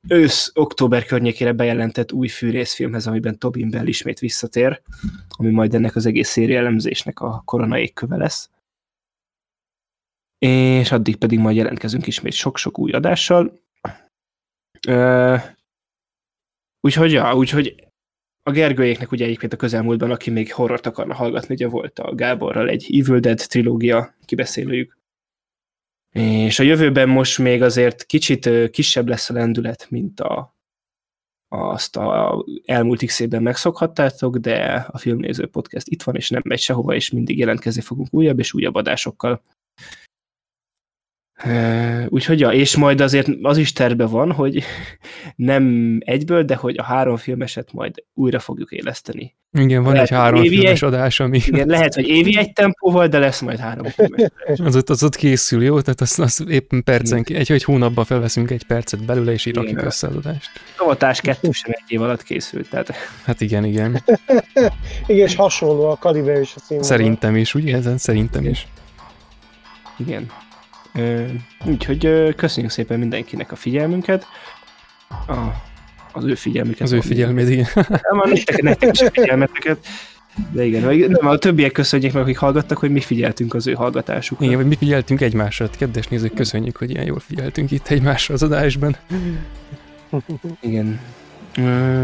ősz-október környékére bejelentett új fűrészfilmhez, amiben Tobin Bell ismét visszatér, ami majd ennek az egész széria elemzésnek a korona égköve lesz. És addig pedig majd jelentkezünk ismét sok-sok új adással. úgyhogy, ja, úgyhogy a Gergőjéknek ugye egyébként a közelmúltban, aki még horrort akarna hallgatni, ugye volt a Gáborral egy Evil Dead trilógia kibeszélőjük. És a jövőben most még azért kicsit kisebb lesz a lendület, mint a, azt a elmúlt x évben megszokhattátok, de a Filmnéző Podcast itt van, és nem megy sehova, és mindig jelentkezni fogunk újabb és újabb adásokkal. Úgyhogy ja, és majd azért az is terve van, hogy [LAUGHS] nem egyből, de hogy a három filmeset majd újra fogjuk éleszteni. Igen, van lehet, egy három filmes egy, adás, ami... Igen, lehet, hogy évi egy tempóval, de lesz majd három filmes [LAUGHS] az, ott, az ott készül, jó? Tehát az, az éppen percen, egy, egy hónapban felveszünk egy percet belőle, és így rakjuk össze az adást. Avatás kettő sem egy év alatt készült, tehát... Hát igen, igen. [LAUGHS] igen, és hasonló a kaliber és a színvonal. Szerintem is, ugye? Ezen szerintem is. Igen. Úgyhogy köszönjük szépen mindenkinek a figyelmünket. A, az ő figyelmüket. Az ő figyelmét, igen. Nem, nektek, nektek is a figyelmeteket. De igen, nem, a többiek köszönjék meg, akik hallgattak, hogy mi figyeltünk az ő hallgatásukra. Igen, vagy mi figyeltünk egymásra. Kedves nézők, köszönjük, hogy ilyen jól figyeltünk itt egymásra az adásban. Igen.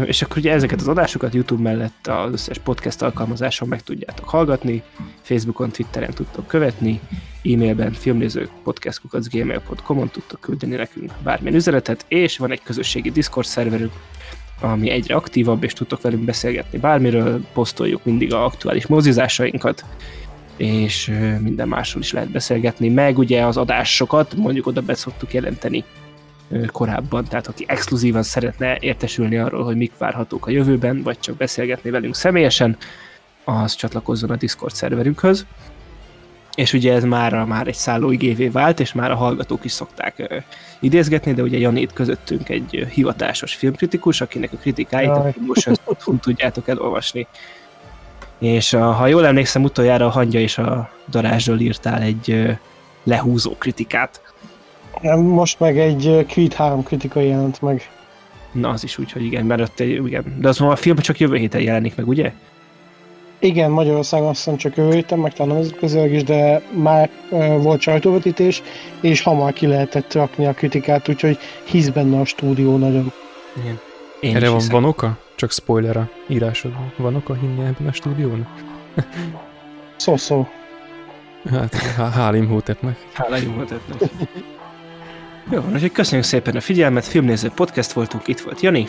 És akkor ugye ezeket az adásokat YouTube mellett az összes podcast alkalmazáson meg tudjátok hallgatni, Facebookon, Twitteren tudtok követni, e-mailben filmnézők podcastkukacgmail.com-on tudtok küldeni nekünk bármilyen üzenetet, és van egy közösségi Discord szerverünk, ami egyre aktívabb, és tudtok velünk beszélgetni bármiről, posztoljuk mindig a aktuális mozizásainkat, és minden másról is lehet beszélgetni, meg ugye az adásokat mondjuk oda be szoktuk jelenteni korábban, tehát aki exkluzívan szeretne értesülni arról, hogy mik várhatók a jövőben, vagy csak beszélgetni velünk személyesen, az csatlakozzon a Discord szerverünkhöz. És ugye ez már, már egy szálló igévé vált, és már a hallgatók is szokták idézgetni, de ugye Janét közöttünk egy hivatásos filmkritikus, akinek a kritikáit a promotions.hu tudjátok elolvasni. És uh, ha jól emlékszem, utoljára a Hangya és a Darázsról írtál egy lehúzó kritikát most meg egy Creed 3 kritika jelent meg. Na, az is úgy, hogy igen, mert ott egy, igen. De az a film csak jövő héten jelenik meg, ugye? Igen, Magyarországon azt hiszem csak jövő héten, meg talán nemzetközileg is, de már uh, volt sajtóvetítés, és hamar ki lehetett rakni a kritikát, úgyhogy hisz benne a stúdió nagyon. Igen. Én Erre van, van oka? Csak spoiler a írásod. Van oka hinni ebben a stúdiónak? Szó-szó. Hát, hál' Imhotepnek. Hál' Imhotepnek. Jó, úgyhogy köszönjük szépen a figyelmet, Filmnéző Podcast voltunk, itt volt Jani.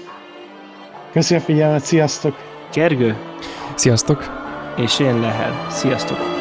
Köszönjük a figyelmet, sziasztok! Gergő. Sziasztok! És én Lehel. Sziasztok!